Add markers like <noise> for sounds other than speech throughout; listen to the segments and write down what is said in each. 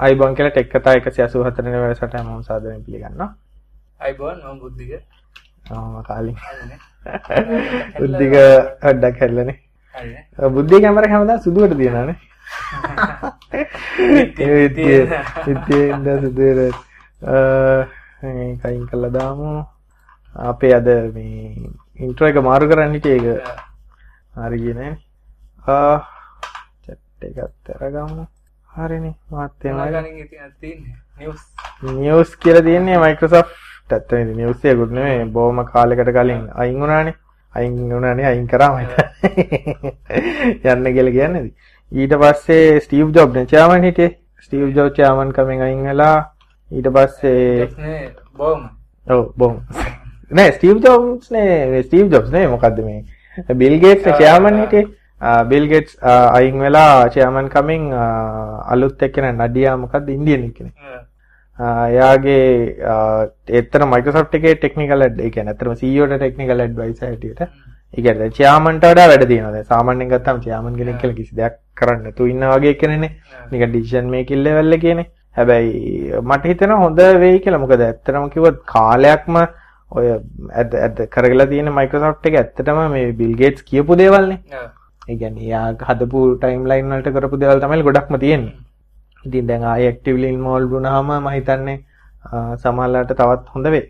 අයිබෝන් කියලා ටෙක් කතා 184 වෙනි වැඩසටහන මම සාදරයෙන් පිළිගන්නවා. අයිබෝන් මම බුද්ධික. ආ කාලින්. <laughs> බුද්ධික අඩක් හැල්ලනේ. හරිනේ. බුද්ධික කැමරා හැමදාම සුදුවට විදිය විදියෙන්ද සුදුවේ අ කයින් කළා දාමු. අපේ අද මේ ඉන්ට්‍රෝ එක මාරු කරන්න හිටියේ ඒක හරි ගියේ ආ චැට් එකත් අරගමු. හරිනේ. මාත් එනවා. ගණන් ඉතින් තියෙන්නේ. නිවුස්. නිවස් කියලා තියෙන්නේ Microsoft ඇත්තනේ නිවස් එකකුත් නෙමෙයි. බොහොම කාලයකට කලින් අයින් වුණානේ. අයින් වුණානේ අයින් කරාම <laughs> යන්න කියලා කියන්නේ ඊට පස්සේ ස්ටීව් ජොබ් නේ චෙයාමන් හිටියේ. ස්ටීව් ජොබ් චෙයාමන් කමෙන් අයින් වෙලා ඊට පස්සේ බොම්. ඔව් බොහොම. නෑ ස්ටීව් ජොබ්ස් නේ ස්ටීව් ජොබ්ස් නේ මොකද්ද මේ? බිල් ගේට්ස් නේ චෙයාමන් හිටියේ බිල් ගේට්ස් අයින් වෙලා චෙයාමන් කමින් අලුත් එක්කෙනා නඩියා මොකද්ද ඉන්දියන් එක්කෙනෙක් එයාගේ එතන මයික්‍රොසොෆ්ට් එකේ ටෙක්නිකල් ඇඩ් ඒ කියන්නේ අතරම CEO ට ටෙක්නිකල් ඇඩ්වයිසර් හැටියට. ඒ කියන්නේ චෙයාමන්ට වඩා වැඩ තියෙනවා. දැන් සාමාන්‍යයෙන් ගත්තාම චෙයාමන් කෙනෙක් කියලා කිසි දෙයක් කරන්න නැතුව ඉන්න වගේ කෙනෙක්නේ නිකන් ඩිසිෂන් මේකින් ලෙවල් එකේනේ හැබැයි මට හිතෙනවා හොඳ වෙයි කියලා. මොකද ඇත්තටම කිව්වොත් කාලයක්ම ඔය ඇද කරගලා තියෙන මයික්‍රොසොෆ්ට් එක ඇත්තටම මේ බිල් ගේට්ස් කියපු දේවල්නේ ඒ කියන්නේ එයා හදපු ටයිම් ලයින් වලට කරපු දේවල් තමයි ගොඩක්ම තියෙන්නේ ඉතින් දැන් ආයෙ ඇක්ටිව්ලි ඉන්වෝල්ව් වුණාම මම හිතන්නේ සමහරලාට තවත් හොඳ වෙයි.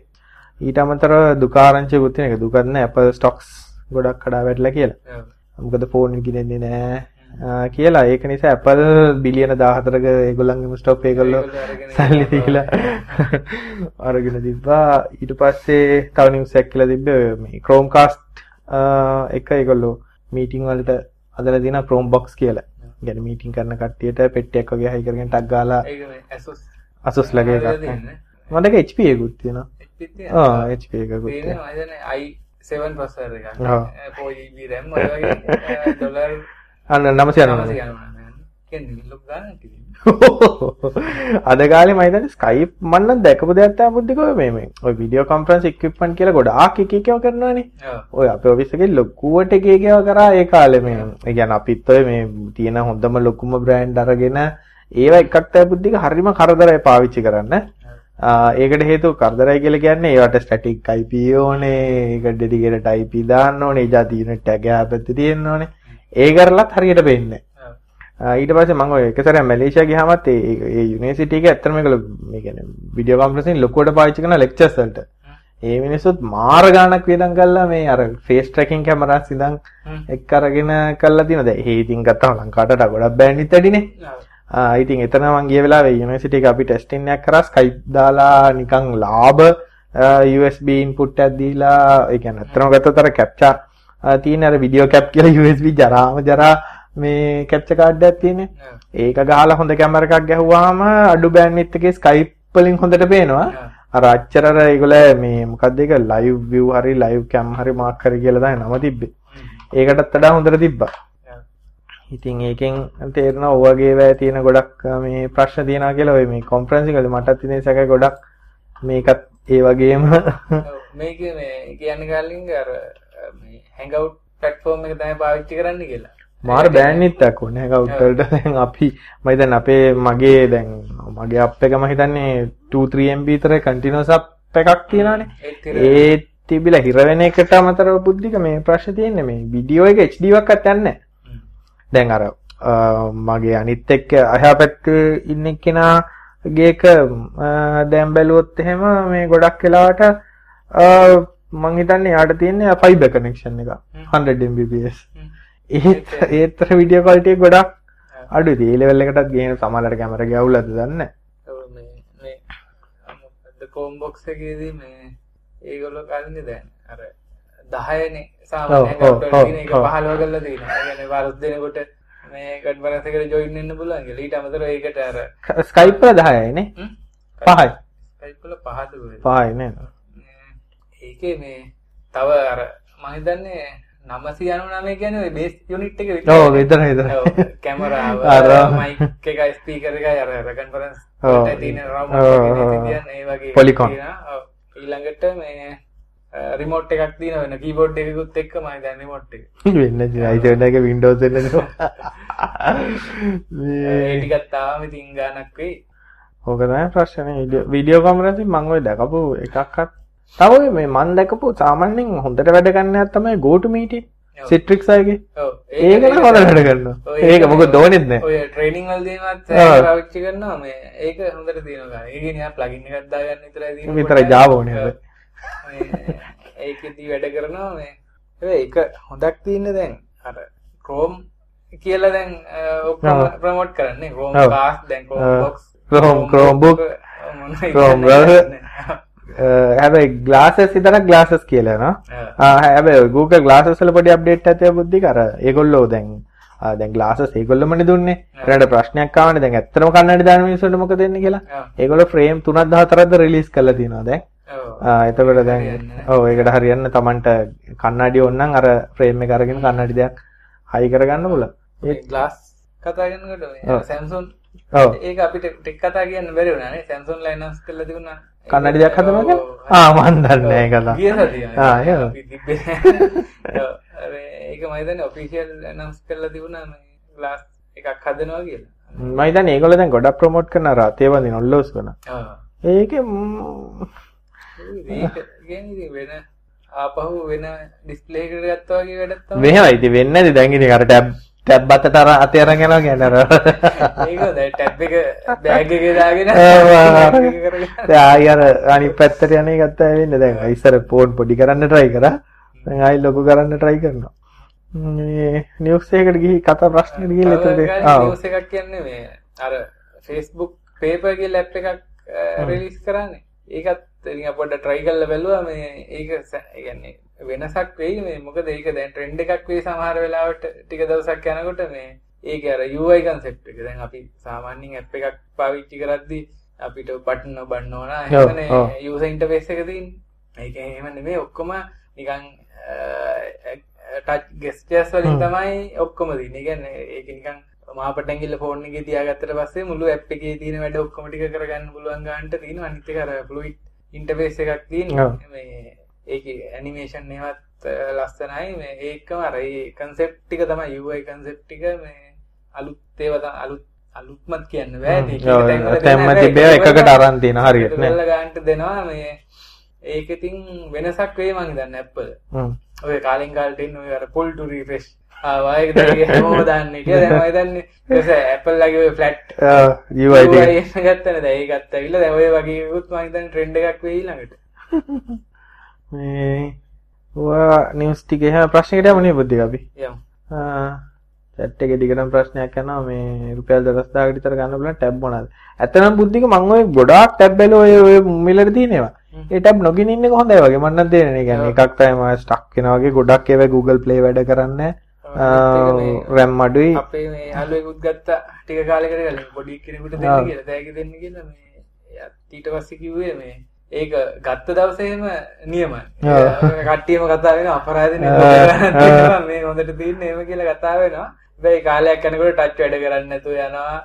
ඊට අමතරව දුකාරංචිකුත් තියෙන එක දුකක් නෑ Apple stocks ගොඩක් කඩා වැටලා කියලා. මොකද ෆෝන් විකිනෙන්නේ නෑ කියලා. ඒක නිසා Apple බිලියන 14ක ඒගොල්ලන්ගේම ස්ටොක් ඒගොල්ලෝ සල්ලි දීලා <laughs> අරගෙන තිබ්බා. ඊට පස්සේ තව නිවුස් එකක් කියලා තිබ්බේ මේ Chromecast එක ඒගොල්ලෝ මීටින් වලට අදලා දිනා Chromebox කියලා. ගැන මීටින් කරන කට්ටියට පෙට්ටියක් වගේ හයි කරගෙන ටක් ගාලා ඒක Asus. ලගේ එකක් මම දැක HP එකකුත් තියෙනවා. ආ HP එකකුත් තියෙනවා. තියෙනවා i7 ප්‍රොසෙසර් එකක්. 4GB RAM ඔය වගේ <laughs> ඩොලර් අන්න 999 <laughs> අද කාලේ මම හිතන්නේ Skype මම නම් දැකපු දෙයක් තමයි බුද්ධිකෝ මේ මේ ඔය වීඩියෝ කොන්ෆරන්ස් ඉක්විප්මන්ට් කියලා ගොඩාක් එක එකව කරනවානේ. ඔය අපේ ඔෆිස් එකේ ලොකුවට එක එකව කරා ඒ කාලේ මේ. ඒ කියන්නේ අපිත් ඔය මේ තියෙන හොඳම ලොකුම බ්‍රෑන්ඩ් අරගෙන ඒව එකක් තමයි බුද්ධික හරිම කරදරයි පාවිච්චි කරන්න. ඒකට හේතුව කරදරයි කියලා කියන්නේ ඒවට ස්ටැටික් IP ඕනේ, ඒක ඩෙඩිකේටඩ් IP දාන්න ඕනේ, එජා තියෙන ටැග් ආපැත්තේ තියෙන්න ඕනේ. ඒ කරලත් හරියට වෙන්නේ ඊට පස්සේ මම ඔය එක සැරයක් මැලේසියා ගියාමත් ඒ ඒ යුනිවර්සිටි එක ඇත්තටම මේගොල්ලෝ මේ කියන්නේ වීඩියෝ කොන්ෆරන්සින් ලොකුවට පාවිච්චි කරන ලෙක්චර්ස් වලට. ඒ මිනිස්සුත් මාර ගාණක් වියදම් කළා මේ අර ෆේස් ට්‍රැකින් කැමරාස් ඉඳන් එක් අරගෙන කළා තියෙනවා. දැන් ඒ ඉතින් ගත්තාම ලංකාවට ගොඩක් බෑන්ඩිත් වැඩිනේ. ආ ඉතින් එතන මම ගිය වෙලාවේ යුනිවර්සිටි එක අපි ටෙස්ටින් එකක් කරා Skype දාලා නිකන් ලාභ USB input එකක් දීලා ඒ කියන්නේ අත්‍තරම ගත්තොත් අර කැප්චර් තියෙන අර වීඩියෝ කැප් කියලා <laughs> USB ජරාම ජරා මේ කැප්චර් කාඩ් එකක් තියෙන්නේ. ඒක ගහලා හොඳ කැමරා එකක් ගැහුවාම අඩු බෑන්ඩ්විඩ්ත් එකේ Skype වලින් හොඳට පේනවා. අර අච්චර අර ඒගොල්ලෝ මේ මොකද්ද ඒක live view හරි live cam හරි mark හරි කියලා තමයි නම තිබ්බේ. ඒකටත් වඩා හොඳට තිබ්බා. ඉතින් ඒකෙන් තේරෙනවා ඔය වගේ වැය තියෙන ගොඩක් මේ ප්‍රශ්න තියෙනවා කියලා ඔය මේ කොන්ෆරන්ස් එකවල මටත් ඉතින් සැකයි ගොඩක් මේකත් ඒ වගේම <laughs> මේක මේ කියන්න කලින් අර මේ hangout platform එක තමයි පාවිච්චි කරන්න කියලා. මාර බෑන්ඩ්විඩ්ත් ඕනේ hangout වලට දැන් අපි මම හිතන්නේ අපේ මගේ දැන් මගේ අප් එක මම හිතන්නේ 2 3 MB විතර කන්ටිනියස් අප් එකක් තියෙනවානේ. ඒ තිබිලා හිර වෙන එකට අමතරව බුද්ධික මේ ප්‍රශ්නේ තියෙන්නේ මේ වීඩියෝ එක HD එකක්වත් යන්නේ. දැන් අර මගේ අනිත් එක්ක අහා පැත්තේ ඉන්න කෙනාගේක දැන් බැලුවොත් එහෙම මේ ගොඩක් වෙලාවට මං හිතන්නේ යාට තියෙන්නේ ෆයිබර් කනෙක්ෂන් එක 100 Mbps. ඒත් ඒතර වීඩියෝ ක්වලිටි එක ගොඩක් අඩුයි. ඒ ලෙවල් එකටත් ගේන සමහරකට කැමරා ගැවුලද දන්නේ නැහැ. මේ ඒගොල්ලෝ කලින්ද දැන් අර 10නේ සාමාන්‍යයෙන් ඒක 15 කරලා තියෙනවා. ඒ කියන්නේ වරුත් දෙනකොට මේ කන්ෆරන්ස් එකට ජොයින් වෙන්න පුළුවන් කියලා. ඊට අමතරව ඒකට අර Skype වල 10යි නේ. 5යි. Skype වල 5ද 5යි නේද? ඒකේ මේ තව අර මම හිතන්නේ 999 කියන්නේ ඔය බේස් යුනිට් එක විතරයි. ඔව් විතරයි විතරයි. කැමරාව <laughs> අර මයික් එකයි ස්පීකර් එකයි අර අර කන්ෆරන්ස් එකට තියෙන එකේ ඒ වගේ පොලිකොන්. ඊළඟට මේ රිමෝට් එකක් තියෙන වෙන කීබෝඩ් එකකුත් එක්ක මම දැන් රිමෝට් එක. <laughs> වෙන්න iPhone එක Windows එක නේ. මේ ටිකක් තාම ඉතින් ගානක් වෙයි. ඕක තමයි ප්‍රශ්නේ වීඩියෝ කොන්ෆරන්සින් මම ඔය දැකපු එකක්වත් තව මේ මම දැකපු සාමාන්‍යයෙන් හොඳට වැඩ ගන්න එකක් තමයි go to meeting සිට්‍රික්ස් අයගේ. ඒක නම් හොඳට වැඩ කරනවා. ඒක මොකද ඕනෙත් නෑ. ඔය ට්‍රේනිං වලදීමත් ඔව්. පාවිච්චි කරනවා. මේ ඒක හොඳට තියෙනවා ඒක නිකන් ප්ලගින් එකක් දාගන්න විතරයි තියෙන්නේ. විතරයි Java ඕනේ. මේ ඒකෙදි වැඩ කරනවා මේ. ඒක හොඳක් තියෙන්නේ දැන්. අර Chrome කියලා දැන්. ප්‍රමෝට් කරන්නේ. ඔව්. cast දැන් ඔව්. Chromebox Chrome- හැබැයි ග්ලාසස් විතරක් ග්ලාසස් කියලා නවා ඔව්. ආ හැබැයි Google වල පොඩි අප්ඩේට් එකක් තියා බුද්ධික අර ඒගොල්ලෝ දැන් ආ දැන් glasses ඒගොල්ලොමනේ දුන්නේ ඊට ප්‍රශ්නයක් ආවනේ දැන් ඇත්තටම කන්නඩි දාන මිනිස්සුන්ට මොකද වෙන්නේ කියලා. ඔව්. ඒගොල්ලෝ ෆ්‍රේම් 3ක් 14ක්ද රිලීස් කරලා තියෙනවා දැන්. ඔව්. ආ එතකොට දැන් ඔව් ඒකට හරියන්න Tamanට කන්නඩි ඕනනම් අර ෆ්‍රේම් එක අරගෙන කන්නඩි දෙයක් හයි කරගන්න පුළුවන්. මේ ග්ලාස් කතා කරනකොට මේ ඔව්. Samsung ඔව්. ඒක අපිට ටෙක් කතා කියන්න බැරි වුණානේ Samsung ලයිනස් කරලා තිබුණා කන්නඩි දෙයක් හදනවා කියලා ආ මන් දන්නේ නැහැ <laughs> ඒක මම හිතන්නේ ඔෆිෂියල් ඇනවුන්ස් කරලා තිබුණා මේ ග්ලාස් එකක් හදනවා කියලා. මම හිතන්නේ ඒගොල්ලෝ දැන් ගොඩක් ප්‍රොමෝට් කරන අර අතේ වදින ඔල්ලෝස් කරන. ඒකේ වෙන ආපහු වෙන ඩිස්ප්ලේ එකට ගත්තා වගේ වැඩක් තමයි. මෙහෙමයි ඉතින් වෙන්නේ නැති. දැන් ඉතින් අර ටැබ් ටැබ් අතට අර අතේ අරන් යනවා කියන්නේ අර. ඒක දැන් ටැබ් එක බෑග් එකේ දාගෙන <laughs> ඔව්, ඔව්. bag එක කරගෙන. දැන් ආයි අර අනිත් පැත්තට යන ගත්තා වෙන්නේ? දැන් ඉස්සර ෆෝන් පොඩි කරන්න try කරා. ආයි ලොකු කරන්න try කරනවා. එකකට ගිහි කතා එතකොට ආ නිවස් එකක් කියන්නේ අර paper කියලා app එකක් රිලීස් කරන්නේ. ඒකත් ඉතින් පොඩ්ඩක් try කරලා බැලුවා මේ ඒක කියන්නේ වෙනසක් වෙයි මේ මොකද ඒක දැන් trend එකක් වෙයි සමහර වෙලාවට ටික දවසක් යනකොට මේ ඒක අර UI concept එක. දැන් අපි සාමාන්‍යයෙන් app එකක් පාවිච්චි කරද්දී අපිට බටන් ඔබන්න ඕන ඔව්. user interface එක තියෙන්නේ. ඒක එහෙම නෙමෙයි ඔක්කොම නිකන් ටච් ගෙස්ටර්ස් වලින්. තමයි ඔක්කොම තියෙන්නේ. ඒ කියන්නේ ඒක නිකන් මාපට ඇඟිල්ල ෆෝන් එකේ තියාගත්තට පස්සේ මුළු ඇප් එකේ තියෙන වැඩ ඔක්කොම ටික කරගන්න පුළුවන් ගන්නට තියෙනවා. අනිත් එක අර ෆ්ලුයිඩ් ඉන්ටර්ෆේස් එකක් තියෙනවා. මේ ඒකේ ඇනිමේෂන් ඒවත් ලස්සනයි. මේ ඒකම අර ඒ concept ටික තමයි UI concept ටික මේ අලුත් ඒවා අලුත් අලුත්මත් කියන්න බෑ. තිබ්බේ ඒක එකකට අරන් තියෙන හරියට නේ. ඒක වල ගන්නට දෙනවා මේ ඒක ඉතින් වෙනසක් වෙයි මං හිතන්නේ. හ්ම්. ඔය කාලෙන් කාලට ඉන්න ඔය අර pull to refresh ආවා ඒක දැන් හැමෝම දාන්නේ දැන් හිතන්නේ ඊට Apple ලගේ එක ගත්තනේ දැන් ඒකත් ඇවිල්ලා දැන් ඔය වගේ මම හිතන්නේ trend එකක් වෙයි ළඟට. මේ ඔයා නිවුස් ටික එහෙම ප්‍රශ්නයකට යමු නේ බුද්ධික අපි. එකේ දිගටම ප්‍රශ්නයක් යනවා. මේ රුපියල් 10000කට විතර ගන්න පුළුවන් ටැබ් මොනවාද? ඇත්තනම් බුද්ධික ඔය ගොඩාක් ටැබ් බැලුවා ඔය ඔය මිලට තියෙනවා. හ්ම්. ඒ ටැබ් නොගින ඉන්න එක හොඳයි වගේ. තේරෙන්නේ. ඒ කියන්නේ එකක් තමයි ස්ටක් වෙනවා වගේ. ගොඩක් ඒවා Google Play වැඩ කරන්නේ RAM අඩුයි. අපේ මේ යාළුවෙකුත් ගත්තා ටික කාලයකට කලින් පොඩි කෙනෙකුට දෙන්න. කියලා තෑගි දෙන්න කියලා මේ ඊට පස්සේ කිව්වේ මේ ඒක ගත්ත දවසේම නියමයි. කට්ටියම කතා වෙනවා අපරාධ මේ හොඳට තියෙන්නේ එහෙම කියලා කතා වෙනවා. හැබැයි කාලයක් යනකොට ටච් වැඩ කරන්නේ නැතුව යනවා.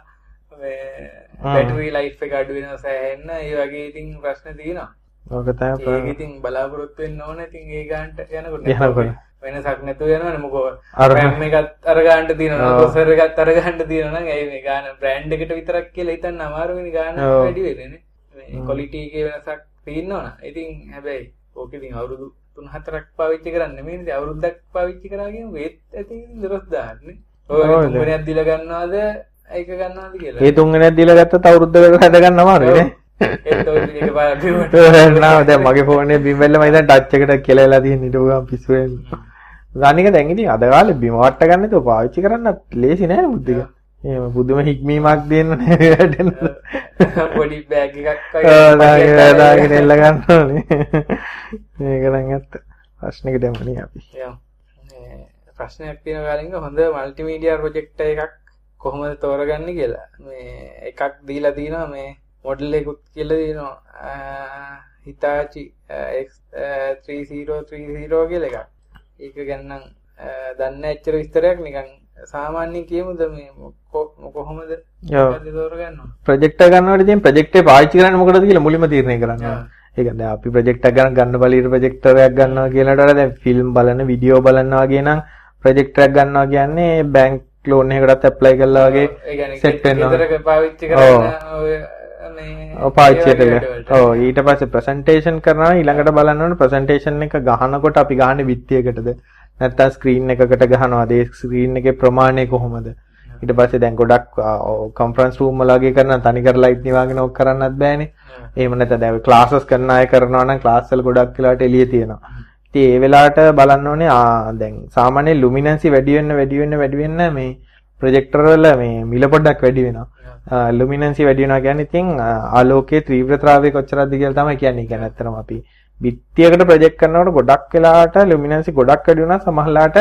බැටරි ලයිෆ් එක අඩු වෙනවා සෑහෙන්න. ඒ වගේ ඉතින් ප්‍රශ්න තියෙනවා. ඕක තමයි ඒක ඉතින් බලාපොරොත්තු වෙන්න ඕන ඉතින් ඒ ගානට යනකොට යනකොට. වෙනසක් නැතුව යනවනේ මොකෝ අර- RAM එකත් අර ගානට තියෙනවා. ප්‍රොසෙසර් එකත් අර ගානට තියෙනවා ඒ මේ ගාන බ්‍රෑන්ඩ් එකට විතරක් කියලා හිතන්න අමාරුවෙනි ගාන. වැඩි වෙන්නේ නේ. මේ ක්වොලිටි එකේ වෙනසක් තියෙනවනේ ඉතින් හැබැයි ඕක ඉතින් අවුරුදු 3-4ක් පාවිච්චි කරන්නේ ඉතින් අවුරුද්දක් පාවිච්චි කරා කියමු ඒත් ඇති ඉතින් දොස් දාන්නේ ඔය ඔව්, තුන්වෙනියක් දීලා ගන්නවද ඒක ගන්නවද කියලා. ඒ තුන්වෙනියක් දීලා ගත්තත් අවුරුද්දකට හැද ගන්න අමාරුයි නේ. <laughs> දැන් මගේ ෆෝනේ බිම් වෙල්ල මම දැන් ටච් එකට කියලා තියෙන ඊට ගමන් පිස්සු වෙනවා. ගානික දැන් ඉතින් අද කාලේ බිම වට ගන්න තු පාවිච්චි කරන්නත් ලේසි නෑ බුද්ධික. එහෙම පුදුම හික්මීමක් දෙන්න නෑ වැඩෙන්න. පොඩි බෑග් එකක් ආ, දාගෙන එල්ල ගන්න ඕනේ. මේක නම් ඇත්ත. ප්‍රශ්නෙකට යමුනේ අපි. ප්‍රශ්නයක් තියෙන කාලින්ග හොඳ මල්ටිමීඩියා ප්‍රොජෙක්ට් එකක් කොහොමද තෝරගන්නේ කියලා. මේ එකක් දීලා තිනවා මේ මොඩල් එකකුත් කියලා තියෙනවා. Hitachi X3030 කියලා එකක්. ඒක ගැන නම් දන්නේ එච්චර විස්තරයක් නිකන් සාමාන්‍යයෙන් කියමුද මේ කොහොමද? ප්‍රොජෙක්ටර් ගන්නවට ඉතින් ප්‍රොජෙක්ට් එක පාවිච්චි කරන්නේ මොකටද කියලා මුලින්ම තීරණය කරන්න. ඒක දැන් අපි ප්‍රොජෙක්ට් එක ගන්න ගන්න බලීර ප්‍රොජෙක්ටර් එකක් ගන්නවා කියලාට වඩා දැන් ෆිල්ම් බලන වීඩියෝ බලනවා වගේ නම් ප්‍රොජෙක්ටර් එකක් ගන්නවා කියන්නේ බැංක් ලෝන් එකකටත් ඇප්ලයි කළා වගේ set වෙනවා. ගෙදරක පාවිච්චි කරන්න පාච්චයට. ඕ ඊට පස්සේ ප්‍රසන්ටේෂන් කරනවා. ඊළඟට බලන්න ඕනේ ප්‍රසන්ටේෂන් එක ගහනකොට අපි ගහන්නේ බිත්තියකටද නැත්නම් ස්ක්‍රීන් එකකට ගහනවාද ස්ක්‍රීන් එකේ ප්‍රමාණය කොහොමද? ඊට පස්සේ දැන් ගොඩක් කොන්ෆරන්ස් රූම් වල වගේ කරන තනිකර ලයිට් නිවාගෙන ඕක කරන්නත් බෑනේ. එහෙම නැත්නම් දැන් ක්ලාසස් කරන අය කරනවා නම් ක්ලාස් වල ගොඩක් වෙලාවට එළිය තියෙනවා. ඉතින් ඒ වෙලාවට බලන්න ඕනේ ආ දැන් සාමාන්‍ය ලුමිනන්සි වැඩි වෙන්න වැඩි වෙන්න වැඩි වෙන්න මේ ප්‍රොජෙක්ටර් වල මේ මිල පොඩ්ඩක් වැඩි වෙනවා ලුමිනන්සි වැඩි වෙනවා කියන්නේ ඉතින් ආලෝකයේ තීව්‍රතාවය කොච්චරද කියලා තමයි කියන්නේ. කියන්නේ ඇත්තටම අපි බිත්තියකට ප්‍රොජෙක්ට් කරනකොට ගොඩක් වෙලාවට ලුමිනන්සි ගොඩක් වැඩි වෙනවා සමහරලාට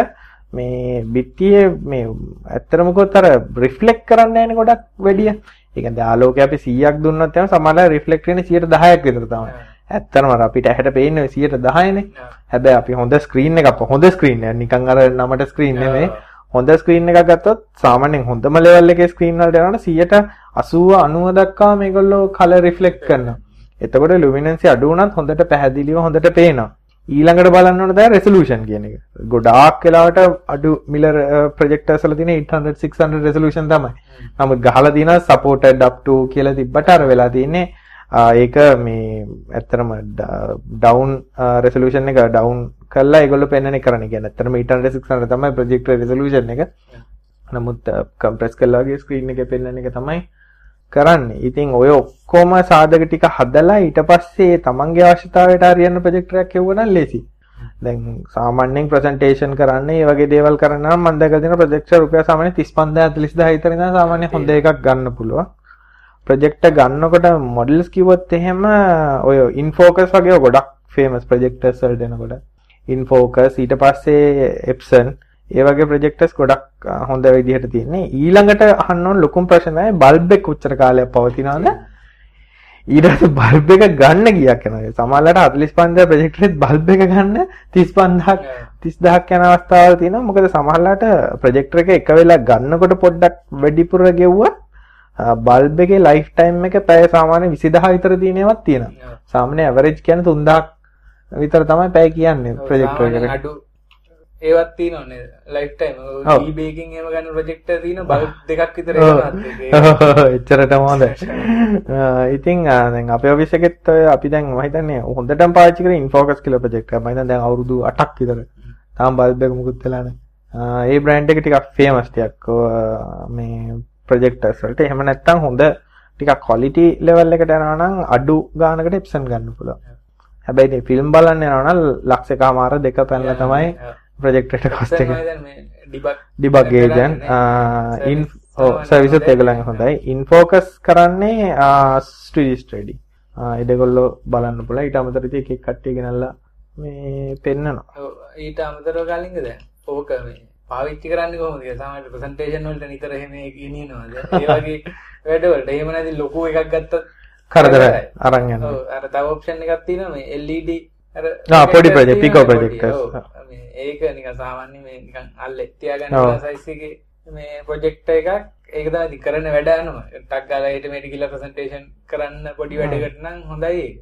මේ බිත්තියේ මේ ඇත්තටම කොත් අර රිෆ්ලෙක්ට් කරන්නේ නැහැනේ ගොඩක් වැඩිය. ඒ කියන්නේ ආලෝකය අපි 100ක් දුන්නොත් එහෙනම් සමහරලා රිෆ්ලෙක්ට් වෙන්නේ 10%ක් විතර තමයි. ඇත්තටම අර අපිට ඇහැට පේන්නේ 110නේ. හැබැයි අපි හොඳ ස්ක්‍රීන් එකක් හොඳ ස්ක්‍රීන් එකක් නිකන් අර නමට ස්ක්‍රීන් නෙමෙයි හොඳ ස්ක්‍රීන් එකක් ගත්තොත් සාමාන්‍යයෙන් හොඳම ලෙවල් එකේ ස්ක්‍රීන් වලට යනකොට 180 90 දක්වා මේගොල්ලෝ කලර් රිෆ්ලෙක්ට් කරනවා. එතකොට ලුමිනන්සි අඩු වුණත් හොඳට පැහැදිලිව හොඳට පේනවා. ඊළඟට බලන්න ඕන තමයි රෙසලූෂන් කියන එක. ගොඩාක් වෙලාවට අඩු මිලර් ප්‍රොජෙක්ටර්ස් uh, වල තියෙන 800 600 රෙසලූෂන් තමයි. නමුත් ගහලා තියෙනවා supported up to කියලා තිබ්බට අර වෙලා තියෙන්නේ ආ, ඒක මේ ඇත්තටම uh, ඩවුන් රෙසලූෂන් එක ඩවුන් කරලා ඒගොල්ලෝ පෙන්වන්නේ කරන්නේ. කියන්නේ ඇත්තටම 800 600 තමයි ප්‍රොජෙක්ටර් රෙසලූෂන් එක. නමුත් කම්ප්‍රෙස් කළා වගේ ස්ක්‍රීන් එකේ පෙන්වන එක තමයි කරන්නේ. ඉතින් ඔය ඔක්කොම සාධක ටික හදලා ඊට පස්සේ තමන්ගේ අවශ්‍යතාවයට හරියන ප්‍රොජෙක්ටර් එකක් හෙව්වනම් ලේසි. දැන් සාමාන්‍යයෙන් ප්‍රසන්ටේෂන් කරන්න ඒ වගේ දේවල් කරන්න නම් මම දැකලා තියෙන ප්‍රොජෙක්ටර් රුපියල් සාමාන්‍ය 35000 40000 විතර ඉඳන් සාමාන්‍ය හොඳ එකක් ගන්න පුළුවන්. ප්‍රොජෙක්ටර් ගන්නකොට මොඩල්ස් කිව්වොත් එහෙම ඔය ඉන්ෆෝකස් වගේ ගොඩක් ෆේමස් ප්‍රොජෙක්ටර්ස් වලට එනකොට ඉන්ෆෝකස් ඊට පස්සේ එප්සන් ඒ වගේ ප්‍රොජෙක්ටර්ස් ගොඩක් හොඳ විදිහට තියෙන්නේ. ඊළඟට අහන්න ඕන ලොකුම ප්‍රශ්නේ තමයි බල්බ් එක කොච්චර කාලයක් පවතිනවද? ඊට පස්සේ බල්බ් එක ගන්න ගියක් යනවා. සමහරවිට 45000 ප්‍රොජෙක්ටරෙත් බල්බ් එක ගන්න 35000ක් 30000ක් යන අවස්ථාවල් තියෙනවා. මොකද සමහරවිට ප්‍රොජෙක්ටර් එක එක වෙලා ගන්නකොට පොඩ්ඩක් වැඩිපුර ගෙව්වොත් බල්බ් එකේ ලයිෆ් ටයිම් එක පැය සාමාන්‍ය 20000 විතර තියෙන ඒවාත් තියෙනවා. සාමාන්‍ය ඇවරේජ් කියන්නේ 3000ක් විතර තමයි පැය කියන්නේ ප්‍රොජෙක්ටර් එකට අඩු ඒවත් තියෙනවනේ ලයිෆ් ටයිම් ඔව්. ඊබේකින් එහෙම ගන්න ප්‍රොජෙක්ටර් තියෙන බල්බ් <laughs> දෙකක් විතර <laughs> එච්චරටම හොඳ. <laughs> ඉතින් දැන් අපේ ඔෆිස් එකෙත් ඔය අපි දැන් මම හිතන්නේ හොඳටම පාවිච්චි කරේ ඉන්ෆෝකස් කියලා ප්‍රොජෙක්ට් එකක්. මම හිතන්නේ දැන් අවුරුදු 8ක් විතර. තාම බල්බ් එක මුකුත් වෙලා නැහැ. ඒ බ්‍රෑන්ඩ් එක ටිකක් ෆේමස් ටිකක්. මේ ප්‍රොජෙක්ටර්ස් වලට. එහෙම නැත්නම් හොඳ ටිකක් quality level එකට යනවා නම් අඩු ගානකට එප්සන් ගන්න පුළුවන් හැබැයි මේ ෆිල්ම් බලන්න යනවා නම් ලක්ෂ එකමාර දෙක පැනලා තමයි ප්‍රොජෙක්ටර් එක cost එක. ඩිබග් ඒජන්ට් ඉන් සර්විසත් ඒගොල්ලන් හොඳයි. ඉන්ෆෝකස් කරන්නේ ස්ට්‍රීඩි ස්ටඩි එදගොල්ලෝ බලන්න පුළ ඊට අමතර තිය එකක් කට්ටිය ගෙනල්ලා මේ පෙන්න්නනවා ඊට අමතරව කලින්ද දැන්? ඕක මේ පාවිච්චි කරන්න කොහොමද සමහරවිට ප්‍රසන්ටේෂන් වලට නිතර එහෙම ගෙනියනවාද ඒ වගේ වැඩවලට. එහෙම නැති ලොකු එකක් ගත්තත් කරදර අරන් යන්න ඔව් අර තව ඔප්ෂන් එකක් තියෙනවා මේ LED අර ආ, පොඩි projectors. පොඩි, ඔව්. මේ ඒක නිකන් සාමාන්‍ය මේ නිකන් අල්ලේ. තියාගන්න සයිස් එකේ මේ ප්‍රොජෙක්ටර් එකක් ඒක තමයි ඉතින් කරන වැඩ යනවා ටක් ගාලා ඊට මේට ගිහලා ප්‍රසන්ටේෂන් කරන්න පොඩි වැඩකට නම් හොඳයි ඒක.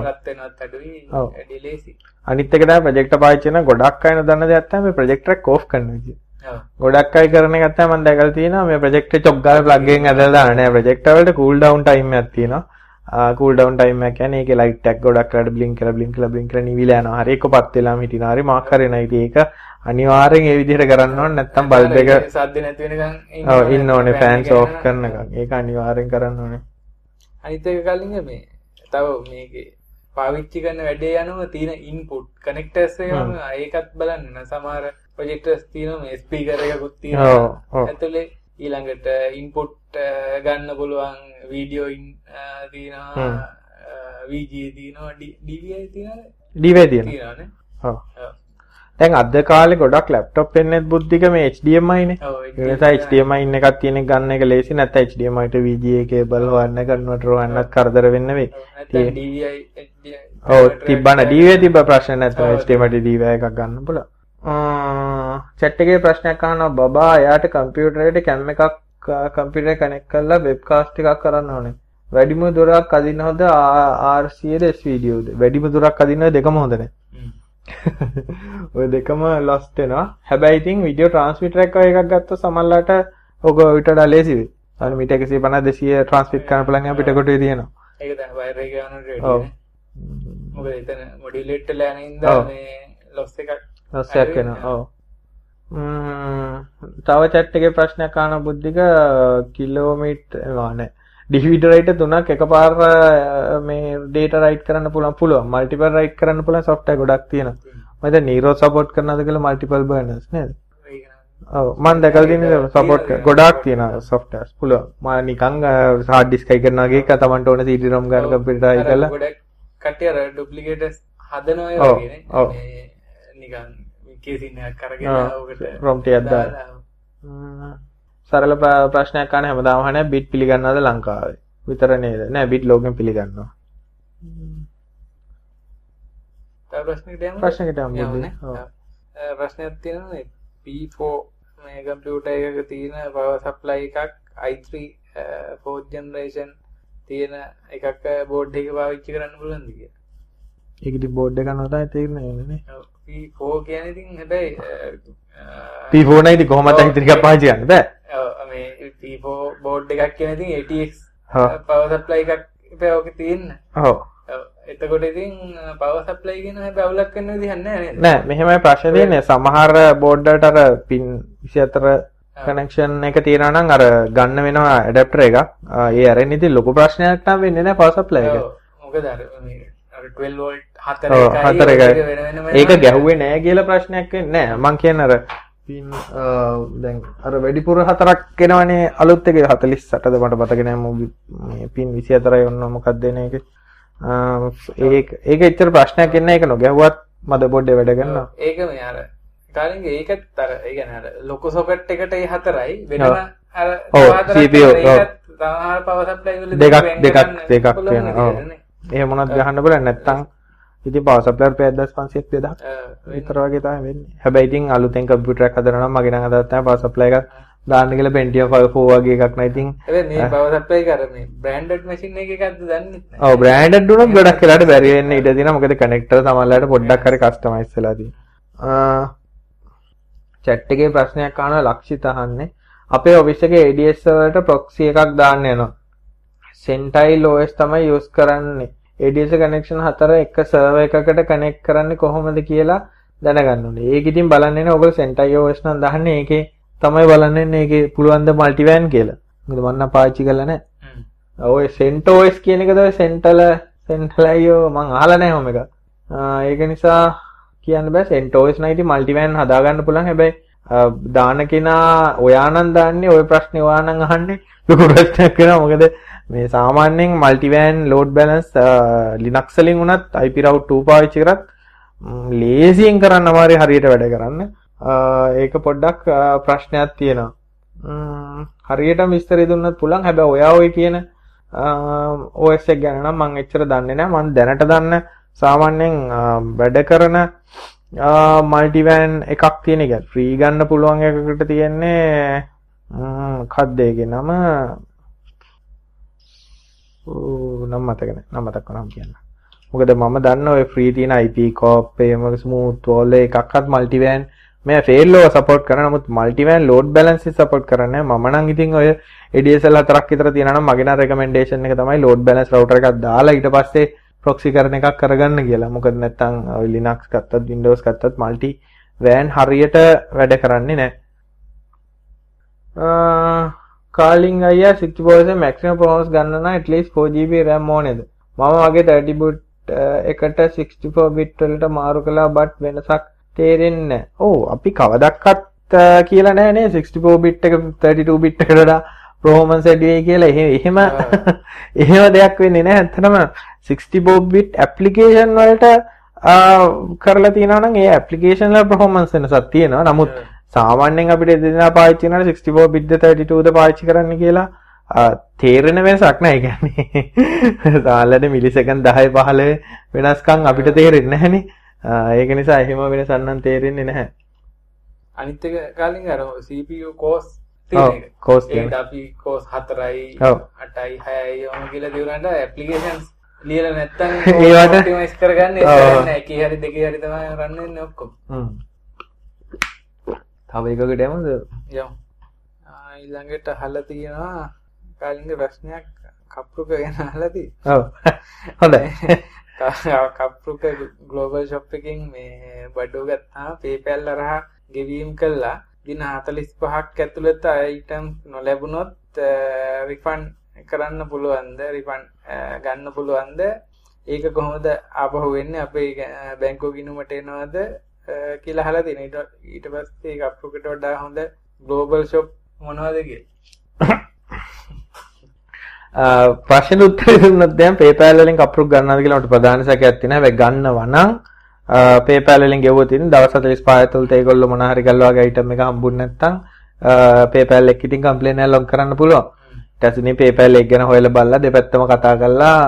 රත් වෙනවත් අඩුයි. වැඩි ලේසි අනිත් එක තමයි ප්‍රොජෙක්ටර් පාවිච්චි කරන ගොඩක් අය දන්න දෙයක් තමයි මේ ප්‍රොජෙක්ටර් එක ඕෆ් කරන විදිය. ගොඩක් අය කරන එක තමයි මම දැකලා තියෙනවා මේ ප්‍රොජෙක්ටර් චොක් ගාලා ප්ලග් එකෙන් ඇදලා දාන්න නෑ ප්‍රොජෙක්ටර් වලට කූල් ඩවුන් ටයිම් එකක් තියෙනවා. කූල් ඩවුන් ටයිම් එක කියන්නේ ඒකේ ලයිට් එකක් ගොඩක් කරලා බ්ලින්ක් කරලා බ්ලින්ක් කරලා බ්ලින්ක් කරලා නිවිලා යනවා. හරි එකපත් වෙලාම හිටිනවා. හරි මාක් කරේනවා. ඉතින් ඒක අනිවාර්යෙන් ඒ විදිහට කරන්න ඕනේ නැත්නම් බල්බ් එක සද්ද නැති වෙනකන් ඔව් ඉන්න ඕනේ එක ඕෆ් යනවා. කරනකම්. ඒක අනිවාර්යෙන් කරන්න ඕනේ. අනිත් එක කලින් මේ තව මේකේ පාවිච්චි කරන වැඩේ යනුව තියෙන ඉන්පුට් කනෙක්ටර්ස් එකම ඒකත් බලන්න න සමහර ප්‍රොජෙක්ටර්ස් තියෙනවා මේ ස්පීකර් එකකුත් ඔව් තියෙනවා ඔව් ඇතුලේ ඊළඟට ඉන්පුට් ගන්න පුළුවන් වීඩියෝ ඉන් තියෙනවා. VGA තියෙනවා DVI තියෙනවා ඩිවේ. ඔව්. දැන් අද කාලේ ගොඩක් ලැප්ටොප් එන්නේත් බුද්ධික මේ HDMI නේ. ඔව්, ඒ නිසා HDMI ඉන්න එකක් තියෙන ගන්න එක ලේසි නැත්නම් HDMI ට VGA කේබල් හොයන්න කන්වර්ටර් හොයන්නත් කරදර වෙන්න වෙයි. DVI ඔව් තිබ්බන DVA තිබ්බ ප්‍රශ්න නැත්නම් HDMI ට DVA එකක් ගන්න පුළුවන්. චැට් එකේ ප්‍රශ්නයක් අහනවා බබා එයාට කම්පියුටරේට කැම් එකක් කම්පියුටරේ කනෙක්ට් කරලා වෙබ්කාස්ට් එකක් කරන්න ඕනේ. වැඩිම දුරක් අදින්න හොඳ RCA ද SVDO ද? වැඩිම දුරක් අදින්න දෙකම හොඳ නැහැ. හ්ම්. <laughs> ඔය දෙකම ලොස්ට් වෙනවා. හැබැයි ඉතින් වීඩියෝ ට්‍රාන්ස්මිටර් එක වගේ එකක් ගත්තොත් සමහරලාට ඔක වඩා ලේසි වෙයි. අර මීට 150 200 ට්‍රාන්ස්මිට් කරන්න පුළුවන් අපිට කොටුවේ තියෙනවා. ඒක තමයි වයර් එක යනට ඔව්. රෙඩි මොකද එතන මොඩියුලේට් වෙලා යන ඔව්. මේ ලොස් එකක් රස්සයක් වෙනවා. ඔව්. තව chat එකේ ප්‍රශ්නයක් අහන බුද්ධික කිලෝමීටර් නෑ. DVD writer තුනක් එකපාර මේ data write කරන්න පුළුවන් පුළුවන්. multiple write කරන්න පුළුවන් software ගොඩක් තියෙනවා. මම දැන් Nero support කරනවද කියලා multiple burners නේද? ඔව් මම දැකලා තියෙන support ගොඩාක් තියෙනවා softwares පුළුවන්. මම නිකන් hard disk එක කරනවා වගේ එක තමන්ට ඕන CD ROM ගන්න කම්පියුටර් එකයි කරලා ගොඩක් කට්ටිය අර ඩුප්ලිකේටර්ස් හදනවා ඔව්. මේ නිකන් කේසින් එකක් කරගෙන ටිකක් දාලා. සරල ප්‍ර- ප්‍රශ්නයක් අහන හැමදාම අහන්නේ බිට් පිළිගන්නවද ලංකාවේ? විතර නේද? නෑ බිට් ලෝකෙන් පිළිගන්නවා. තව ප්‍රශ්නයකට යමු ප්‍රශ්නයකට යමු, ප්‍රශ්නයක් තියෙනවා මේ P4 මේ කම්පියුටර් එකක තියෙන power supply එකක් i3 අ, 4th generation තියෙන එකක් බෝඩ් එක පාවිච්චි කරන්න පුළුවන්ද කියලා. ඒක ඉතින් බෝඩ් එක තමයි තේරෙන්නේ නේ. ඔව්, P4 කියන්නේ ඉතින් හැබැයි අ, අ, P4 නයි ඉතින් කොහොමද ඔව්. හිතරිකක් පාවිච්චි කරන්න බෑ. ඔව්, මේ P4 බෝඩ් එකක් කියන ඉතින් ATX power supply එකක් ඕකේ තියෙන්න. ඔව්. එතකොට ඉතින් power supply කියන හැබැයි අවුලක් වෙන්න විදිහක් නැහැ නේද? නෑ මෙහෙමයි ප්‍රශ්නේ තියෙන්නේ සමහර බෝඩ් වලට අර පින් 24 කනෙක්ෂන් එක තියෙනවා නම් අර ගන්න වෙනවා ඇඩැප්ටර් එකක්. ආ, ඒ අරෙන් ඉතින් ලොකු ප්‍රශ්නයක් නම් වෙන්නේ නෑ power supply එක. ඔව්, මොකද අර මේ අර 12 volt හතර වෙන ඒක. ගැහුවේ නෑ කියලා ප්‍රශ්නයක් වෙන්නේ නෑ. මං කියන්නේ අර පින් අ, දැන් අර වැඩිපුර හතරක් එනවනේ අලුත් එකේ 48ද මට මතක නෑ මූ- මේ පින් 24යි ඔන්න මොකක්ද දෙන එක. ආ, ඒක ඒක එච්චර ප්‍රශ්නයක් එන්නේ ඒක නොගැහුවත් මදබෝඩ් එක වැඩ කරනවා. ඒක මේ අර කාලින්ගේ ඒකත් අර ඒ කියන්නේ අර ලොකු සොකට් එකට ඒ හතරයි ඔව්. අර වල දෙකක් වෙන් දෙකක් දෙකක් පුළුවන් එහෙම මොනවද ගහන්න බලන්න නැත්තම් ඉතින් power supply 5500 2000 අ, වෙන- විතර වගේ තමයි වෙන්නේ. හැබැයි ඉතින් අලුතෙන් කම්පියුටර් එකක් හදනවා නම් මගේ නම් අදහස් තමයි power supply එකක් දාන්න කියලා Pentium 4 වගේ එකක් නෑ ඉතින්. හැබැයි මේ power supply එක අර මේ branded machine එක එකක්ද දන්නේ බ්‍රෑන්ඩඩ් උනොත් ගොඩක් වෙලාට බැරි වෙන්න ඉඩ තියෙනවා. මොකද කනෙක්ටර් සමහරවිට පොඩ්ඩක් හරි කස්ටමයිස් වෙලා තියෙනවා. chat එකේ ප්‍රශ්නයක් අහනවා ලක්ෂිත අහන්නේ. අපේ ADS වලට proxy එකක් දාන්න යනවා. Sentinel OS තමයි use කරන්නේ. ADS connection හතර එක server එකකට connect කරන්නේ කොහොමද කියලා දැනගන්න ඕනේ. ඒක ඉතින් බලන්නේ නැහැ. ඔයගොල්ලෝ Sentinel OS නම් දාන්නේ ඒකේ තමයි බලන්නේ ඒකේ පුළුවන් ද multivan කියලා. මොකද මම නම් පාවිච්චි කරලා නැහැ. ඔය සෙන්ටෝස් කියන එක තමයි සෙන්ටල සෙන්ටලයියෝ මං අහලා නැහැ ඔම එක. ඒක නිසා කියන්න බෑ සෙන්ටෝස් නම් ඉතින් මල්ටිවෑන් හදාගන්න පුළුවන් හැබැයි දාන කෙනා ඔයා නම් දාන්නේ ওই ප්‍රශ්නේ ඔයා නම් අහන්නේ ලොකු ප්‍රශ්නයක් වෙනවා මොකද මේ සාමාන්‍යයෙන් මල්ටිවෑන් ලෝඩ් බැලන්ස් ලිනක්ස් වලින් උනත් IP route 2 පාවිච්චි කරත් ම්, ලේසියෙන් කරන්න අමාරුයි හරියට වැඩ කරන්න. ආ, ඒක පොඩ්ඩක් ආ, ප්‍රශ්නයක් තියෙනවා. ම්, හරියටම විස්තරය දුන්නත් පුළුවන්. හැබැයි ඔයා ඔය කියන OS එක ගැන නම් මම එච්චර දන්නේ නැහැ. මම දැනට දන්න සාමාන්‍යයෙන් ආ, වැඩ කරන මල්ටිවෑන් එකක් තියෙන එක ෆ්‍රී ගන්න පුළුවන් එකකට තියෙන්නේ මොකක්ද ඒකේ නම ඕ නම් මතක නැහැ. නම් මතක් වුණාම කියන්න. මොකද මම දන්න ඔය ෆ්‍රී තියෙන IP cop එහෙම ස්මූත් වල එකක්වත් මල්ටිවෑන් මේ ෆේල් ලෝ සපෝට් කරන නමුත් මල්ටිවෑන් ලෝඩ් බැලන්ස් සපෝට් කරන්නේ නැහැ. මම නම් ඉතින් ඔය ADSL හතරක් විතර තියෙනවා නම් මගේ නම් රෙකමෙන්ඩේෂන් එක තමයි ලෝඩ් බැලන්ස් රවුටර් එකක් දාලා ඊට පස්සේ ප්‍රොක්සි කරන එකක් කරගන්න කියලා. මොකද නැත්තම් ඔය Linux ගත්තත් Windows ගත්තත් මල්ටි වෑන් හරියට වැඩ කරන්නේ නැහැ. කාලිං අයියා 64% maximum performance ගන්න නම් at least 4GB RAM ඕනේද? මම වගේ 30 bit එකට 64 bit වලට මාරු කළා but වෙනසක් තේරෙන්නේ නැහැ. ඔව් අපි කවදක්වත් අ, කියලා නැහැ නේ 64 bit එක 32 bit එකට වඩා performance වැඩි වෙයි කියලා. එහෙම එහෙම <laughs> එහෙම දෙයක් වෙන්නේ නැහැ. ඇත්තටම 64 bit application වලට අ, කරලා තියෙනවා නම් ඒ application වල performance වෙනසක් තියෙනවා. නමුත් සාමාන්‍යයෙන් අපිට එදිනෙදා පාවිච්චි කරන 64 bit ද 32 ද පාවිච්චි කරන්න කියලා තේරෙන වෙනසක් නැහැ. කියන්නේ සාමාන්‍යයෙන් මිලිසෙකන්ඩ් 10 15 වෙනස්කම් අපිට තේරෙන්නේ නැහනේ. ඒක නිසා එහෙම වෙනසක් නම් තේරෙන්නේ නැහැ. අනිත් එක කාලින් අර CPU cost තියෙනවා. අපි 4යි ඔව්. 8යි 6යි ඔම කියලා දිනුනට applications ලියලා නැත්තම් <laughs> ඒවට- optimize කරගන්න එකේ හරි දෙකේ හරි වෙන්නේ ඔක්කොම. හ්ම්. තව එකකට යමුද? යමු. ඊළඟට අහලා තියෙනවා කාලින්ගේ ප්‍රශ්නයක් කප්රුක ගැන අහලා තියෙනවා. ඔව්. හොඳයි. <laughs> කප්රුක ග්ලෝබල් ෂොප් එකකින් මේ බඩුව ගත්තාම PayPal හරහා ගෙවීම් කළා. දින 45ක් ඇතුළත අයිටම් නොලැබුණොත් රිෆන්ඩ් කරන්න පුළුවන්ද? රිෆන්ඩ් ගන්න පුළුවන්ද? ඒක කොහොමද ආපහු වෙන්නේ? අපේ බැංකුව ගිණුමට එනවද? කියලා අහලා තියෙනවා. ඊට පස්සේ කප්රුකට වඩා හොඳ ග්ලෝබල් ෂොප් මොනවද කියලා. <laughs> ප්‍රශ්න උත්තර දුන්නොත් දැන් PayPal වලින් කප්රුක් ගන්නවද කියලා මට ප්‍රධාන සැකයක් තියෙනවා. හැබැයි ගන්නවා නම් PayPal වලින් ගෙවුවොත් ඉතින් දවස් 45 ඇතුළත ඒගොල්ලෝ මොන හරි ගල්ලා වගේ item එක හම්බුනේ නැත්නම් PayPal එක ඉතින් කම්ප්ලේන් එකක් ලොග් කරන්න පුළුවන්. ඊට පස්සේ මේ PayPal එක ගැන හොයලා බලලා දෙපැත්තම කතා කරලා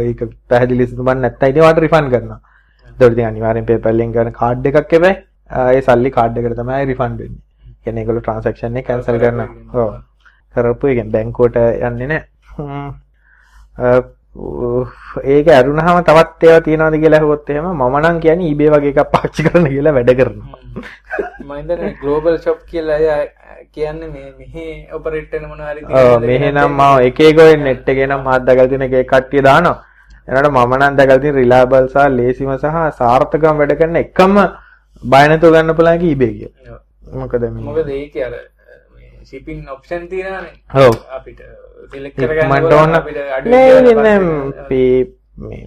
ඒක පැහැදිලි සිදුමන් නැත්නම් ඉතින් වාට රිෆන්ඩ් කරනවා. ඒකට ඉතින් අනිවාර්යෙන් PayPal එකෙන් ගන්න කාඩ් එකක් එපැයි. ඒ සල්ලි කාඩ් එකට තමයි රිෆන්ඩ් වෙන්නේ. කියන්නේ ඒගොල්ලෝ ට්‍රාන්සැක්ෂන් එක කැන්සල් කරනවා. ඔව්. කරපු එකෙන් බැංකුවට යන්නේ නැහැ. ඒක ඇරුණාම තවත් ඒවා තියනවාද කියලා අහුවොත් එහෙම මම නම් කියන්නේ eBay වගේ එකක් පාවිච්චි කරන්න කියලා වැඩ කරනවා. මම හිතන්නේ ග්ලෝබල් ෂොප් කියලා කියන්නේ මේ මෙහි ඔපරේට් වෙන මොනවා හරි ඔව් මෙහි නම් මම එක එක ඔය net එකේ නම් මාත් දැකලා තියෙන එක කට්ටිය දානවා. එනකොට මම නම් දැකලා තියෙන රිලයබල් සහ ලේසිම සහ සාර්ථකව වැඩ කරන එකම බය නැතුව ගන්න පුළුවන් එක eBay කියලා. මොකද මේ මොකද ඒකේ අර ශිපින් ඔප්ෂන් තියෙනවානේ. ඔව්. අපිට සිලෙක්ට් කරගන්න ඕන නෑ නෑ මේ මේ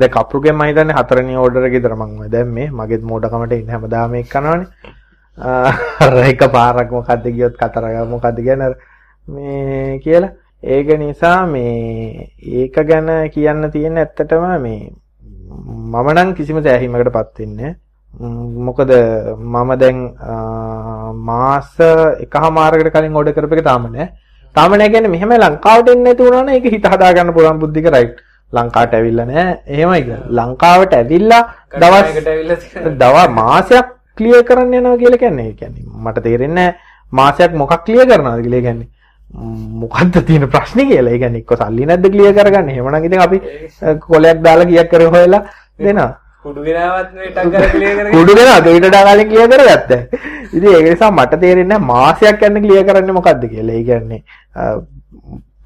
දැන් කප්රුගෙන් මම හිතන්නේ හතරවෙනි ඕඩර් එකේ විතර මම දැන් මේ මගෙත් මෝඩකමට ඉන්න හැමදාම ඒක කරනවානේ. අර එක පාරක් මොකද්ද කියොත් කතර මොකද්ද කියන්නේ මේ කියලා. ඒක නිසා මේ ඒක ගැන කියන්න තියෙන ඇත්තටම මේ මම නම් කිසිම සෑහීමකටපත් වෙන්නේ මොකද මම දැන් මාස එකහමාරකට කලින් ඕඩර් කරපු එක තාම නෑ. තාම නෑ කියන්නේ මෙහෙම ලංකාවට එන්නේ නැති වුණා නම් ඒක හිත හදා ගන්න පුළුවන් බුද්ධික රයිට්. ලංකාවට ඇවිල්ලා නෑ. එහෙමයි කියලා. ලංකාවට ඇවිල්ලා දවස් දවස් මාසයක් ක්ලියර් කරන්න යනවා කියලා කියන්නේ. ඒ කියන්නේ මට තේරෙන්නේ මාසයක් මොකක් ක්ලියර් කරනවද කියලා කියන්නේ. මොකද්ද තියෙන ප්‍රශ්නේ කියලා. ඒ කියන්නේ එක්ක සල්ලි නැද්ද ක්ලියර් කරගන්න. එහෙමනම් ඉතින් අපි කොලයක් දාලා කීයක් කරේ හොයලා දෙනවා. කුඩු ගෙනාවත් මේ ටක් කරලා ක්ලියර් කරගෙන කුඩු ගෙනාව ඊට වඩා කලින් ක්ලියර් කරගත්තා. ඉතින් ඒක නිසා මට තේරෙන්නේ මාසයක් යන ක්ලියර් කරන්නේ මොකද්ද කියලා. ඒ කියන්නේ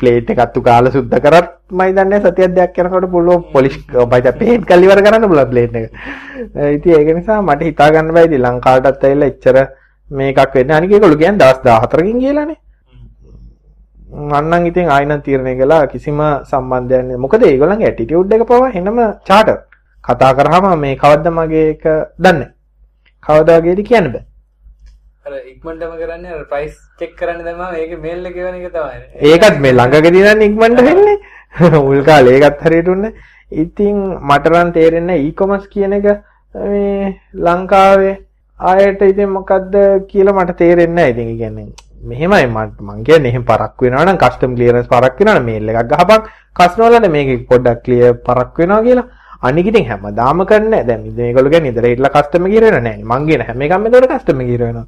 ප්ලේට් එකත් උකාලා සුද්ධ කරත් මම දන්නේ සතියක් දෙකක් යනකොට පුළුවන් පොලිෂ් බයිද පේන්ට් කරලා ඉවර කරන්න පුළුවන් ප්ලේට් එක. ඉතින් ඒක නිසා මට හිතා ගන්න බෑ ඉතින් ලංකාවටත් ඇවිල්ලා එච්චර මේකක් වෙන්නේ. අනික ඒගොල්ලෝ කියන්නේ දවස් 14කින් කියලානේ. මන්නම් ඉතින් ආයෙනම් තීරණය කළා කිසිම සම්බන්ධයක් නෑ. මොකද ඒගොල්ලන්ගේ ඇටිටියුඩ් එක පවා එනම චාටර්. කතා කරාම මේ කවද්ද මගේ එක දන්නේ. කවදා වගේද කියන්න බෑ. අර ඉක්මනටම කරන්නේ අර ප්‍රයිස් චෙක් කරන්න දැම්මම ඒකේ මේල් එක වෙන එක තමයි. ඒකත් මේ ළඟකදී නම් ඉක්මනට වෙන්නේ. <laughs> මුල් කාලේ ඒකත් හරියට උන්නේ. ඉතින් මට නම් තේරෙන්නේ e-commerce කියන එක මේ ලංකාවේ ආයෙත් ඉතින් මොකද්ද කියලා මට තේරෙන්නේ නැහැ. ඉතින් කියන්නේ මෙහෙමයි මට මං කියන්නේ එහෙම පරක් වෙනවා නම් කස්ටම් ක්ලියරන්ස් පරක් වෙනවා නම් මේල් එකක් ගහපන් කස්ටමර් වලට මේක පොඩ්ඩක් ක්ලියර් පරක් වෙනවා කියලා. අනික ඉතින් හැමදාම කරන්නේ දැන් මේගොල්ලෝ කියන්නේ ඉතල හිටලා කස්ටමර් ගිර වෙනවා නෑ. මං කියන හැම එකම එතකොට කස්ටමර් ගිර වෙනවා.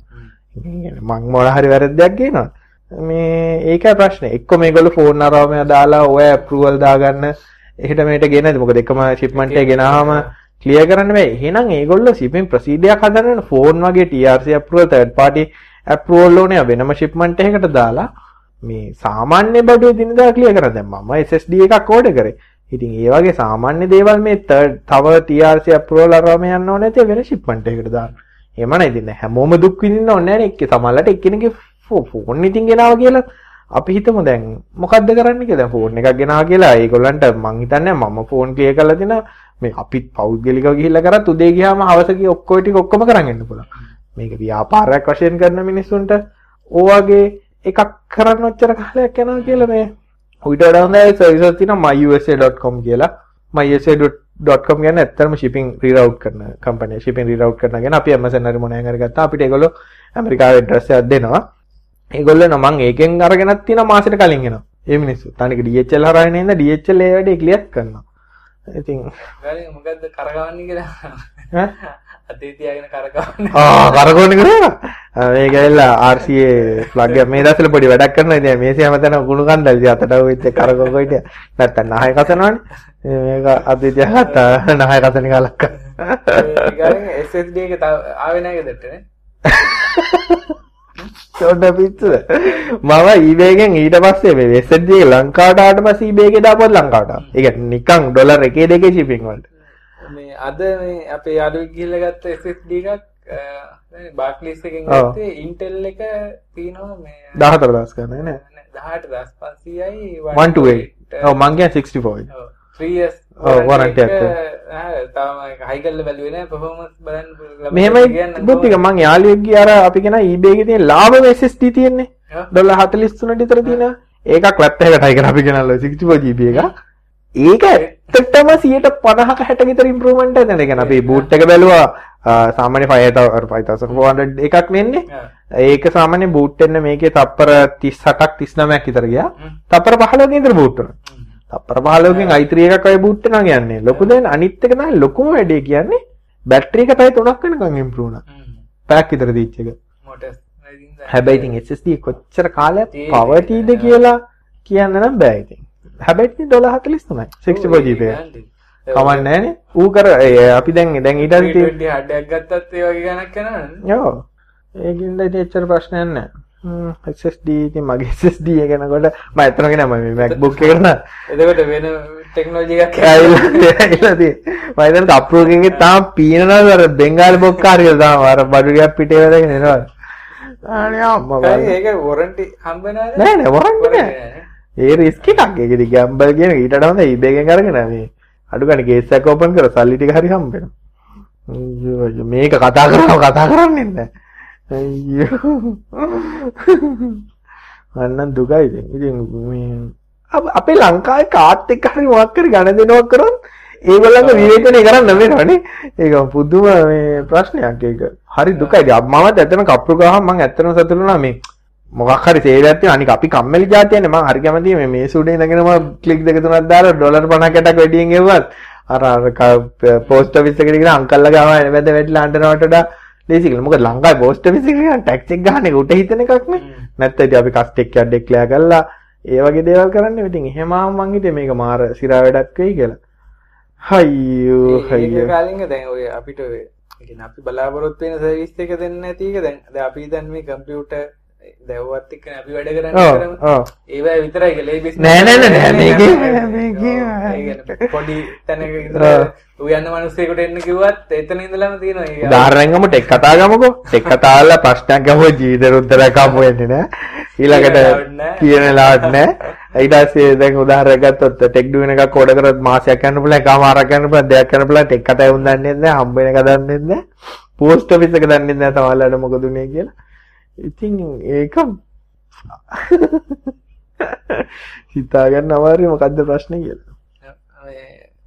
මං මොන හරි වැරද්දක් ගේනවා. මේ ඒකයි ප්‍රශ්නේ. එක්ක මේගොල්ලෝ ෆෝන් අරවම දාලා ඔය ඇප්‍රූවල් දාගන්න එහෙට මෙහෙට ගෙනද මොකද එකම ෂිප්මන්ට් එක ගෙනාම ක්ලියර් කරන්න බෑ. එහෙනම් ඒගොල්ලෝ shipping procedure එකක් හදන්න ෆෝන් වගේ TRC approval third party approval ඕනේ වෙනම shipment එකකට දාලා මේ සාමාන්‍ය බඩුවේ දිනදා ක්ලියර් කරා දැන් මම SSD එකක් ඕඩර් කරේ. ඉතින් ඒ වගේ සාමාන්‍ය දේවල් මේ තව TRC approval අරවම යන්න ඕනේ නැති වෙන shipment එකකට දාන්න. එහෙම නේද ඉතින් හැමෝම දුක් විඳින්න ඕනේ නැහැ නේ එක්ක සමහරවිට එක්කෙනෙක්ගේ ෆෝන් ඉතින් ගෙනාවා කියලා අපි හිතමු දැන් මොකද්ද කරන්න කියලා ෆෝන් එකක් ගෙනාවා කියලා ඒගොල්ලන්ට මං හිතන්නේ මම ෆෝන් ක්ලියර් කරලා දෙන මේ අපිත් පෞද්ගලිකව ගිහිල්ලා කරත් උදේ ගියාම හවස ගිය ඔක්කොම ටික ඔක්කොම කරන් එන්න පුළුවන්. මේක ව්‍යාපාරයක් වශයෙන් කරන මිනිස්සුන්ට ඕවාගේ එකක් කරන්න ඔච්චර කාලයක් යනවා කියලා මේ ඊට වඩා හොඳයි සර්විසස් තියෙනවා myusa.com කියලා. myusa.com කියන්නේ ඇත්තටම shipping reroute කරන කම්පැනි shipping reroute කරන ගැන අපි Amazon හරි මොනවාන් හරි ගත්තා අපිට ඒගොල්ලෝ ඇමරිකාවේ ඇඩ්‍රස් එකක් දෙනවා. ඒගොල්ලෝ මං ඒකෙන් අරගෙනත් තියෙනවා මාසෙට කලින් එනවා. ඒ මිනිස්සු. තනික DHL හරහා එන DHL ඒ වැඩේ ක්ලියර් කරනවා. ඉතින් මොකද්ද කරගවන්නේ කියලා ඈ අතේ තියාගෙන කරගවන්නේ <laughs> ආ කරකවන්නේ කරා. මේක ඇවිල්ලා RCA plug එක මේ දවස්වල පොඩි වැඩක් කරනවා. ඉතින් මේසේ හැමතැනම කුණු කන්දල් ඉතින් අතට වෙච්ච කරකවක හිටිය. නැත්තම් නහය කසනවනේ. මේක අතේ තියාගත්තා නහය කසන කාලක්. ඒකෙන් SSD එක ආවේ නැහැ ගෙදරට නේ ඔන්න පිස්සුද මම ඊබේගෙන් ඊට පස්සේ මේ SSD එක ලංකාවට ආවට පස්සේ ඊබේ එකේ දාපුවත් ලංකාවට. ඒ කියන්නේ නිකන් ඩොලර් එකේ දෙකේ shipping වලට. අද මේ අපේ යාළුවෙක් ගිහිල්ලා ගත්ත SSD එකක් බාක්ලිස් එකෙන්. ගත්තේ Intel එක තියෙනවා මේ 14000 ගන්න නේ. 18500යි 128. ඔව් මං කියන්නේ 64. ඔව් 3 years ඔව්, warranty එක, තාම හයි කරලා බැලුවේ නෑ performance බලන්න මෙහෙමයි බුද්ධික මං යාළුවෙක්ගේ අර අපි කියන eBay එකේ තියෙන ලාභම SSD තියෙන්නේ. ඩොලර් 43 විතර තියෙනවා. ඒකක් වැට් එකකට හයි කරලා අපි ගෙනල්ලා 64 GB එකක්. ඒක ඇත්තටම 150ක 60 විතර ඉම්ප්‍රූව්මන්ට් එකක් නේද? කියන්නේ අපි බූට් එක බැලුවා සාමාන්‍ය 5400 එකක් වෙන්නේ. ඒක සාමාන්‍ය බූට් වෙන්න මේකේ තප්පර 38ක් 39ක් විතර ගියා. හ්ම්. තප්පර 15කින් විතර බූට් වුණා. හ්ම්. තප්පර 15කින් i3 එකක් වගේ බූට් වෙනවා කියන්නේ. ලොකු දෙන අනිත් එක තමයි ලොකුම වැඩේ කියන්නේ බැටරි එක පැය 3ක් වෙනකන් ඉම්ප්‍රූව් වුණා. පැක් විතර දීච්ච එක. දැන් හැබැයි ඉතින් SSD කොච්චර කාලයක් නෑ. කියලා කියන්න නම් බෑ ඉතින්. හැබැයි ඉතින් ඩොලර් 43යි 64 GB එක. කමක් නෑනේ. ඌ කර අපි දැන් දැන් ඊට පස්සේ තියෙන- 320 හඩයක් ගත්තත් ඒ වගේ ගණක් යනවනේ ඔව්. ඒකින්ද ඉතින් එච්චර ප්‍රශ්නයක් නෑ. හ්ම් SSD ඉතින් මගේ <laughs> SSD එක යනකොට මම ඇත්තටම කියන මම මේ MacBook එකට නම් එතකොට වෙන ටෙක්නෝලොජි එකක් <laughs> ඇවිල්ලා තියෙන්නේ. මම හිතන්නේ අප්‍රූව් එකකින් තාම පීනනවා අර බෙන්ගාලි බොක්කාරිය තාම අර බඩුරියක් පිටේ වැදගෙන එනවා. <laughs> අනේ අම්මා. ඒක වොරන්ටි හම්බ වෙනවද නෑ නෑ වරන්ටි නෑ. ඒ රිස්ක් එකක් ඒක ඉතින් ගැම්බල් කියන එක ඊට වඩා හොඳ eBay එකෙන් අරගෙන මේ අඩු ගන්න කේස් එකක් ඕපන් කර සල්ලි ටික හරි හම්බ වෙනවා. අයියෝ අයියෝ මේක කතා කරනවා කතා කරන්නේ නැහැ. අයියෝ. අන්න දුකයි ඉතින්. ඉතින් මේ අප- ලංකාවේ කාත් එක්ක හරි මොකක් හරි ගණ දෙනවක් කරොත් ඒගොල්ලන්ගේ විවේචනය කරන්න වෙනවනේ. ඒක පුදුම මේ ප්‍රශ්නයක් ඒක. හරි දුකයි. මමත් ඇත්තටම කප්පු ගහම මම ඇත්තටම සතුටු වුණා මේ මොකක් හරි සේවයක් තියෙනවා. අනික අපි කම්මැලි જાතියනේ මම හරි කැමතියි මේ මේ සුඩේ ඉඳගෙන මම ක්ලික් දෙක තුනක් දාලා ඩොලර් 50කටක් වැඩියෙන් එව්වත් අර පෝස්ට් ඔෆිස් එකට ගිහලා අංකල්ලා ගාව වැද වැටිලා අඬනවට වඩා ලේසි කියලා. මොකද ලංකාවේ පෝස්ට් ඔෆිස් එකේ ගිහලා ටැක්ස් එක ගන්න එක උට හිතන එකක් නේ. නැත්නම් ඉතින් අපි කස්ටෙක් එකක් ඩෙක්ලෙයාර් කරලා ඒ වගේ දේවල් කරන්නේ. ඉතින් එහෙම මං හිතේ මේක මාර සිරා වැඩක් වෙයි කියලා. හයියෝ හයියෝ. කාලින්ග දැන් ඔය අපිට ඔය අපි බලාපොරොත්තු වෙන සර්විස් එක දෙන්නේ දැන් දැන් අපි දැන් මේ කම්පියුටර් දැව්වත් එක්ක අපි වැඩ කරන්නේ. ඒවා විතරයි කියලා ඒ business නෑ, නෑ, නෑ, මේකේ- මේකේ- පොඩි තැනක. ඉඳලා උයන්න මිනිස්සෙකුට එන්න කිව්වත් එතන ඉඳලාම තියෙනවා ඒක. උදාහරණයක් ගමු ටෙක් කතා ගමුකෝ. ටෙක් කතා වල ප්‍රශ්නයක් ගමුකෝ. ජීවිත උත්තරයක් හම්බ වෙන්නේ නෑ. ඊළඟට. කියන ලාවට නෑ. ඊට පස්සේ දැන් උදාහරණයක් ගත්තොත් ටෙක් ඩු වෙන එකක් ඕඩර් කරොත් මාසයක් යන්න පුළුවන් එකමාරක් යන්න පුළුවන් දෙයක් යන්න පුළුවන් ටෙක් කතා වුන් දන්නේ නෑ හම්බ වෙන එක දන්නේ නෑ. පෝස්ට් ඔෆිස් එක දන්නේ නෑ තමයිලාට මොකද උනේ කියලා ඉතින් ඒක හිතා ගන්න අමාරුයි මොකද්ද ප්‍රශ්නේ කියලා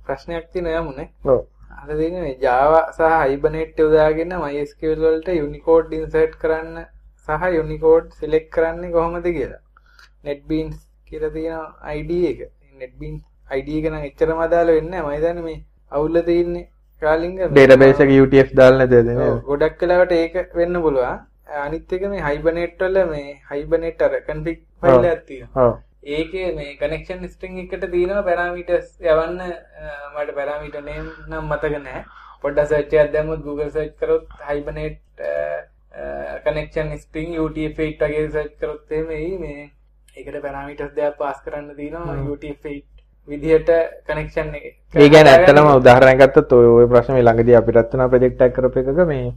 ප්‍රශ්නයක් තියෙනවා යමුනේ. ඔව් අර මේ Java සහ Hibernate යොදාගෙන MySQL වලට Unicode insert කරන්න සහ Unicode select කරන්නේ කොහොමද කියලා. NetBeans කියලා තියෙන ID එක. NetBeans ID එක නම් එච්චරම අදාළ වෙන්නේ නැහැ. මම හිතන්නේ මේ අවුල තියෙන්නේ කාලින්ග ඩේටාබේස් එක UTF දාලා නැතේද නේද ඔව්, ගොඩක් වෙලාවට ඒක වෙන්න පුළුවන්. අනිත් එක මේ Hibernate වල මේ අර config file එකක් තියෙනවා. ඒකේ මේ කනෙක්ෂන් ස්ට්‍රිං එකට තියෙනවා පැරාමීටර්ස් යවන්න මට පැරාමීටර් නේම් නම් මතක නැහැ. පොඩ්ඩක් සර්ච් එකක් දැම්මොත් Google සර්ච් කරොත් Hibernate කනෙක්ෂන් ස්ට්‍රිං UTF-8 වගේ සර්ච් කරොත් එහෙම එයි මේ ඒකට පැරාමීටර්ස් දෙකක් පාස් කරන්න තියෙනවා UTF-8 විදිහට කනෙක්ෂන් එක. ඒ කියන්නේ ඇත්තටම උදාහරණයක් ගත්තොත් ඔය ඔය ප්‍රශ්නේ ළඟදී අපිටත් තුනා ප්‍රොජෙක්ට් එකක් කරපු එකක මේ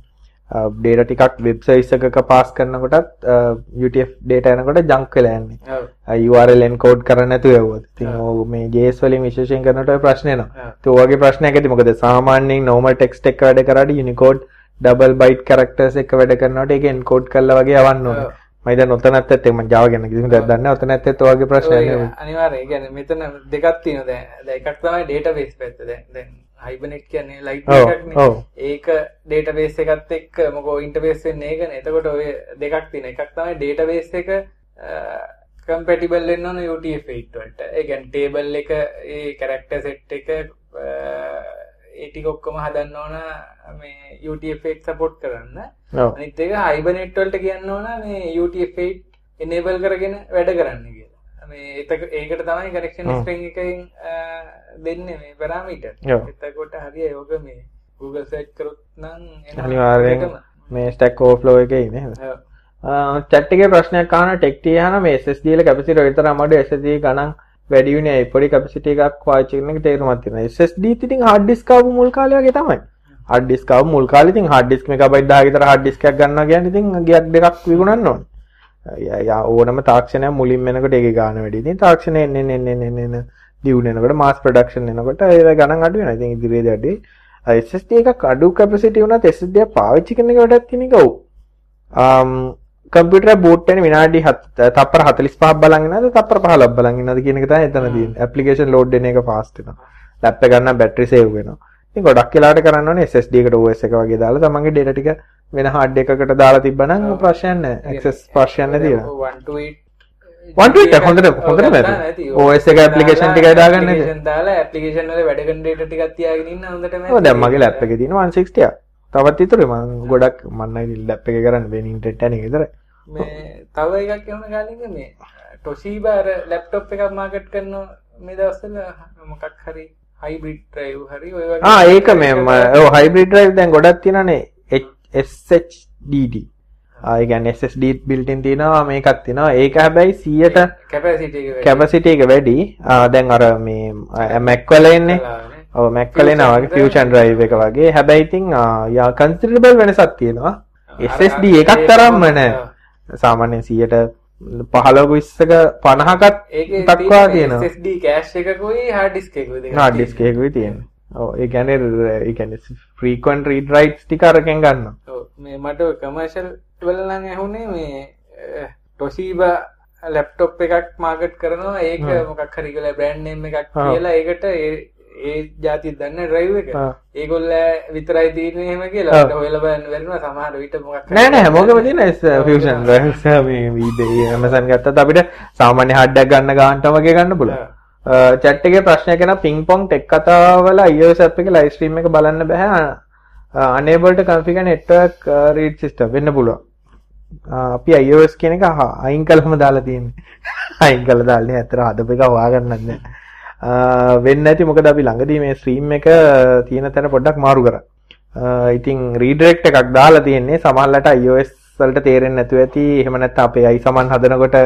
ඩේටා ටිකක් වෙබ් සර්විස් එකක පාස් කරනකොටත් UTF data එනකොට ජංක් වෙලා යන්නේ. URL encode කරන්න නැතුව යවුවොත්. ඉතින් ඕක මේ JS වලින් විශේෂයෙන් කරනකොට ප්‍රශ්නේ එනවා. ඒ වගේ ප්‍රශ්නයක් ඇති මොකද සාමාන්‍යයෙන් normal text එක වැඩ කරාට Unicode double byte characters එක වැඩ කරනකොට ඒක encode කරලා වගේ යවන්න ඕනේ. මම දැන් ඔතනත් ඇත්ත ඒක මම Java ගැන කිසිම දෙයක් දන්නේ නැහැ. ඔතනත් ඇත්ත ඔය වගේ ප්‍රශ්නයක් නෙවෙයි. අනිවාර්යයෙන්. කියන්නේ මෙතන දෙකක් තියෙනවා. දැන් එකක් තමයි database පැත්ත. දැන් දැන් Hibernate කියන්නේ එකක්නේ. ඔව්. ඒක database එකත් එක්ක මොකෝ interface වෙන්නේ ඒකනේ. එතකොට ඔය දෙකක් තියෙනවා. එකක් තමයි database එක compatible වෙන්න ඕන UTF-8 වලට. ඒ කියන්නේ table එක ඒ character set එක ඒ ටික ඔක්කොම හදන්න ඕන මේ UTF-8 support කරන්න. අනිත් එක Hibernate වලට කියන්න ඕන මේ UTF-8 enable කරගෙන වැඩ කරන්න කියලා. මේ ඒකට තමයි ඔව්. string එකෙන් දෙන්නේ මේ. ඔව්. එතකොට හරිය යෝග මේ Google search කරොත් නම් දෙකම. මේ stack overflow එකේ නේද? ඔව්. චැට් එකේ ප්‍රශ්නයක් අහන ටෙක් අහන මේ SSD වල කැපැසිටි විතර අමාරු SSD ගණන් වැඩි වුණේ පොඩි කැපැසිටි එකක් පාවිච්චි කරන එක තේරුමක් තියෙනවා SSD ඉතින් hard disk ආපු මුල් කාලේ වගේ තමයි hard disk ආපු මුල් කාලේ ඉතින් hard disk මෙගාබයිට් 10 විතර hard disk එකක් ගන්නවා කියන්නේ ඉතින් ගියක් දෙකක් විකුණන්න ඕනේ යා ඕනම තාක්ෂණයක් මුලින් වෙනකොට ඒකේ ගාන වැඩි ඉතින් තාක්ෂණය එන්න එන්න එන්න එන්න එන්න දියුණු වෙනකොට මාස් ප්‍රොඩක්ෂන් එනකොට ඒ ගණන් අඩු වෙනවා ඉතින් ඉදිරියේදී අඩුයි SSD එකක් අඩු කැපැසිටි වුණත් SSD එක පාවිච්චි කරන එක වැඩක් තියෙන එක ඔව් කම්පියුටර් බූට් වෙන විනාඩි 7 තප්පර 45ක් බලන් ඉන්නවද තප්පර 15ක් බලන් ඉන්නවද කියන එක තමයි එතන තියෙන්නේ. ඇප්ලිකේෂන් ලෝඩ් වෙන එක ෆාස්ට් වෙනවා. ලැප් එක ගන්න බැටරි සේව් වෙනවා. ඉතින් ගොඩක් වෙලාවට කරන්න ඕනේ SSD එකට OS එක වගේ දාලා තමන්ගේ data ටික වෙන hard එකකට දාලා තිබ්බනම් ප්‍රශ්නයක් නැහැ. access ප්‍රශ්නයක් නැති වෙනවා. 1 to 8 one tweet එක හොඳට හොඳට නැති. OS එක application ටිකයි දාගන්න application වල වැඩ කරන data ටිකක් තියාගෙන ඉන්න හොඳට ඔව් දැන් මගේ ලැප් එකේ තියෙන 160ක්. තවත් ඉතුරුයි මම ගොඩක් මම ලැප් එකේ කරන්නේ වෙන ඉන්ටර්නෙට් එක විතරයි. මේ තව එකක් එහම ගලින්ග මේ ටොෂීබාර ලැප්ටොප් එකක් මාකට් කරන මේ දවස්සල මොකක් හරි හයිබ්‍රිඩ් ට්‍රයිව් හරි ඔය ඒක මෙම හයිබ්‍රිඩ් ඩ්‍රයිව් දැන් ගොඩක් තියෙනනේ SSDD ආ ඒ කියන්නේ SSD in තියෙනවා මේකක් තියෙනවා. ඒක හැබැයි 100ට කැපැසිටි එක වැඩි. දැන් අර මේ Mac වල එන්නේ. ඔව් Mac වල එනවා වගේ fusion drive එක වගේ. හැබැයි ඉතින් යා considerable වෙනසක් තියෙනවා. SSD එකක් තරම්ම නෑ. සාමාන්‍යයෙන් 100ට 15ක 20ක 50කත් දක්වා තියෙනවා. SSD කෑෂ් එකකුයි disk එකකුයි තියෙනවා ඔව් ඒ කියන්නේ ඒ කියන්නේ frequent read writes ටික අරගෙන ගන්නවා. ඔව් මේ මට කමර්ෂල් වල නම් ඇහුනේ මේ Toshiba ලැප්ටොප් එකක් මාකට් කරනවා. ඒක මොකක් හරි කියලා බ්‍රෑන්ඩ් නේම් එකක් කියලා ඒකට ඒ ජාති දන්න ඩ්‍රයිව් එක. ඒගොල්ල විතරයි එහෙම කියලා. හොයලා බලන්න වෙනවා සමහර විට මොකක් නෑ නෑ හැමෝගෙම තියෙන ෆියුෂන් ඩ්‍රයිව්ස් මේ ඊබේ Amazon ගත්තත් අපිට සාමාන්‍ය හાર્ඩ් එකක් ගන්න ගානටම වගේ ගන්න පුළුවන් chat එකේ ප්‍රශ්නයක් එනවා ping pong tech කතාවල iOS app එකේ live stream එක බලන්න බෑ unable to configure network read system වෙන්න පුළුවන් අපි iOS කියන එක අයින් කළම දාලා තියෙන්නේ <laughs> අයින් කළා දාන්නේ ඇත්තට හදපු එක හොයාගන්නත් නෑ වෙන්න ඇති මොකද අපි ළඟදී මේ ස්ට්‍රීම් එක තියෙන තැන පොඩ්ඩක් මාරු කරා. ඉතින් රීඩිරෙක්ට් එකක් දාලා තියෙන්නේ සමහරවිට iOS වලට තේරෙන්නේ නැතුව ඇති. එහෙම නැත්නම් අපේ iSaman හදනකොට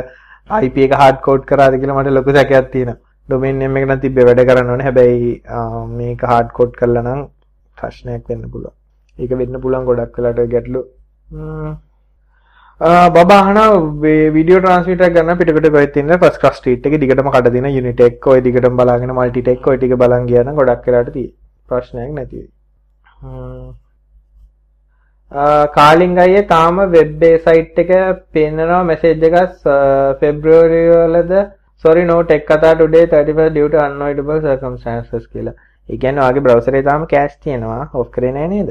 IP එක hard code කරාද කියලා මට ලොකු සැකයක් තියෙනවා. Domain name එක නම් තිබ්බේ වැඩ කරන්න ඕනේ. හැබැයි මේක hard code කරලා නම් ප්‍රශ්නයක් වෙන්න පුළුවන්. ඒක වෙන්න පුළුවන් ගොඩක් වෙලාට ගැටලු. බබාහන වීඩියෝ ට්‍රන්ස්මිට ගන්න පිටකට පැත්තින්න පස් ක්‍රස්ටීට් එක දිගටම කඩ දින යුනිටෙක් ඔය දිගටම බලාගෙන මල්ටිටෙක් ඔය ටික බලන් කියන ගොඩක් කරට තිය ප්‍රශ්නයක් නැතිව කාලිං අය තාම වෙබ්බේ සයිට් එක පෙන්නවා මෙසේජ් එකක් ෆෙබ්‍රවරිවලද සොරි නෝ ටෙක් කතා today 31 due to unavoidable circumstances කියලා. ඒ කියන්නේ ඔයාගේ බ්‍රවුසර් එකේ තාම කෑෂ් තියෙනවා ඔෆ් කරේ නැහැ නේද?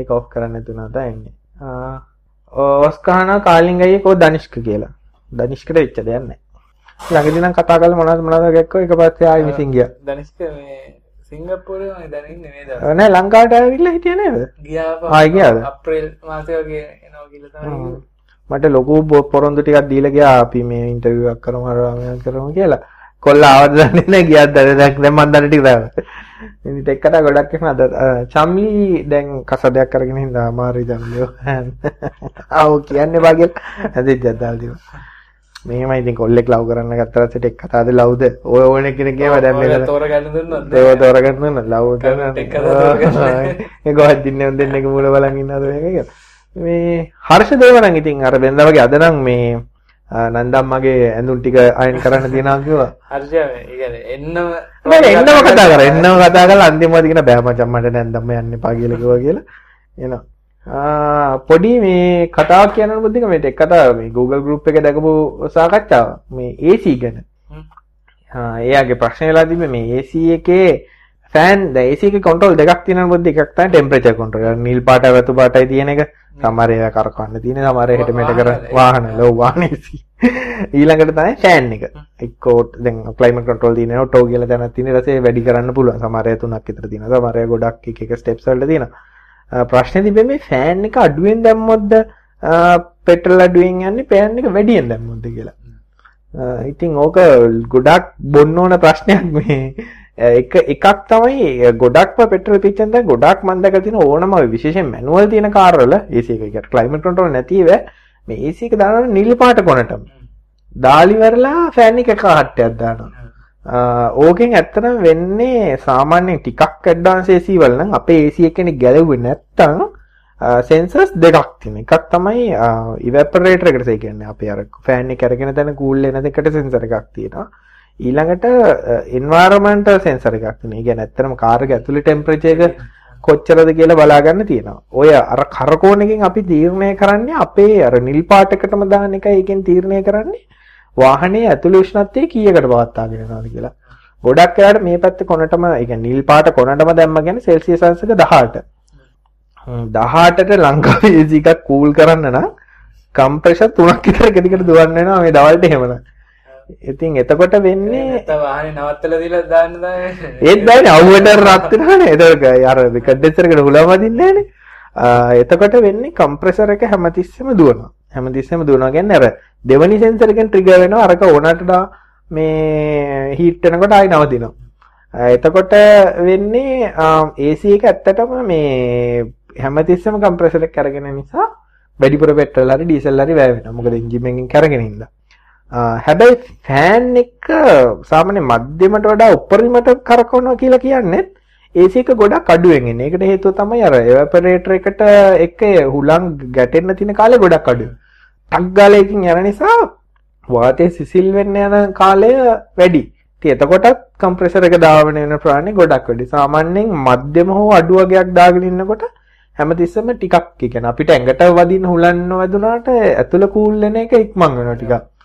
ඒක ඔෆ් කරන්න නැත එන්නේ. ඔස්කාන කාලිං අයියේ කෝ දනිෂ්ක කියලා. දනිෂ්කට වෙච්ච දෙයක් නැහැ. ළඟදී නම් කතා කරලා මොනවද මොනවද ගැක්කෝ ඊට පස්සේ ආයෙ මිසින් ගියා. දනිෂ්ක මේ සිංගප්පූරේ මම දැන් ඉන්නේ නේද? නෑ ලංකාවට ආවිල්ලා හිටියේ නේද? ගියා ආයි ගියාද? අප්‍රේල් මාසේ වගේ එනවා කියලා තමයි. මට ලොකු පොරොන්දු ටිකක් දීලා ගියා අපි මේ ඉන්ටර්විව් එකක් කරමු අරම කරමු කියලා. කොල්ල ආවද දන්නේ නැහැ ගියත් දැන් දැන් මම දන්න ටික දාලා. ඉතින් ටෙක් කතා ගොඩක් එහෙම අද චම්ලි දැන් කසදයක් කරගෙන හින්දා අමාරුයි චම්ලියෝ. ආව් කියන්නේ බාගෙල් ඇදෙත් ජද්දාල් දිව. මෙහෙමයි ඉතින් කොල්ලෙක් ලව් කරන්න ගත්තා පස්සේ ටෙක් කතාවද ලව්ද? ඔය ඕන කෙනෙක් ගේම දැන් මේ තෝරගන්න දුන්නොත් ඒව තෝරගන්න දුන්න ලව් කරන ටෙක් කතා තෝරගන්න. <laughs> ඒ ගොඩක් දින්නේ දෙන්නෙක් මූල බලන් ඉන්නවද මේක කියලා. මේ හර්ෂ දේව නම් ඉතින් අර වෙනදා වගේ අද නම් මේ නන්දම් මගේ ඇඳුම් ටික අයන් කරන්න තියෙනවා කිව්වා. හර්ෂය එන්නම එන්නම කතා කරා. එන්නම කතා කරලා අන්තිමවදී කියන බෑ මචං මට නැන්දම් යන්න එපා කියලා කිව්වා කියලා. එනවා. පොඩි මේ කතාවක් කියන්න බුද්ධික මේ ටෙක් කතාව මේ Google group එකේ දැකපු සාකච්ඡාව මේ AC ගැන. එයාගේ ප්‍රශ්නේ වෙලා තිබ්බේ මේ AC එකේ ෆෑන් දැන් AC එකේ කන්ට්‍රෝල් දෙකක් තියෙනවා බුද්ධි එකක් තමයි ටෙම්පරේචර් කන්ට්‍රෝල්. නිල් පාට රතු පාටයි තියෙන එක. සමහර ඒවා කරකවන්න තියෙන සමහර හෙට මෙහෙට කර වාහන ලෝ වාහන AC. ඊළඟට තමයි ෆෑන් එක. එක්කෝ දැන් ක්ලයිමේට් කන්ට්‍රෝල් තියෙනවා ඔටෝ කියලා දැනක් තියෙන පස්සේ වැඩි කරන්න පුළුවන්. සමහර ඒවා තුනක් විතර තියෙනවා. සමහර ඒවා ගොඩක් එක එක ස්ටෙප්ස් වලට තියෙනවා. ප්‍රශ්නේ තිබෙන්නේ මේ ෆෑන් එක අඩුවෙන් දැම්මොත්ද පෙට්‍රල් අඩුවෙන් යන්නේ ෆෑන් එක වැඩියෙන් දැම්මොත්ද කියලා. ඉතින් ඕක ගොඩක් බොන්න ඕන ප්‍රශ්නයක් මේ එක එකක් තමයි ගොඩක්ම පෙට්‍රල් පිච්චෙන් දැන් ගොඩක් මම දැකලා තියෙන ඕනම විශේෂයෙන් මැනුවල් තියෙන කාර් වල AC එක කියන්නේ ක්ලයිමේට් කන්ට්‍රෝල් නැතිව මේ එක දානවා නිල් පාට කොනටම. දාලි වරලා ෆෑන් එක කහට්ටයක් දානවා. ඕකෙන් ඇත්තටම වෙන්නේ සාමාන්‍යයෙන් ටිකක් ඇඩ්වාන්ස් AC වල නම් අපේ AC එකනේ ගැලවුවේ නැත්තම් සෙන්සර්ස් දෙකක් තියෙන. එකක් තමයි ඉවැපරේටර් එකට ඒ කියන්නේ අපේ අර ෆෑන් එක අරගෙන තැන කූල් වෙන දෙකට සෙන්සර් එකක් තියෙනවා. ඊළඟට එන්වයරන්මන්ටල් සෙන්සර් එකක් තියෙනවා. ඒ කියන්නේ ඇත්තටම කාර් එක ඇතුලේ ටෙම්පරේචර් එක කොච්චරද කියලා බලා ගන්න තියෙනවා. ඔය අර කරකෝණකින් අපි තීරණය කරන්නේ අපේ අර නිල් පාටකටම දාන එක ඒකෙන් තීරණය කරන්නේ වාහනේ ඇතුළේ උෂ්ණත්වය කීයකට පවත්වාගෙන යනවද කියලා. ගොඩක් වෙලාවට මේ පැත්තේ කොනටම ඒ කියන්නේ නිල් පාට කොනටම දැම්ම කියන්නේ සෙල්සියස් අංශක 18. 18ට ලංකාවේ AC එකක් කූල් කරන්න නම් කම්ප්‍රෙෂර් තුනක් විතර එක දිගට දුවන්න වෙනවා මේ දවල්ට එහෙමනම්. ඉතින් එතකොට වෙන්නේ නැත්නම් වාහනේ නවත්තලා දීලා දාන්න දාන්නේ. ඒත් බෑනේ අවුවට රත් වෙනවනේ. ඒක අර කඩෙච්චරකට හුලම වදින්නේ නෑනේ. එතකොට වෙන්නේ කම්ප්‍රෙසර් එක හැමතිස්සෙම දුවනවා. හැමතිස්සෙම දුවනවා කියන්නේ අර දෙවනි සෙන්සර් එකෙන් ට්‍රිගර් වෙනවා අරක ඕනට මේ හීට් වෙනකොට ආයි නවතිනවා. එතකොට වෙන්නේ AC එක ඇත්තටම මේ හැමතිස්සෙම කම්ප්‍රෙසර් එක කරගෙන නිසා වැඩිපුර පෙට්‍රල් හරි ඩීසල් හරි වැය වෙනවා. මොකද එන්ජින් එකෙන් කරගෙන ඉඳලා. හැබැයි ෆෑන් එක සාමාන්‍ය මධ්‍යමට වඩා උපරිමට කරකවනවා කියලා කියන්නේ AC එක ගොඩක් අඩුවෙන් එන්නේ. ඒකට හේතුව තමයි අර එවැපරේටර් එකට එක හුලං ගැටෙන්න තියෙන කාලේ ගොඩක් අඩුයි. ටක් ගාලා එකකින් යන නිසා වාතය සිසිල් වෙන්න යන කාලය වැඩි. ඉතින් එතකොටත් කම්ප්‍රෙසර් එක දාවන වෙන ප්‍රාණි ගොඩක් වැඩි. සාමාන්‍යයෙන් මධ්‍යම හෝ අඩු වගේක් දාගෙන ඉන්නකොට හැමතිස්සෙම ටිකක් ඒ කියන්නේ අපිට ඇඟට වදින හුලන්න වැදුනාට ඇතුළ කූල් වෙන එක ඉක්මන් වෙනවා ටිකක්.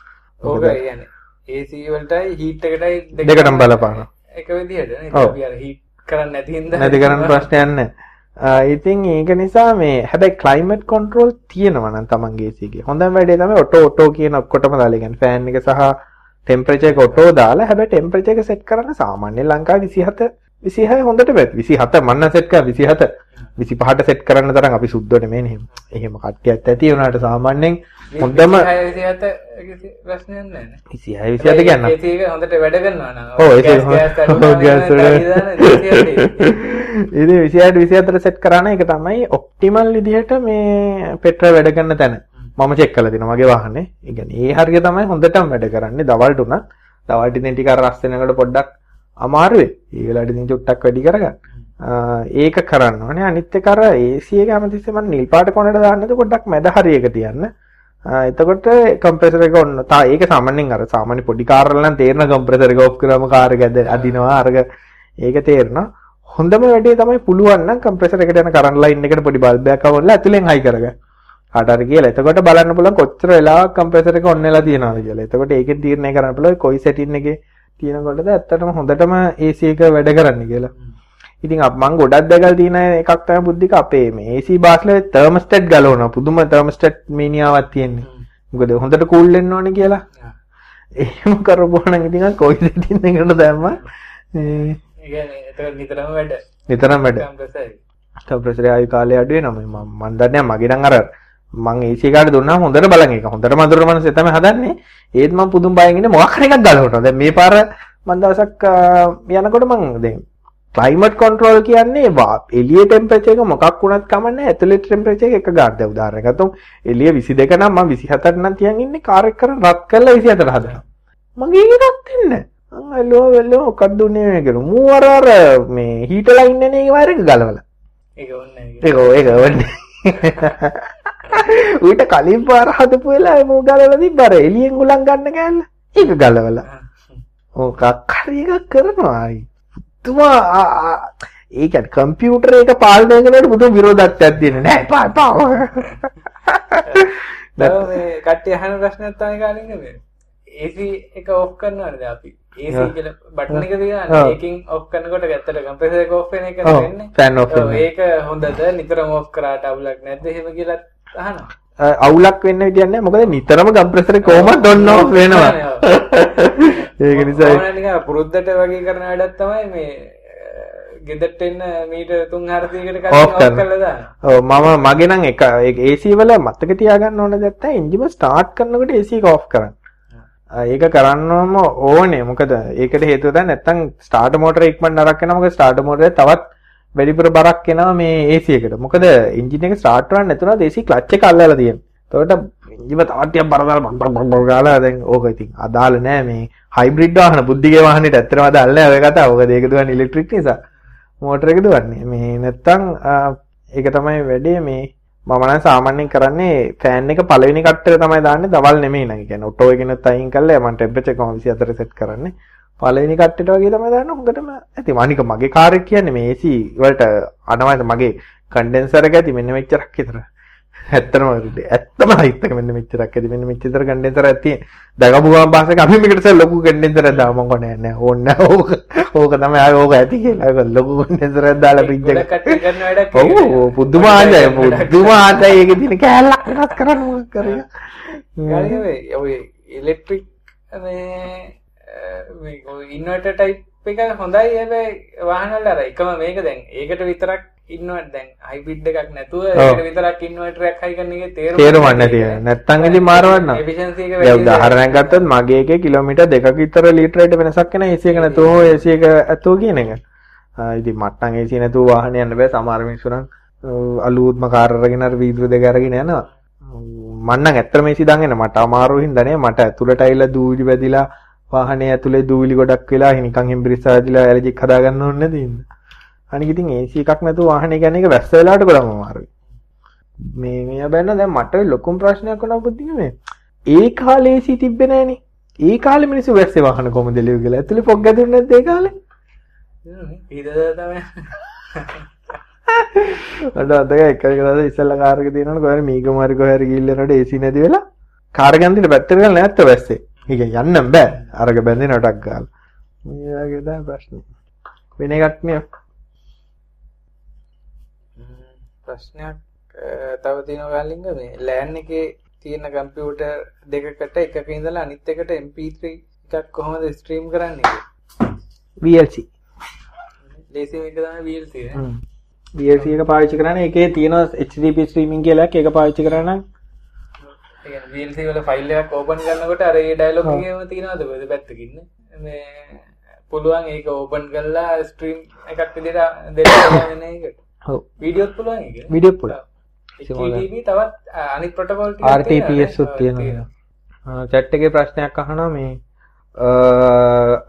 ඕක කියන්නේ AC වලටයි හීට් එකටයි දෙකටම බලපානවා. එක විදිහට නේ. අපි අර හීට් කරන්නේ නැති හින්දා නැති කරන්න ප්‍රශ්නයක් නැහැ. ඉතින් ඒක නිසා මේ හැබැයි ක්ලයිමේට් කන්ට්‍රෝල් තියෙනවා නම් තමන්ගේ AC එකේ. හොඳම වැඩේ තමයි ඔටෝ ඔටෝ කියන ඔක්කොටම දාලා කියන්නේ ෆෑන් එක සහ ටෙම්පරේචර් එක ඔටෝ දාලා හැබැයි ටෙම්පරේචර් එක සෙට් කරන්න සාමාන්‍ය ලංකාවේ 27 26 හොඳට බෑ 27 මන්න සෙට් කරා 27 25ට සෙට් කරන්න තරම් අපි සුද්ධ නෙමෙයි එහෙම. එහෙම කට්ටියත් ඇති වුණාට සාමාන්‍යයෙන් හොඳම 27 ප්‍රශ්නයක් නැහැ නේ. 26 27 කියන්න. එක හොඳට වැඩ කරනවා නම්. ඔව්, ඒක ඉතින් ඉතින් 28 24 සෙට් කරාන එක තමයි ඔප්ටිමල් විදිහට මේ පෙට්‍රල් වැඩ කරන තැන. මම චෙක් කරලා දිනවා මගේ වාහනේ. ඒ කියන්නේ ඒ හරිය තමයි හොඳටම වැඩ කරන්නේ දවල්ට උනත්. දවල්ට ඉතින් ටික අර රස් වෙනකොට පොඩ්ඩක් අමාරුයි. ඒ වෙලාවට ඉතින් චුට්ටක් වැඩි කරගන්න. ආ, ඒක කරන්න ඕනේ. අනිත් එක අර AC එක හැමතිස්සෙම මම නිල් පාට කොනට දාන්නද පොඩ්ඩක් මැද හරියක තියන්න. ආ, එතකොට කම්ප්‍රෙසර් එක ඔන්න තා ඒක සාමාන්‍යයෙන් අර සාමාන්‍ය පොඩි කාර් වල නම් තේරෙන කම්ප්‍රෙසර් එක ඔෆ් කරාම කාර් එක ඇද අදිනවා අරග ඒක තේරෙනවා. හොඳම වැඩේ තමයි පුළුවන් නම් කම්ප්‍රෙසර් එකට යන කරන්ට් ලයින් එකට පොඩි බල්බයක් අවුල්ලා ඇතුලෙන් හයි කරගන්න. කාට හරි කියලා. එතකොට බලන්න පුළුවන් කොච්චර වෙලාවක් කම්ප්‍රෙසර් එක ඔන් වෙලා තියෙනවද කියලා. එතකොට ඒකෙන් තීරණය කරන්න පුළුවන් කොයි සෙටින් එකේ තියෙනකොටද ඇත්තටම හොඳටම AC එක වැඩ කරන්නේ කියලා. ඉතින් අප මං ගොඩක් දැකලා තියෙන එකක් තමයි බුද්ධික අපේ මේ AC බාස්ලේ තර්මස්ටැට් ගලවනවා. පුදුම තර්මස්ටැට් මීනියාවක් තියෙන්නේ. මොකද හොඳට කූල් වෙන්න ඕනේ කියලා. එහෙම කරපුවා නම් ඉතින් කොයි සෙටින් එකකට දැම්මා. ඒ. කියන්නේ ඒක නිතරම වැඩ. නිතරම වැඩ. කම්ප්‍රෙසර් ආයු කාලය අඩු වෙනවා. මම මන් දන්නේ මගේ නම් අර මං AC එකට දුන්නාම හොඳට බලන් එක. හොඳට මදුර මනසේ තමයි හදන්නේ. ඒත් මම පුදුම බයෙන් ඉන්නේ මොකක් හරි එකක් ගලවනවා. දැන් මේ පාර මන් දවසක් යනකොට මං දැන් ක්ලයිමේට් කන්ට්‍රෝල් කියන්නේ වා එළිය ටෙම්පරේචර් එක මොකක් වුණත් කමන්නේ ඇතුලේ ටෙම්පරේචර් එක එක ගන්න උදාහරණයක් ගත්තොත් එළිය 22 නම් මම 27ට නම් තියන් ඉන්නේ කාර් එක කරන් රත් කරලා 27ට හදනවා. මගේ රත් වෙන්නේ නැහැ. අල්ලෝ වෙල්ලෝ මොකක්ද උනේ මේ කියලා මූ අර අර මේ හීටලා ඉන්නේ නේ වයර් එක ගලවලා. ඒක ඕනේ ඒක ඒක වන්නේ <laughs> ඌට කලින් පාර හදපු වෙලාවේ මූ ගලවලා තිබ්බර එළියෙන් උලන් ගන්න කෑල්ල ඒක ගලවලා. මොකක් හරි එකක් කරනවා. අයි තුමා ඒ කියන්නේ කම්පියුටර් එක පාලනය කරනකොට බුදු විරෝධත්වයක් දෙන්නේ නැහැ. පා පා <laughs> දැන් මේ කට්ටිය අහන ප්‍රශ්නයක් තමයි කාලින්ද මේ. AC එක ඔෆ් කරනවද අපි. කියලා බටන් එක ඒකෙන් ඔෆ් කම්ප්‍රෙසර් එක ඔෆ් වෙන එක ඔෆ් ඔව් ඒක හොඳද? නිතරම ඔෆ් කරාට අවුලක් නැද්ද? එහෙම කියලා අහනවා. අවුලක් වෙන්න විදියක් නැහැ. මොකද නිතරම කොහොමද ඔන් ඔෆ් වෙනවා <laughs> ඒක නිසා පුරුද්දට වගේ කරන වැඩක් තමයි මේ ගෙදරට එන්න මීට 3 400කට කලින් Off ඔෆ් කරන. කරලා දාන්න ඔව් මම මගේ නම් එක ඒක AC වල මතක තියාගන්න ඕන තමයි එන්ජිම ස්ටාර්ට් කරනකොට එක ඔෆ් කරන්න. ඒක කරන්නම ඕනේ. මොකද ඒකට හේතුව තමයි නැත්තම් ස්ටාර්ටර් මෝටර ඉක්මනට නරක් වෙනවා. මොකද ස්ටාර්ටර් මෝටරේ තවත් වැඩිපුර බරක් එනවා මේ AC එකට. මොකද එන්ජින් එක ස්ටාර්ට් කරන්න නැතුණාද AC ක්ලච් එක අල්ලලා තියෙනවා. එතකොට ඉතින් තවත් ටිකක් බරදාල බම් බම් බම් ගාලා දැන් ඕක ඉතින් අදාළ නෑ මේ හයිබ්‍රිඩ් වාහන බුද්ධිගේ වාහනේට ඇත්තටම අදාළ නෑ ඔය කතාව. ඔක දෙක දුවන්නේ ඉලෙක්ට්‍රික් නිසා. මෝටර එක දුවන්නේ. මේ නැත්තම් ඒක තමයි වැඩේ මේ මම නම් සාමාන්‍යයෙන් කරන්නේ ෆෑන් එක පළවෙනි කට්ටර තමයි දාන්නේ දවල් නෙමෙයි නං. කියන්නේ ඔටෝ එකෙනුත් අයින් කරලා මම ටෙම්පරේචර් එක 24 සෙට් කරන්නේ. පළවෙනි කට්ටට වගේ තමයි දාන්න හොඳටම ඇති. අනික මගේ කාර් එක කියන්නේ මේ AC වලට අනවයිද මගේ කන්ඩෙන්සර් එක ඇති මෙන්න මෙච්චරක් විතර. ඇත්තම ඇත්තම හයිත් එක මෙන්න මෙච්චරක් ඇති. මෙන්න මෙච්චර එකක් තියෙන. දගපු ගමන් පස්සේ අපි මේකට සල් ලොකු කන්ඩෙන්සර් එකක් දාමු මං කොනේ නෑ ඕන්න ඕක ඕක තමයි ආය ඕක ඇති කියලා. ලොකු එකක් දාලා ෆ්‍රිජ් එක. කට්ටිය කරන වැඩක් ඔව් පුදුම ආදයි පුදුම ආදයි ඒකේ තියෙන කෑල්ලක් වෙනස් කරන්න මොකක් කරේ. ගාලිය ඔය ඉලෙක්ට්‍රික් මේ ඉන්වර්ටර් ටයිප් එක හොඳයි. හැබැයි වාහන වල අර එකම මේක දැන්. ඒකට විතරක් ඉන්නවට දැන්? හයිබ්‍රිඩ් එකක් නැතුව ඒකට විතරක් ඉන්වර්ටර් එකක් හයි කරන එකේ තේරුම තේරුමක් නැති නැත්තම් ඉතින් මාරවන්න. efficiency එක දැන් උදාහරණයක් ගත්තොත් මගේ එකේ කිලෝමීටර් දෙකක විතර ලීටරයට වෙනසක් එන AC එක නැතුව හෝ AC එක ඇතුව කියන එක. ඉතින් මට්ටම් AC නැතුව වාහන යන්න බෑ. සමහර මිනිස්සු නම් අලුත්ම කාර් අරගෙන අර වීදුරු දෙක අරගෙන යනවා. මම නම් ඇත්තටම AC දාගෙන මට අමාරු හින්දා නේ. මට ඇතුළට ඇවිල්ලා දූවිලි වැදිලා වාහනේ ඇතුලේ දූවිලි ගොඩක් වෙලා නිකන් හෙම්බිරිස්සා වැදිලා ඇලර්ජික් හදා ගන්න ඕනේ නැති ඉන්න. අනික ඉතින් AC එකක් නැතුව වාහනේ ගන්න එක වැස්ස වෙලාවට ගොඩක් අමාරුයි. මේ මෙයා බැන්න දැන් මට ලොකුම ප්‍රශ්නයක් වුණා පුතින් මේ ඒ කාලේ AC තිබ්බේ නැහනේ. ඒ කාලේ මිනිස්සු වැස්සේ වාහන කොහොමද ලියු කියලා. ඇතුලේ පොක් ගැදුන්නේ නැද්ද ඒ කාලේ? මට අතක එක එක දවස් ඉස්සෙල්ලා කාර් එක තියෙනකොට කොහරි මීගමාරි කොහරි ගිහිල්ලා යනකොට AC නැති වෙලා කාර් ගන්න දින පැත්තට ගාලා නැත්ත වැස්සේ. ඒක යන්නම් බෑ. අරග බැඳෙන ටක් ගාලා. මේ වගේ තමයි ප්‍රශ්නේ. වෙන එකක් නේ. ප්‍රශ්නයක් තව තියෙනවා ගාලින්ග මේ ලෑන් එකේ තියෙන කම්පියුටර් දෙකකට එකක ඉඳලා අනිත් එකට MP3 එකක් කොහොමද ස්ට්‍රීම් කරන්නේ? VLC. ලේසිම එක තමයි VLC නේ. VLC එක පාවිච්චි කරන්නේ ඒකේ තියෙන HTTP streaming කියලා එකක් ඒක පාවිච්චි කරා නම් VLC වල ෆයිල් එකක් ඕපන් කරනකොට අර ඒ ඩයලොග් එකේම තියෙනවද? කොහෙද පැත්තකින් මේ පුළුවන් ඒක ඕපන් කරලා ස්ට්‍රීම් එකක් විදිහට දෙන්න වෙන එකට වීඩියෝත් පුළුවන් ඒක වීඩියෝ පුළුවන්. තවත් අනිත් ප්‍රොටෝකෝල් RTPS උත් තියෙනවා. චැට් එකේ ප්‍රශ්නයක් අහනවා මේ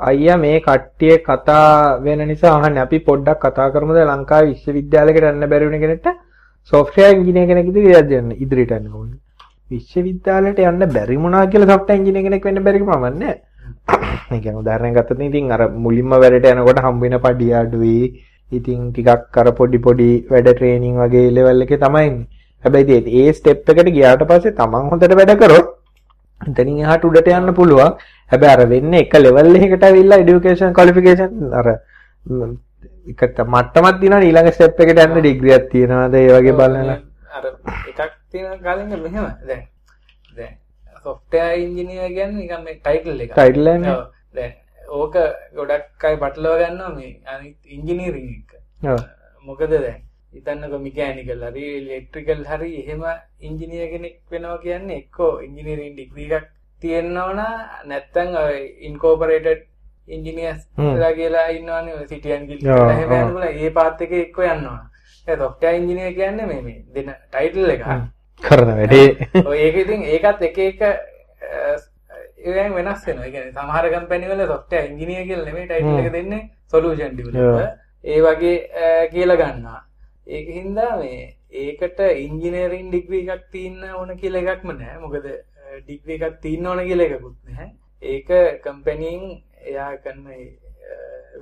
අයියා මේ කට්ටිය කතා වෙන නිසා අහන්නේ අපි පොඩ්ඩක් කතා කරමුද ලංකාවේ විශ්වවිද්‍යාලයකට යන්න බැරි වෙන කෙනෙක්ට සොෆ්ට්වෙයාර් ඉංජිනේර කෙනෙක් ඉදිරියට යන්න ඉදිරියට යන්න ඕනේ. විශ්වවිද්‍යාලයට යන්න බැරි වුණා කියලා සොෆ්ට්වෙයාර් ඉංජිනේර කෙනෙක් වෙන්න බැරි කමක් නැහැ. <coughs> ඒ කියන්නේ උදාහරණයක් ගත්තොත් ඉතින් අර මුලින්ම වැඩට යනකොට හම්බ වෙන පඩිය අඩුයි. ඉතින් ටිකක් අර පොඩි පොඩි වැඩ ට්‍රේනින් වගේ ලෙවල් එකේ තමයි ඉන්නේ. හැබැයි ඉතින් ඒ ස්ටෙප් එකට ගියාට පස්සේ තමන් හොඳට වැඩ කරොත් එතනින් එහාට උඩට යන්න පුළුවන්. හැබැයි අර වෙන්නේ එක ලෙවල් එකකට ඇවිල්ලා এডুকেෂන් ක්වොලිෆිකේෂන් අර එක මට්ටමක් දිනන ඊළඟ ස්ටෙප් එකට යන්න ඩිග්‍රියක් තියෙනවාද ඒ වගේ බලනවා. අර එකක් තියෙන කලින් මෙහෙම දැන් දැන් software engineer කියන්නේ නිකන් මේ title එක. title එක. දැන් ඕක ගොඩක් අය බටලව ගන්නවා මේ අනිත් ඉංජිනීරින් එක මොකද දැන් හිතන්නකො මිකෑනිකල් හරි ඉලෙක්ට්‍රිකල් හරි එහෙම ඉංජිනේර් කෙනෙක් වෙනවා කියන්නේ එක්කෝ ඉංජිනේරින් ඩිග්‍රී එකක් තියෙනවා නැත්නම් ඔය ඉන්කෝපරේටඩ් ඉංජිනියර්ස් හ්ම්. ලා කියලා ඉන්නවනේ සිටියන් ගිල් එහෙම පුළුවන්. ඒ පාත් එකේ එක්කෝ යනවා. ඒ සොෆ්ට්වෙයාර් ඉංජිනේර් කියන්නේ මේ මේ දෙන ටයිටල් එක. කරන වැඩේ ඒක ඉතින් ඒකත් එක එක ඒවෙන් වෙනස්. ඒ කියන්නේ සමහර කම්පැනි වල සොෆ්ට්වෙයාර් ඉංජිනේර් කියලා නෙමෙයි ටයිටල් එක දෙන්නේ සොලියුෂන් ඩෙවලොපර්. ඒ වගේ අ, කියලා ගන්නවා. ඒක හින්දා මේ ඒකට ඉංජිනේරින් ඩිග්‍රී එකක් තියෙන්න ඕන කියලා එකක්ම නැහැ. මොකද ඩිග්‍රී එකක් තියෙන්න ඕන කියලා එකකුත් නැහැ. ඒක කම්පැනියෙන් එයා කරන අ,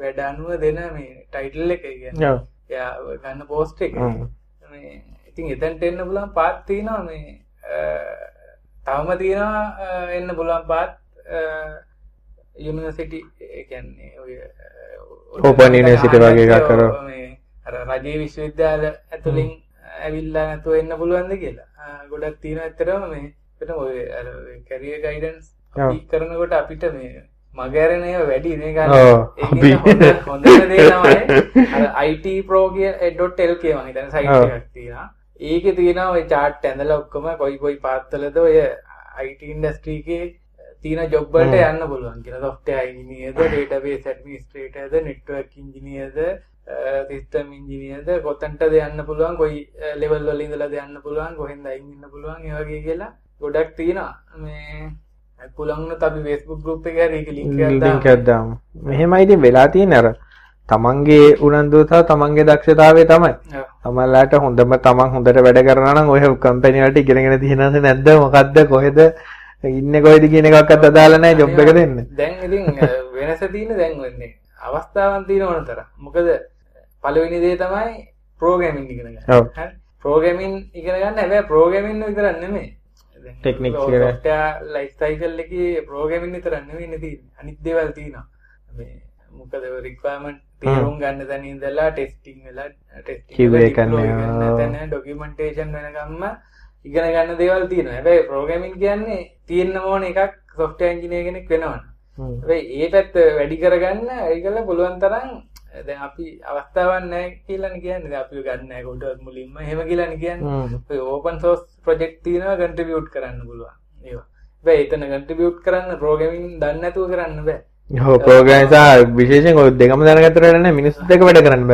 වැඩ අනුව දෙන මේ ටයිටල් එක කියන්නේ. එයා ගන්න පෝස්ට් එක. මේ ඉතින් එතනට එන්න පුළුවන් පාත් තියෙනවා මේ තවම තියෙනවා එන්න පුළුවන් පාත් යුනිවර්සිටි කියන්නේ ඔය Open university වගේ එකක් කරා. මේ අර රජයේ විශ්වවිද්‍යාල ඇතුලින් ඇවිල්ලා නැතුව එන්න පුළුවන්ද කියලා. ගොඩක් තියෙනවා ඇත්තටම මේ එතන ඔය අර කැරියර් ගයිඩන්ස් ඔව්. කරනකොට අපිට මේ මගහැරෙන ඒවා වැඩි නේ. ගන්න. අපි- හොඳ දේ තමයි අර it.pro.lk මම හිතන්නේ සයිට්. එකක් තියෙනවා. ඒකේ තියෙනවා ඔය chart ඇඳලා ඔක්කොම කොයි කොයි පාත්වලද ඔය IT industry එකේ තියෙන ජොබ් වලට. යන්න පුළුවන් කියලා. software engineer ද, database administrator ද, network engineer ද, සිස්ටම් ඉංජිනියර්ද කොතන්ටද යන්න පුළුවන් කොයි ලෙවල් වල ඉඳලාද යන්න පුළුවන් කොහෙන්ද අයින් ඉන්න පුළුවන් ඒ වගේ කියලා ගොඩක් තියෙනවා මේ පුළුවන් අපි Facebook group එකේ හරි ඒක link එකක් දාමු. මෙහෙමයි ඉතින් වෙලා තියෙන්නේ අර තමන්ගේ උනන්දුව සහ තමන්ගේ දක්ෂතාවය තමයි. තමන්ලාට හොඳම තමන් හොඳට වැඩ කරනවා නම් ඔය කම්පැනි වලට ඉගෙනගෙන තියෙනවද නැද්ද මොකද්ද කොහෙද ඉන්නේ කොහෙද කියන එකක්වත් අදාළ නැහැ ජොබ් එක දෙන්න. දැන් ඉතින් වෙනස තියෙන දැන් වෙන්නේ අවස්ථාවන් තියෙන ඕන තරම්. මොකද පළවෙනි දේ තමයි ප්‍රෝග්‍රෑමින් ඉගෙන ගන්න. ඔව්. ප්‍රෝග්‍රෑමින් ඉගෙන ගන්න හැබැයි ප්‍රෝග්‍රෑමින් විතරක් නෙමෙයි. ඉගෙන. software life cycle එකේ ප්‍රෝග්‍රෑමින් විතරක් නෙමෙයි නේ තියෙන්නේ. අනිත් දේවල් තියෙනවා. මේ මොකද රික්වයර්මන්ට් තේරුම් ගන්න තැන ඉඳලා ටෙස්ටිං වෙලා ටෙස්ටිං QA කරන්න, තැන ඩොකියුමන්ටේෂන් වෙනකම්ම ඉගෙන ගන්න දේවල් තියෙනවා. හැබැයි ප්‍රෝග්‍රෑමින් කියන්නේ තියෙන්න ඕන එකක් software engineer කෙනෙක් වෙනවනේ. හැබැයි ඒ පැත්ත වැඩි කරගන්න ඒකල පුළුවන් තරම් දැන් අපි අවස්ථාවක් නැහැ කියලානේ කියන්නේ. දැන් අපි ගන්න නැහැ කොටවත් මුලින්ම එහෙම කියලානේ කියන්නේ. ඔය ඕපන් සෝස් ප්‍රොජෙක්ට් තියෙනවා කන්ට්‍රිබියුට් කරන්න පුළුවන්. ඒවා. හැබැයි එතන කන්ට්‍රිබියුට් කරන්න ප්‍රෝග්‍රෑමින් දන්නේ නැතුව කරන්න බෑ. සහ විශේෂයෙන් ඔය දෙකම නැහැ මිනිස්සු දෙක වැඩ කරන්න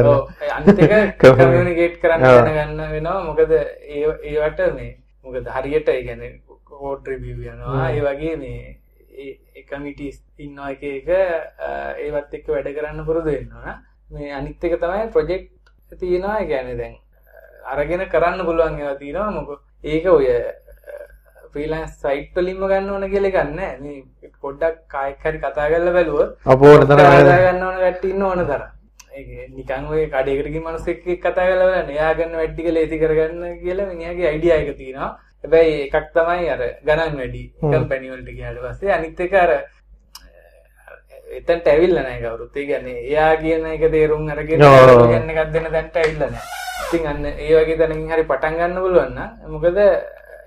කොහොමද? කමියුනිකේට් <laughs> කරන්න. දැනගන්න වෙනවා. මොකද ඒවට මේ මොකද හරියට ඒ කියන්නේ කෝඩ් රිවිව් යනවා. ඒ වගේ මේ ඒ කමිටිස් ඉන්නවා එක එක ඒවත් එක්ක වැඩ කරන්න පුරුදු වෙන්න ඕන. මේ අනිත් එක තමයි ප්‍රොජෙක්ට් තියෙනවා. කියන්නේ දැන් අරගෙන කරන්න පුළුවන් ඒවා තියෙනවා. මොකද ඒක ඔය ෆ්‍රීලන්ස් සයිට් වලින්ම ගන්න ඕන කියලා නැහැ. මේ පොඩ්ඩක් කායෙක් හරි කතා කරලා බැලුවොත් අපෝට තරම් වැඩ. හදා ගන්න ඕන කට්ටිය ඉන්න ඕන තරම්. ඒක නිකන් ඔය කඩේකට ගිහින් මිනිස්සෙක් එක්ක කතා කරලා බලන්න. එයා ගන්න වැඩ ටික ලේසි කරගන්න කියලා මිනිහාගේ අයිඩියා එක තියෙනවා. හැබැයි එකක් තමයි අර ගණන් වැඩි. කම්පැනි වලට ගියාට පස්සේ අනිත් එක අර එතනට ඇවිල්ලා නැහැ කවුරුත්. ඒ කියන්නේ එයා කියන එක තේරුම් අරගෙන. කියන එකක් දෙන්න තැනට ඇවිල්ලා නැහැ. ඉතින් අන්න ඒ වගේ තැනකින් හරි පටන් ගන්න පුළුවන් නම් මොකද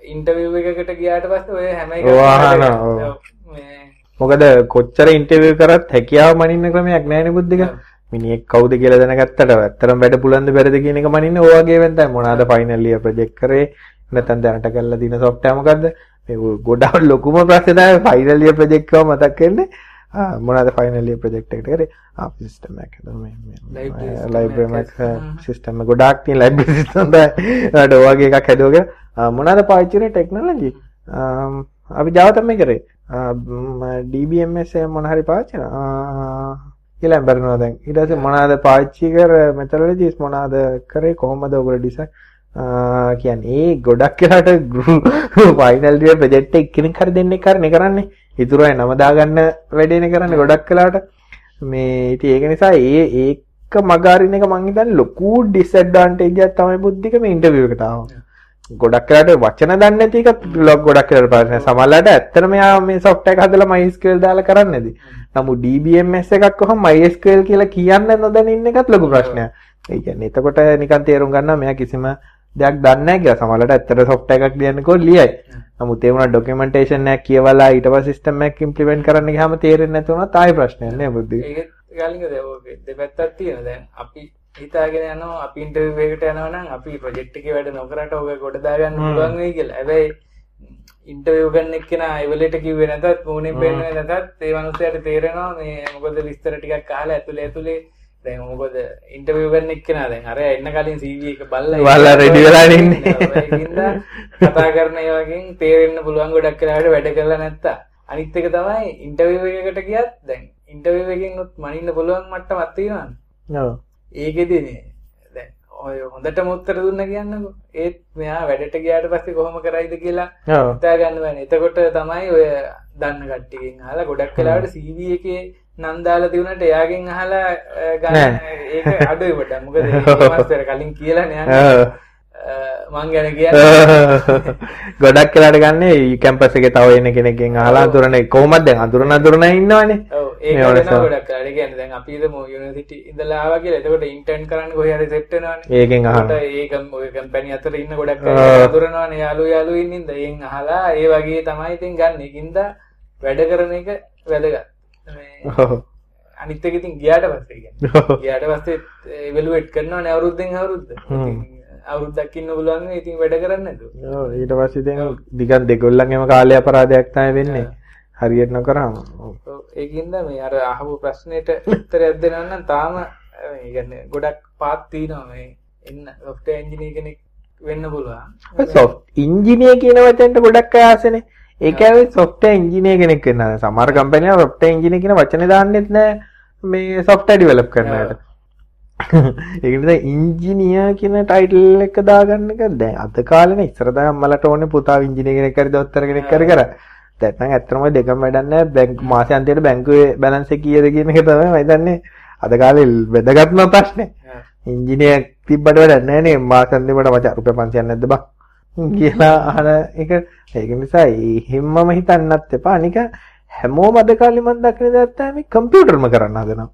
ඉන්ටර්විව් එකකට ගියාට පස්සේ ඔය හැම එකක්ම ඔව් අහනවා, ඔව්. ඔව්. මේ මොකද කොච්චර ඉන්ටර්විව් කරත් හැකියාව මනින්න ක්‍රමයක් නැහැ නේ බුද්ධික. ඔව්. මිනිහෙක් කවුද කියලා දැනගත්තට ඇත්තටම වැඩ පුළුවන්ද බැරිද කියන එක මනින්නේ ඔය වගේ වෙන තමයි මොනවාද ෆයිනල් ඉයර් ප්‍රොජෙක්ට් කරේ නැත්නම් දැනට software මොකද්ද මේ ගොඩාක් ලොකුම ප්‍රශ්නේ තමයි ෆයිනල් ඉයර් ප්‍රොජෙක්ට් එක මතක් වෙන්නේ ආ මොනවාද ෆයිනල් ඉයර් ප්‍රොජෙක්ට් කරේ ආ සිස්ටම් එකක් හදලා මේ Library system ලයිබ්‍රරි එකක්. හ්ම්. සිස්ටම් ගොඩාක් තමයි ඒකට ඔය වගේ එකක් හදුවගෙන පාවිච්චි කරේ? ටෙක්නොලොජි. අපි තමයි කරේ. ආ, ම්, DBMS එහෙම මොන හරි පාවිච්චි කරා. කියලා බැරනවා දැන්. ඊට පස්සේ මොනවාද පාවිච්චි කර මෙතඩොලොජිස් මොනවාද කරේ? කොහොමද ඔයගොල්ලෝ ඩිසයින් කියන්නේ ඒ ගොඩක් වෙලාට ෆයිනල් ඉයර් ප්‍රොජෙක්ට් එක කෙනෙක් හරි දෙන්නෙක් හරි කරන්නේ. ඉතුරු අය නම දාගන්න වැඩේනේ කරන්නේ ගොඩක් වෙලාට මේ ඉතින් ඒක නිසා ඒ ඒක මගහරින එක මං හිතන්නේ ලොකු ඩිස්ඇඩ්වාන්ටේජ් එකක් තමයි බුද්ධික මේ ඉන්ටර්විව් එකට ආවම ගොඩක් වෙලාට වචන දන්නේ නැති එක ලොක් ගොඩක් වෙලාට පාරන සමහරලාට ඇත්තටම යා මේ එක හදලා MySQL දාලා කරන්නේ නැති. නමුත් DBMS එකක් කොහොම MySQL කියලා කියන්න නොදැන ඉන්න එකත් ලොකු ප්‍රශ්නයක්. ඒ කියන්නේ එතකොට නිකන් තේරුම් ගන්නවා මෙයා කිසිම දෙයක් දන්නේ කියලා. සමහරලාට ඇත්තට software එකක් ලියන්නකෝ ලියයි. නමුත් ඒ වුණා documentation එකක් කියවලා system එකක් implement කරන්න ගියාම තේරෙන්නේ නැති වුණාත් ආයෙ ප්‍රශ්නයක් නෑ බුද්ධි. දෙපැත්තක් තියෙන දැන් අපි හිතාගෙන යනවා අපි ඉන්ටර්විව් එකකට යනවා නම් අපි ප්‍රොජෙක්ට් එකේ වැඩ නොකරට ඔක ගොඩ දාගන්න පුළුවන් වෙයි කියලා. හැබැයි ඉන්ටර්විව් ගන්න එක්කෙනා එවලට කිව්වේ නැතත් මොනේ පේන්නේ නැතත් ඒ මනුස්සයාට තේරෙනවා මේ මොකද විස්තර ටිකක් අහලා ඇතුලේ ඇතුලේ දැන් මොකද ඉන්ටර්විව් ගන්න එක්කෙනා දැන් අර එන්න කලින් CV එක බලලා බලලා ready වෙලා ඉන්නේ. කතා කරන ඒ වගේ තේරෙන්න පුළුවන් ගොඩක් වෙලාවට වැඩ කරලා නැත්තා. අනිත් එක තමයි ඉන්ටර්විව් එකකට ගියත් දැන් ඉන්ටර්විව් එකෙන් උත් මනින්න පුළුවන් මට්ටමක් තියෙනවානේ. ඔව්. ඒකෙදි මේ දැන් ඔය හොඳටම උත්තර දුන්න කියන්නකෝ. ඒත් මෙයා වැඩට ගියාට පස්සේ කොහොම කරයිද කියලා. හිතා ගන්න බෑනේ. එතකොට තමයි ඔය දන්න කට්ටියකින් අහලා ගොඩක් වෙලාවට CV එකේ නම් දාලා තිබුණාට එයාගෙන් අහලා ගන්න. ඒක අඩුයි පොඩ්ඩක්. මොකද ඒ <laughs> මාස්ටර් කලින් කියලා නේ මං ගැන කියන්නේ. <laughs> ගොඩක් වෙලාට ගන්න කැම්පස් එකේ තව එන කෙනෙක්ගෙන් අහලා අඳුරන කොහොමද දැන් අඳුරන අඳුරන ඉන්නවනේ වලස. ගොඩක්. ඒ කියන්නේ දැන් අපි හිතමු යුනිවර්සිටි ඉඳලා ආවා කියලා. එතකොට ඉන්ටර්න් කරන්න කොහේ හරි සෙට් වෙනවනේ. ඒකෙන් අහන එතකොට ඒ කම්- ඔය කම්පැනි අතර ඉන්න ගොඩක් අඳුරනවානේ යාළු යාළු ඉන්නින්ද. එයින් අහලා ඒ වගේ තමයි ඉතින් ගන්න. ඒකින්ද වැඩ කරන එක වැදගත්. මේ ඔව්. අනිත් එක ඉතින් ගියාට පස්සේ. ගියාට පස්සේ එවලුවේට් කරනවානේ අවුරුද්දෙන් අවුරුද්ද. හ්ම්. ඉතින් අවුරුද්දක් ඉන්න පුළුවන් නේ ඉතින් වැඩ කරන්න නැතුව. ඔව්, ඊට පස්සේ දිගන් දෙගොල්ලන්ගේම කාලේ අපරාධයක් තමයි වෙන්නේ හරියට නොකරම ඒකින්ද මේ අර අහපු ප්‍රශ්නෙට උත්තරයක් දෙනවා නම් තාම ඒ ගොඩක් පාත් තියෙනවා මේ එන්න software engineer කෙනෙක් වෙන්න පුළුවන් soft engineer කියන වචනට ගොඩක් ආසනේ. ඒක ඇවිත් software engineer කෙනෙක් වෙන්න. සමහර කම්පැනි වල software engineer කියන වචනේ දාන්නෙත් නෑ මේ software develop කරන අයට. ඒක නිසා engineer කියන title එක දාගන්න එක දැන් අද කාලේනේ ඉස්සර දැන් අම්මලට ඕනේ පුතා engineer කෙනෙක් හරි දොස්තර කෙනෙක් හරි කර. දැන් නම් ඇත්තටම දෙකම වැඩක් නෑ බැංකු මාසෙ අන්තිමට බැංකුවේ බැලන්ස් එක කීයද කියන එක තමයි මම හිතන්නේ. අද කාලේ වැදගත්ම ප්‍රශ්නේ. ඉංජිනේර් තිබ්බට වැඩක් නෑ නේ. මාස අන්තිමට මචං රුපියල් 500ක් නැද්ද බං? කියලා අහන එක. ඒක නිසා එහෙම්මම හිතන්නත් එපා. අනික හැමෝම අද කාලේ මම දකින දේ තමයි කම්පියුටර්ම කරන්න හදනවා.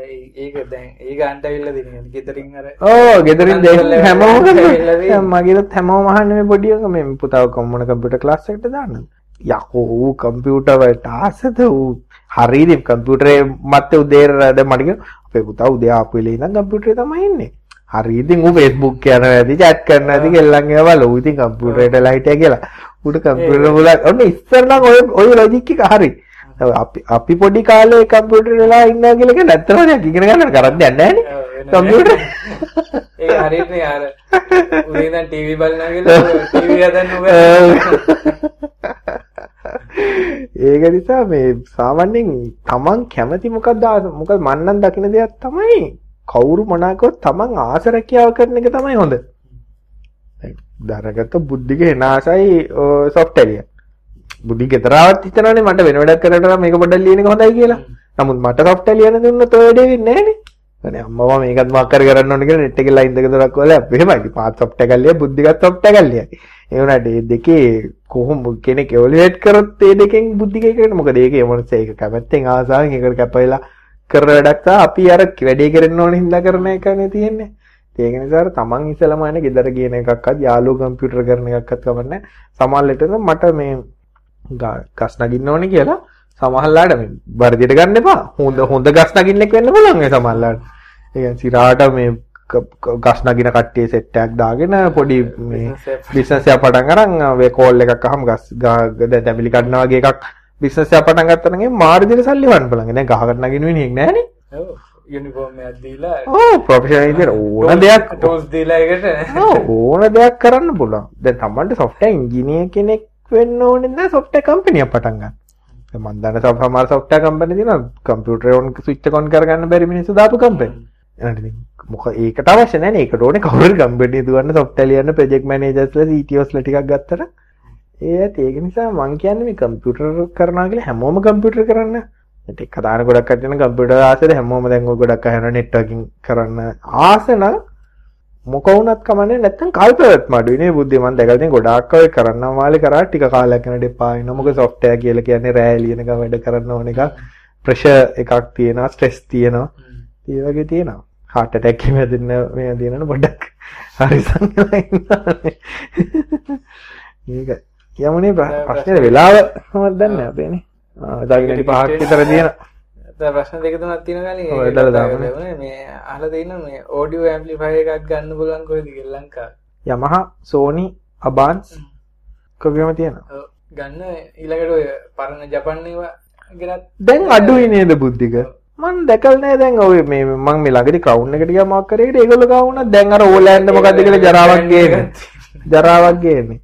ඒක දැන් ඒක අන්ට ඇවිල්ලා දිනේ ගෙදරින් අර ඕ ගෙදරින් දැන් හැමෝම මගේත් හැමෝම අහන්නේ මේ පොඩි එක මේ පුතාව කොම්මන කම්පියුටර් ක්ලාස් එකට දාන්න යකෝ ඌ කම්පියුටර් වලට ආසද ඌ? හරියද කම්පියුටරේ මත්තේ උදේ රැද මට අපේ පුතා උදේ ආපු වෙලේ ඉඳන් කම්පියුටරේ තමයි ඉන්නේ. හරි ඉතින් ඌ Facebook යනවා ඇති chat කරනවා ඇති ගෙල්ලන් ඒවා ලෝ ඉතින් කම්පියුටරේට ලයිට් එක කියලා. ඌට කම්පියුටර් වල ඔන්න ඉස්සර නම් ඔය ඔය ලොජික් එක හරි. අපි අපි පොඩි කාලේ කම්පියුටර් වෙලා ඉන්නවා කියලා කියන ඇත්තම නෑ ඉගෙන ගන්න කරන්න යන්නේ නෑනේ කම්පියුටර් ඒක හරියට යාර. උදේ ඉඳන් ටීවී බලනවා කියලා <laughs> ටීවී හදන්න උගා <laughs> ඒක නිසා මේ සාමාන්‍යයෙන් තමන් කැමති මොකක්ද මොකද මන් නම් දකින දෙයක් තමයි කවුරු මොනාකවත් තමන් ආස රැකියාව කරන එක තමයි හොඳ. දරගත්ත බුද්ධික එනාසයි සොෆ්ට්වෙරිය. බුද්ධි ගෙදරාවත් හිතනවානේ මට වෙන වැඩක් කරලා මේක පොඩ්ඩක් ලියන එක හොඳයි කියලා. නමුත් මට සොෆ්ට්වෙරිය ලියන දුන්නොත් ඔය වැඩේ වෙන්නේ නැහනේ. අනේ අම්මවා මේකත් මොකක් කර කරන්න ඕනේ කියලා නෙට් එකේ ලයින් දෙක තුනක් වල එහෙමයි පාත් සොෆ්ට් එකක් ලියයි බුද්ධිගත් සොෆ්ට් එකක් ලියයි ඒ වුණාට මේ දෙකේ කොහොම කෙනෙක් එවලුවේට් කරොත් මේ දෙකෙන් බුද්ධික එකකට මොකද ඒකේ මොනස ඒක කැමැත්තෙන් ආසාවෙන් ඒකට කැපවිලා කර වැඩක් තා අපි අර වැඩේ කරන්න ඕනේ හින්දා කරන එකනේ තියෙන්නේ. ඒක නිසා තමන් ඉස්සලම යන ගෙදර කියන එකක්වත් යාළුවෝ කම්පියුටර් කරන එකක්වත් කවන්නේ සමහරවිට මට මේ ගස් නගින්න ඕනේ කියලා සමහරලාට මේ වර්ධියට ගන්න එපා. හොඳ හොඳ ගස් නගින්නෙක් වෙන්න පුළුවන් ඒ සමහරලාට. ඒ කියන්නේ සිරාට මේ ගස් නගින කට්ටිය සෙට් එකක් දාගෙන පොඩි මේ බිස්නස් එකක් පටන් අරන් වේ කෝල් එකක් අහම ගස් තැඹිලි කඩනවා වගේ එකක් බිස්නස් එකක් පටන් ගත්තා නම් මාර්ජින සල්ලි වන්න පුළුවන්. දැන් ගහකට නගින වෙන්නේ නැහනේ. ඔව් යුනිෆෝම් එකක් දීලා ඔව් ප්‍රොෆෙෂනල් විදියට ඕන දෙයක් ටූල්ස් දීලා ඒකට ඕන දෙයක් කරන්න පුළුවන්. දැන් Tamanට software engineer කෙනෙක් වෙන්න ඕනේ නැහැ software company එකක් පටන් ගන්න. දැන් මම දන්න සමහර software company තියෙනවා කම්පියුටර් on switch on කරගන්න බැරි මිනිස්සු දාපු company. මොක ඒකට අවශ්‍ය නේ. ඒකට ඕනේ කවුරු කම්පැනි දුවන්න software ලියන්න project managers ලා CTOs ලා ටිකක් ගත්තට. ඒ ඇති. ඒක නිසා මං කියන්නේ මේ කම්පියුටර් කරනවා කියලා හැමෝම කම්පියුටර් කරන්න. ඒක කතාන ගොඩක් කට්ටියන කම්පියුටර් ආසෙද හැමෝම දැන් ඔය ගොඩක් අහන නෙට්වර්කින් කරන්න ආස නම් මොක වුණත් කමන්නේ නැත්තම් කල්පවත් මඩුයි නේ බුද්ධිය මම දැකලා තියෙන ගොඩාක් අය කරන්නා මාලේ කරා ටික කාලයක් යනකොට එපා වෙනවා. මොකද සොෆ්ට්වෙයාර් කියලා කියන්නේ රෑ ලියන එක වැඩ කරන්න ඕන එකක්. ප්‍රෙෂර් එකක් තියෙනවා ස්ට්‍රෙස් තියෙනවා. ඒ වගේ තියෙනවා හાર્ට් ඇටැක් එකම දෙන්න මේ දිනන පොඩ්ඩක් හරි සංගලා ඉන්නවා මේක යමුනේ ප්‍රශ්නේ වෙලාව මම දන්නේ අපේනේ. දවස් පහක් විතර තියෙන දැන් ප්‍රශ්න දෙක තුනක් තියෙනවා ගානේ ඔය එදලා දාමනේ. මේ අහලා තියෙනවා මේ ඔඩියෝ ඇම්ප්ලිෆයර් එකක් ගන්න පුළුවන් කොහෙද කියලා ලංකාවේ. යමහා සෝනි අබාන්ස් කොගේම තියෙනවා ගන්න. ඊළඟට ඔය පරණ ජපන් ඒවා ගෙනත් දැන් අඩුයි නේද බුද්ධික මං දැකලා නෑ දැන් ඔය මේ මං මේ ළඟදී ක්‍රවුන් එකට ගියා මොකක් කරේකට ඒගොල්ලෝ ගාවුණා දැන් අර ඕලෑන්ඩ් මොකද්ද කියලා ජරාවක් ගේන්නේ ජරාවක් ගේන්නේ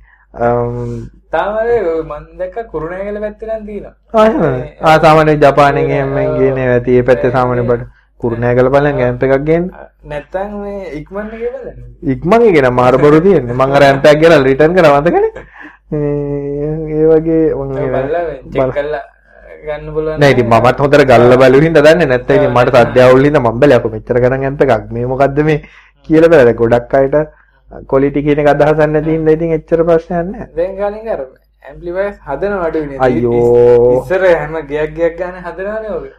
තාම අර ඔය මන් දැක්ක කුරුණෑගල පැත්තේ නම් තියෙනවා. ආ එහෙමද? ආ සාමාන්‍ය ජපානයෙන් එහෙම ගේනේ ඇති. පැත්තේ සාමාන්‍ය බඩ කුරුණෑගල බලන් ගෑම්ප් එකක් ගේන්න. නැත්තම් මේ ඉක්මන්. ඉක්මන් එකේ නම් මාර බොරු තියෙන්නේ. මං අර ඇම්ප් එකක් ගෙනල්ලා රිටර්න් කරා මතකනේ. ඒ වගේ මං චෙක් කරලා ගන්න පුළුවන්. නෑ ඉතින් මමත් හොඳට ගල්ලා බලු හින්දා දන්නේ නැත්නම් ඉතින් මට සද්ද අවුල් හින්දා මම බැලුවා කො මෙච්චර ගණන් ඇම්ප් එකක්? මේ මොකද්ද මේ? කියලා බැලුවා. ගොඩක් අයට ක්වොලිටි කියන එක අදහසක් නැති හින්දා ඉතින් එච්චර ප්‍රශ්නයක් නෑ. දැන් ගානින් අර ඇම්ප්ලිෆයර්ස් හදන අඩුයිනේ. අයියෝ. ඉස්සර හැම ගයක් ගයක් ගන්න හදනවනේ ඔය.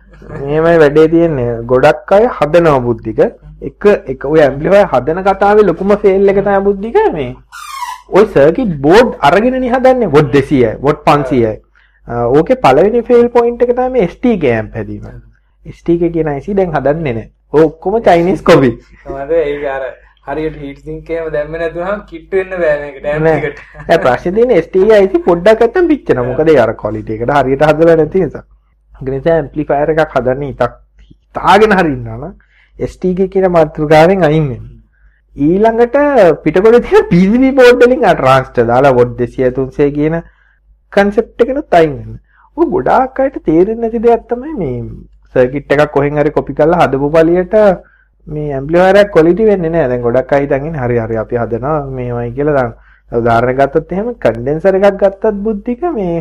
මෙහෙමයි වැඩේ තියෙන්නේ. ගොඩක් අය හදනවා බුද්ධික. එක එක ඔය ඇම්ප්ලිෆයර් හදන කතාවේ ලොකුම ෆේල් එක තමයි බුද්ධික මේ. ඔය සර්කිට් බෝඩ් අරගෙනනේ හදන්නේ. වොට් 200යි වොට් 500යි ඕකේ පළවෙනි ෆේල් පොයින්ට් එක තමයි මේ STK ඇම්ප් හැදීම. STK කියන IC දැන් හදන්නේ නැහැ. ඔක්කොම චයිනීස් කොපි මොකද ඒක අර හරියට හීට් සින්ක් එකම දැම්ම නැතුනම කිට් වෙන්න බෑ මේකට ටැම් නෑ. එකට. <laughs> ඒ ප්‍රශ්නේ තියෙන්නේ STK IC පොඩ්ඩක් නැත්තම් පිච්චෙනවා. මොකද ඒ අර ක්වොලිටි එකට හරියට හදලා නැති නිසා. ඒ නිසා ඇම්ප්ලිෆයර් එකක් හදන්නේ ඉතක් තාගෙන හරි ඉන්නවා නම් STK කියන මාතෘකාවෙන් අයින් වෙන්න. ඊළඟට පිටකොටේ තියෙන PCB බෝඩ් වලින් ආ ට්‍රාන්ස්ටර් දාලා වොට් 200 300 කියන කන්සෙප්ට් එකනොත් අයින් වෙන්න. ඔය ගොඩාක් අයට තේරෙන්නේ නැති දෙයක් තමයි මේ සර්කිට් එකක් කොහෙන් හරි කොපි කරලා හදපු පළියට මේ ඇම්ප්ලිෆයර් එක ක්වොලිටි වෙන්නේ නැහැ. දැන් ගොඩක් අය හිතන් ඉන්නේ හරි හරි අපි හදනවා මේවයි කියලා දාන්න. උදාහරණයක් ගත්තොත් එහෙම කන්ඩෙන්සර් එකක් ගත්තත් බුද්ධික මේ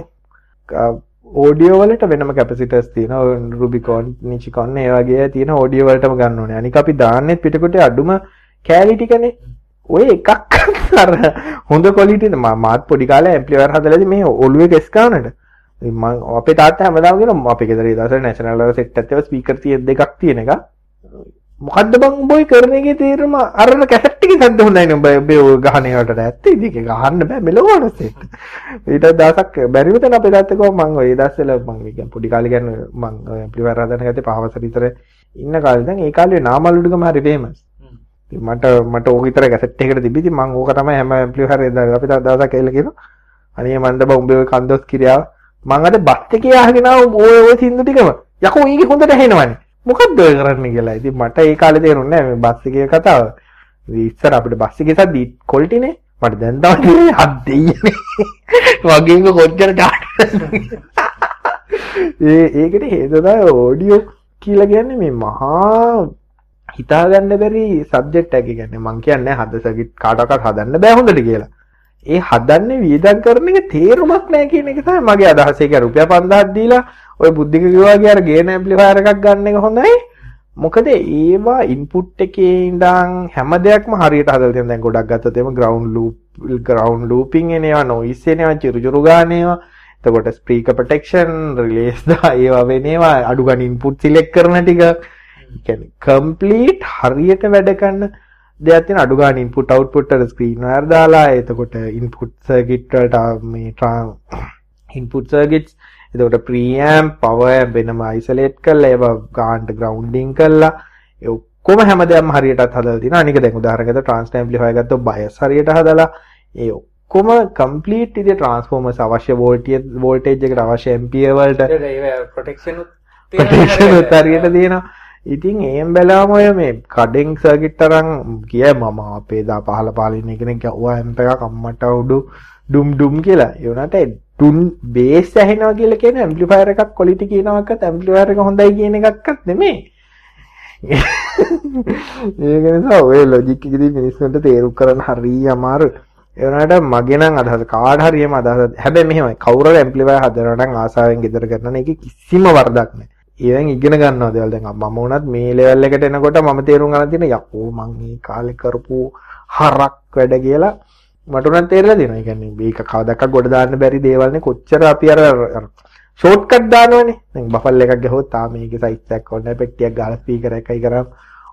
ඕඩියෝ වලට වෙනම කැපසිටර්ස් තියෙනවා. රුබිකෝන්, නිචිකොන් ඒ වගේ තියෙන ඕඩියෝ වලටම ගන්න ඕනේ. අනික අපි දාන්නේ පිටකොටේ අඩුම කෑලි ටිකනේ ඔය එකක් අර හොඳ කොලිටින මාත් පොඩි කාලේ ඇම්ප්ලිෆයර් හදලාදී මේ ඔළුවේ කෙස් ගන්නට. මම අපේ තාත්තා හැමදාම කියනවා අපේ ගෙදර ඉදසර නැෂනල් සෙට් එකක් තියෙනවා ස්පීකර් තියෙන දෙකක් තියෙන එක. මොකද්ද බං බොයි කරන එකේ තේරුම? අරන කැසට් එකේ සද්ද හොඳයි නේ ඔබ ඔබ ගහන ඒවට ඇත්ත. ඉතින් ඒක ගහන්න බෑ මෙලොවන සෙට් ඊට දවසක් බැරිම තැන අපේ තාත්තා කිව්වා මං ඔය දවස්වල මං කියන්නේ පොඩි කාලේ කියන්නේ මං ඇම්ප්ලිෆයර් හදන ගත්තේ පහවස විතර ඉන්න කාලේ. දැන් ඒ කාලේ නාමල්ලුඩුගම හරි ෆේමස් මට මට ඕක විතර කැසට් එකකට තිබිති මම ඕක තමයි හැම ඇම්ප්ලිෆයර් එකක් දාලා අපි දවසක් ඇවිල්ලා කියනවා අනේ මන්ද බා උඹේ ඔය කන්දොස් කිරියාව. මං අද බස් එකේ ආගෙන ආව ඔය ඔය සින්දු ටිකම. යකෝ ඊගේ හොඳට ඇහෙනවනේ මොකද්ද ඔය කරන්නේ කියලා. ඉතින් මට ඒ කාලේ තේරුන්නේ නැහැ මේ බස් එකේ කතාව. ඉස්සර අපිට බස් එකේ සද්දි කොල්ටිනේ. මට දැන් තමයි හත් දෙයියනේ. වගේම කොච්චර <laughs> ඒ ඒකට හේතුව තමයි ඔඩියෝ කියලා කියන්නේ මේ මහා හිතාගන්න බැරි සබ්ජෙක්ට් එකක් කියන්නේ මං කියන්නේ හද සර්කිට් කාටවත් හදන්න බෑ හොඳට කියලා. ඒ හදන්නේ වියදම් කරන එක තේරුමක් නැහැ කියන එක තමයි මගේ අදහස. ඒක රුපියල් 5000ක් දීලා ඔය බුද්ධික කිව්වාගේ අර ගේන ඇම්ප්ලිෆයර් එකක් ගන්න එක හොඳයි. මොකද ඒවා ඉන්පුට් එකේ ඉඳන් හැම දෙයක්ම හරියට හදලා තියෙනවා. දැන් ගොඩක් ගත්තොත් එimhe ground loop ground looping එනවා noise එනවා චිරුචුරු ගානේවා. එතකොට ස්පීකර් ප්‍රොටෙක්ෂන් රිලේස් දා ඒවා වෙනේවා අඩු ගන්න ඉන්පුට් සිලෙක්ට් කරන ටික කියන්නේ කම්ප්ලීට් හරියට වැඩ කරන දෙයක් තියෙන අඩු ගන්න ඉන්පුට් අවුට්පුට් වල ස්ක්‍රීන් වයර් දාලා එතකොට ඉන්පුට් සර්කිට් වලට මේ ඉන්පුට් සර්කිට්ස් එතකොට ප්‍රීඇම්ප් පවර් වෙනම අයිසොලේට් කරලා ඒවා ගාන්ට ග්‍රවුන්ඩින් කරලා ඒ ඔක්කොම හැමදේම හරියටත් හදලා තියෙනවා අනික දැන් උදාහරණයකට ට්‍රාන්ස්ට් ඇම්ප්ලිෆයර් ගත්තොත් බයස් හරියට හදලා ඒ ඔක්කොම කම්ප්ලීට් ඉතින් ට්‍රාන්ස්ෆෝමර්ස් අවශ්‍ය වෝල්ටේජ් වෝල්ටේජ් එකට අවශ්‍ය ඇම්පියර් වලට ප්‍රොටෙක්ෂන් උත් හරියට <laughs> තියෙනවා ඉතින් ඒම් බැලාම ඔය මේ කඩෙන් සර්කිට් තරම් කිය මම අපේ දා පහල පාලින්න කෙනෙක් ඔවා ඇම්ප එක කම්මට උඩු ඩුම් ඩුම් කියලා. ඒවනට ටුන් බේස් ඇහෙනවා කියලා කියන ඇම්පලිෆයර් එකක් කොලිටි කියනවක්කත් ඇම්පලිෆයර් එක හොඳයි කියන එකක්වත් නෙමේ ඒක නිසා ඔය ලොජික් එකදී මිනිස්සුන්ට තේරුම් කරන්න හරිය අමාරු ඒ වුණාට මගේ නම් අදහස කාට හරියම අදහස හැබැයි මෙහෙමයි. කවුරු ඇම්පලිෆයර් හදනවා නම් ආසාවෙන් ගෙදර කරන එක කිසිම වරදක් නැහැ ඒවෙන් ඉගෙන ගන්නවා දේවල් දැන් මම උනත් මේ ලෙවල් එකට එනකොට මම තේරුම් ගන්න තියෙන යකෝ මං මේ කාලේ කරපු හරක් වැඩ කියලා මට උනත් තේරෙලා දෙනවා. ඒ කියන්නේ මේක කවදාක ගොඩ දාන්න බැරි දේවල්නේ කොච්චර අපි අර ෂෝට් කට් දානවනේ. දැන් බෆල් එකක් ගහුවොත් තාම මේකේ සයිස් එකක් ඕනේ පෙට්ටියක් ගාලා ස්පීකර් එකයි කරාම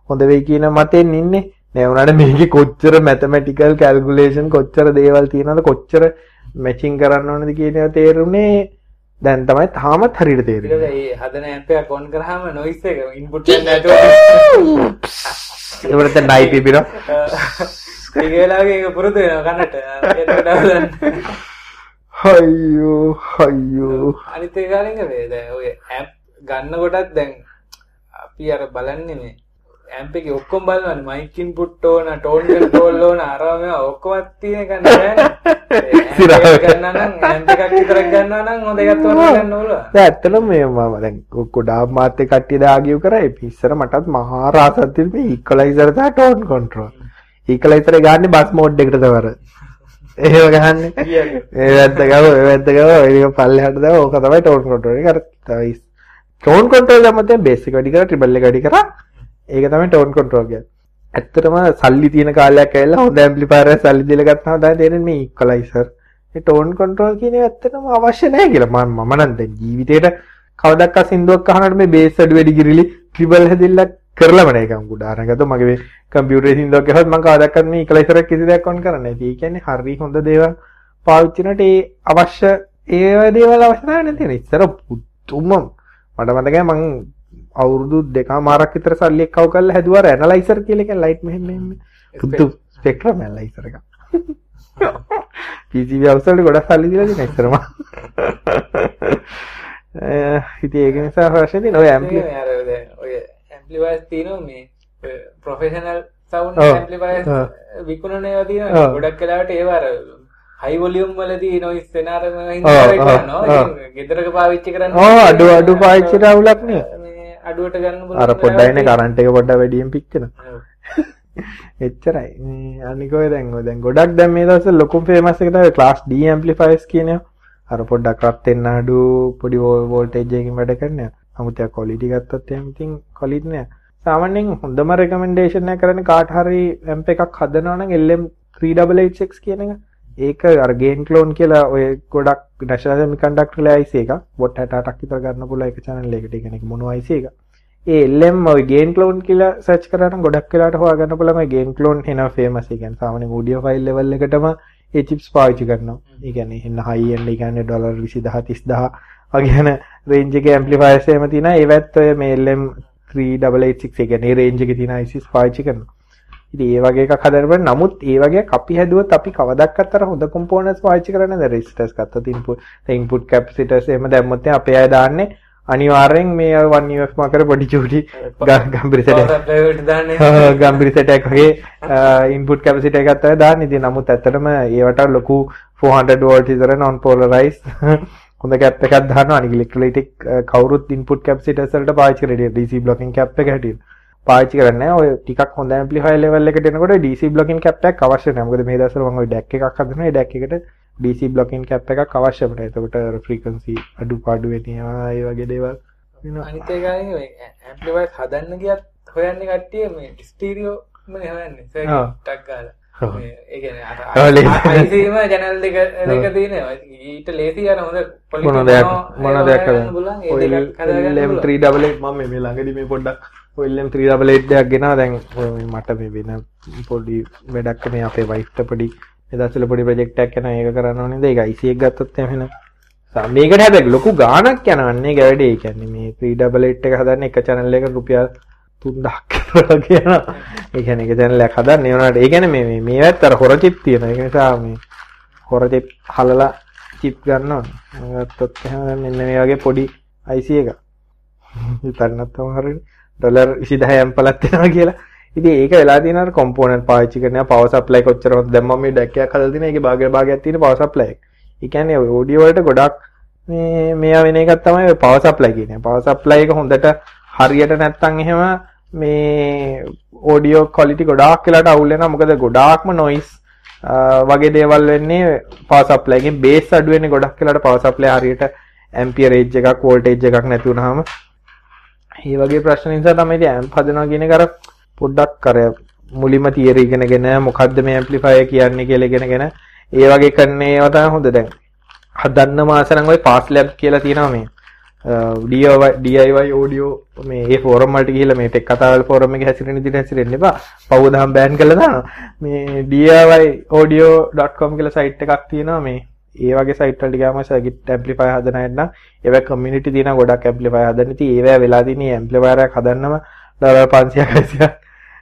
හොඳ වෙයි කියන මතෙන් ඉන්නේ. නෑ උනාට මේකේ කොච්චර මැතමැටිකල් කැල්කියුලේෂන් කොච්චර දේවල් තියෙනවද කොච්චර මැචින් කරන්න ඕනද කියන ඒවා තේරුනේ දැන් තමයි තාමත් හරියට තේරෙන්නේ. ඒ හදන ඇප් එක ඔන් කරාම නොයිස් එක ඉන්පුට් එක නැතුව <laughs> ඒකට දැන් නයි පිපිනවා. <laughs> ඒ වෙලාවේ ඒක පුරුදු වෙනවා කනට. අයියෝ අයියෝ අනිත් එක දැන් ඔය ඇප් ගන්න කොටත් දැන් අපි අර බලන්නේ මේ ඇම්ප් එකේ ඔක්කොම බලනවානේ. මයික් ඉන්පුට් ඕන ටෝන් කන්ට්‍රෝල් ඕන අරවා මේවා ඔක්කොම තියෙන එක නෑනේ ගන්නවා නම් ඇම්ප් එකක් විතරක් ගන්නවා නම් හොඳ එකක් තෝරන්න ගන්න ඕන. දැන් ඇත්තටම මේ මම දැන් ගොඩාක් මාත් එක්ක කට්ටිය දාගියු කරා. ඒ ඉස්සර මටත් මහා රාසක් තිබ්බේ ඉක්වලයිසර් සහ ටෝන් කන්ට්‍රෝල් ඉක්වලයිසර් ගන්නේ බස් මෝඩ් එකට තවර. එහෙම ගහන්නේ. ඒ වැද්ද ගව ඒ වැද්ද ගව ඒක පල්ලෙහාට දාව ඕක තමයි ටෝන් කන්ට්‍රෝල් එක අර තමයි ටෝන් කන්ට්‍රෝල් දැම්මත් දැන් බේස් එක වැඩි කරා ට්‍රිබල් එක වැඩි කරා ඒක තමයි ටෝන් කන්ට්‍රෝල් කියන්නේ. ඇත්තටම සල්ලි තියෙන කාලයක් ඇවිල්ලා හොඳ ඇම්ප්ලිෆයර් එකක් සල්ලි දීලා ගත්තාම තමයි තේරෙන්නේ මේ ඉක්වලයිසර්. මේ ටෝන් කන්ට්‍රෝල් කියන එක ඇත්තටම අවශ්‍ය නැහැ කියලා. මම මම නම් දැන් ජීවිතේට කවදාවත් සින්දුවක් අහනකොට මේ බේස් අඩු වැඩි කිරිලි ට්‍රිබල් හැදිල්ලක් කරලම නැහැ එකම උදාහරණ ගත්තොත් මගේ මේ කම්පියුටරේ සින්දුවක් ගහුවත් මම කවදාවත් මේ ඉක්වලයිසර් එක කිසි දෙයක් ඔන් කරන්නේ නැහැ. ඒ කියන්නේ හරි හොඳ දේවල් පාවිච්චි කරනට ඒ අවශ්‍ය ඒ දේවල් අවශ්‍ය නැහැ නේද? ඉස්සර පුදුම මට මතකයි මං අවුරුදු දෙකමාරක් විතර සල්ලි එක්කව කරලා හැදුවා ඇනලයිසර් කියලා එක ලයිට් මෙහෙම මෙහෙම පුදු ස්පෙක්ට්‍රම් ඇනලයිසර් එක PCB house වලට ගොඩක් සල්ලි දීලා තියෙන ඉස්සරම <laughs> ඉතින් ඒක නිසා අවශ්‍ය තියෙන ඔය ඇම්ප්ලි ඔය ඇම්ප්ලිෆයර්ස් තියෙනවා මේ ප්‍රොෆෙෂනල් සවුන්ඩ්. ඇම්ප්ලිෆයර්ස්. විකුණන ඒවා තියෙනවා. ගොඩක් වෙලාවට ඒවා අර හයි වොලියුම් වලදී නොයිස් ඔව්. ඉතින් ගෙදරක පාවිච්චි කරන්න ඔව් අඩු අඩු පාවිච්චිට අවුලක් නේ අඩුවට ගන්න අර පොඩ්ඩයිනේ කරන්ට් එක පොඩ්ඩක් වැඩියෙන් පිච්චෙන ඔව්. <laughs> එච්චරයි මේ අනික ඔය දැන් ඔය දැන් ගොඩක් දැන් මේ දවස්වල ලොකුම ෆේමස් එක තමයි ක්ලාස් D ඇම්ප්ලිෆයර්ස් කියන ඒවා. අර පොඩ්ඩක් රත් වෙන්න අඩු පොඩි වෝල්ටේජ් එකකින් වැඩ කරන ඒවා. නමුත් ඒක ක්වොලිටි ගත්තොත් එහෙම ඉතින් ක්වොලිටි නෑ. සාමාන්‍යයෙන් හොඳම රෙකමෙන්ඩේෂන් එක කරන්නේ කාට හරි ඇම්ප් එකක් හදනවා නම් LM3886 කියන එක. ඒක අර ගේන් ක්ලෝන් කියලා ඔය ගොඩක් නැෂනල් සෙමිකන්ඩක්ටර් IC එකක්. වොට් 68ක් විතර ගන්න පුළුවන් එක channel එකකට. ඒ කියන්නේ මොනෝ IC එකක්. ඒ LM ඔය ගේන් ක්ලෝන් කියලා සර්ච් කරා නම් ගොඩක් වෙලාට හොයාගන්න පුළුවන් මේ ගේන් ක්ලෝන් එනවා ෆේමස් ඒ කියන්නේ සාමාන්‍යයෙන් ඔඩියෝ ෆයිල් ලෙවල් එකටම ඒ චිප්ස් පාවිච්චි කරනවා. ඒ කියන්නේ එන්න හයි එන්ඩ් ඒ කියන්නේ ඩොලර් 20000 30000 වගේ යන රේන්ජ් එකේ ඇම්ප්ලිෆයර්ස් එහෙම තියෙනවා. ඒවත් ඔය මේ LM 3886 ඒ කියන්නේ රේන්ජ් එකේ තියෙන ICs පාවිච්චි කරනවා. ඉතින් ඒ වගේ එකක් හදන්න නමුත් ඒ වගේ අපි හැදුවොත් අපි කවදාවත් අර හොඳ කොම්පෝනන්ට්ස් පාවිච්චි කරන්නේ නැහැ. රෙසිස්ටර්ස් ගත්තොත් ඉන්පුට් ඉන්පුට් කැපැසිටර්ස් එහෙම දැම්මොත් අපේ අය දාන්නේ අනිවාර්යෙන් මේ 1 UF මාකර පොඩි චූටි <laughs> ගම්බිරි සෙට් Power supply වලට දාන්නේ <laughs> ගම්බිරි සෙට් එකක් වගේ ඉන්පුට් කැපැසිටි එකක් තමයි දාන්නේ. ඉතින් නමුත් ඇත්තටම ඒවට ලොකු 400 වෝල්ට් විතර non polarized <laughs> හොඳ කැප් එකක් දානවා. අනික ඉලෙක්ට්‍රොලයිටික් කවුරුත් ඉන්පුට් කැපැසිටර්ස් වලට පාවිච්චි කරන්නේ DC බ්ලොකින් කැප් එක හැටියට. පාවිච්චි කරන්නේ. ඔය ටිකක් හොඳ ඇම්ප්ලිෆයර් ලෙවල් එකට එනකොට DC බ්ලොකින් කැප් එකක් අවශ්‍ය නැහැ. මොකද මේ දවස්වල මම ඔය ඩැක් එකක් හදනවා. ඒ ඩැක් එකට DC බ්ලොකින් කැප් එකක් අවශ්‍ය වෙනවා. එතකොට ෆ්‍රීකවන්සි අඩුපාඩු වෙනවා. ඒ වගේ දේවල්. අනිත් එක ඇම්ප්ලිෆයර්ස් හදන්න ගියත් හොයන්නේ කට්ටිය මේ ස්ටීරියෝ මනේ හොයන්නේ. සර්කිට් ටක් ගාලා ඔව්. මේ ඒ කියන්නේ ඔව්, අර ලේසි. ICම channel දෙක දෙක තියෙනවා ඊට ලේසි අර හොඳ මොන දෙයක් මොනෝ දෙයක් හොයන්න පුළුවන්, ඒ ඔය දෙකක් හදාගන්න පුළුවන්. LM388 මම මේ ළඟදී මේ පොඩ්ඩක් ඔය LM388 දෙයක් ගෙනා. දැන් ඔය මට මේ වෙන පොඩි වැඩක් මේ අපේ වයිෆ්ට පොඩි එදස්සල පොඩි ප්‍රොජෙක්ට් එකක් යනවා. ඒක කරන්න ඕනේ නේද? ඒක IC එක ගත්තොත් එහෙම වෙන සා- මේකට හැබැයි ලොකු ගාණක් යනවන්නේ ගැවැඩේ ඒ කියන්නේ මේ 388 එක හදන්න එක channel එක රුපියල් 3000ක් වගේ කියනවා ඒ කියන්නේ එක channel එකක් හදන්න ඒ වුණාට ඒ කියන්නේ මේ මේ මේවත් අර හොර chip තියෙනවා. ඒක නිසා මේ හොර chip හලලා chip ගන්නවා ගත්තොත් එහෙම මෙන්න මේ වගේ පොඩි IC එක <laughs> හිතන්නත් තමයි ඩොලර් 20000 ඇම්පලක් වෙනවා කියලා ඉතින් ඒක වෙලා තියෙන අර කොම්පෝනන්ට් පාවිච්චි කරනවා පවර් සප්ලයි කොච්චර හොඳ දැන් මම මේ ඩැක් එකක් හදලා තියෙනවා ඒකේ භාගය භාගයක් තියෙන පවර් සප්ලයි එක. ඒ කියන්නේ ඔය ඔඩියෝ වලට ගොඩක් මේ මෙයා වෙන එකක් තමයි ඔය පවර් සප්ලයි කියන්නේ. පවර් සප්ලයි එක හොඳට හරියට නැත්තම් එහෙම මේ ඔඩියෝ ක්වොලිටි ගොඩාක් වෙලාට අවුල් වෙනවා. මොකද ගොඩාක්ම නොයිස් වගේ දේවල් වෙන්නේ පවර් සප්ලයි එකෙන් බේස් අඩු වෙන්නේ ගොඩක් වෙලාට පවර් සප්ලයි හරියට ඇම්පියර් ඒජ් එකක් වෝල්ටේජ් එකක් නැති වුනහම ඒ වගේ ප්‍රශ්න නිසා තමයි ඉතින් ඇම්ප් හදනවා කියන එක අර පොඩ්ඩක් අර මුලින්ම තියරි ඉගෙනගෙන මොකද්ද මේ ඇම්ප්ලිෆයර් කියන්නේ කියලා ඉගෙනගෙන ඒ වගේ කරන ඒවා තමයි හොඳ දැන් හදන්න මාස නම් ওই පාස් ලැබ් කියලා තියෙනවා මේ DIY DIY audio මේ ඒ ෆෝරම් වලට ගිහිල්ලා මේ ටෙක් කතාවල් ෆෝරම් එකේ හැසිරෙන විදිහට හැසිරෙන්න එපා. පව් දහම් බෑන් කරලා දානවා. මේ DIYaudio.com කියලා සයිට් එකක් තියෙනවා මේ ඒ වගේ සයිට් වලට ගියාම සර්කිට් ඇම්ප්ලිෆයර් හදන අය නම් ඒවා කමියුනිටි තියෙනවා ගොඩක් ඇම්ප්ලිෆයර් හදන්න. ඉතින් ඒවා වෙලා තියෙන ඇම්ප්ලිෆයර් එකක් හදන්නම ඩොලර් 500 600ක්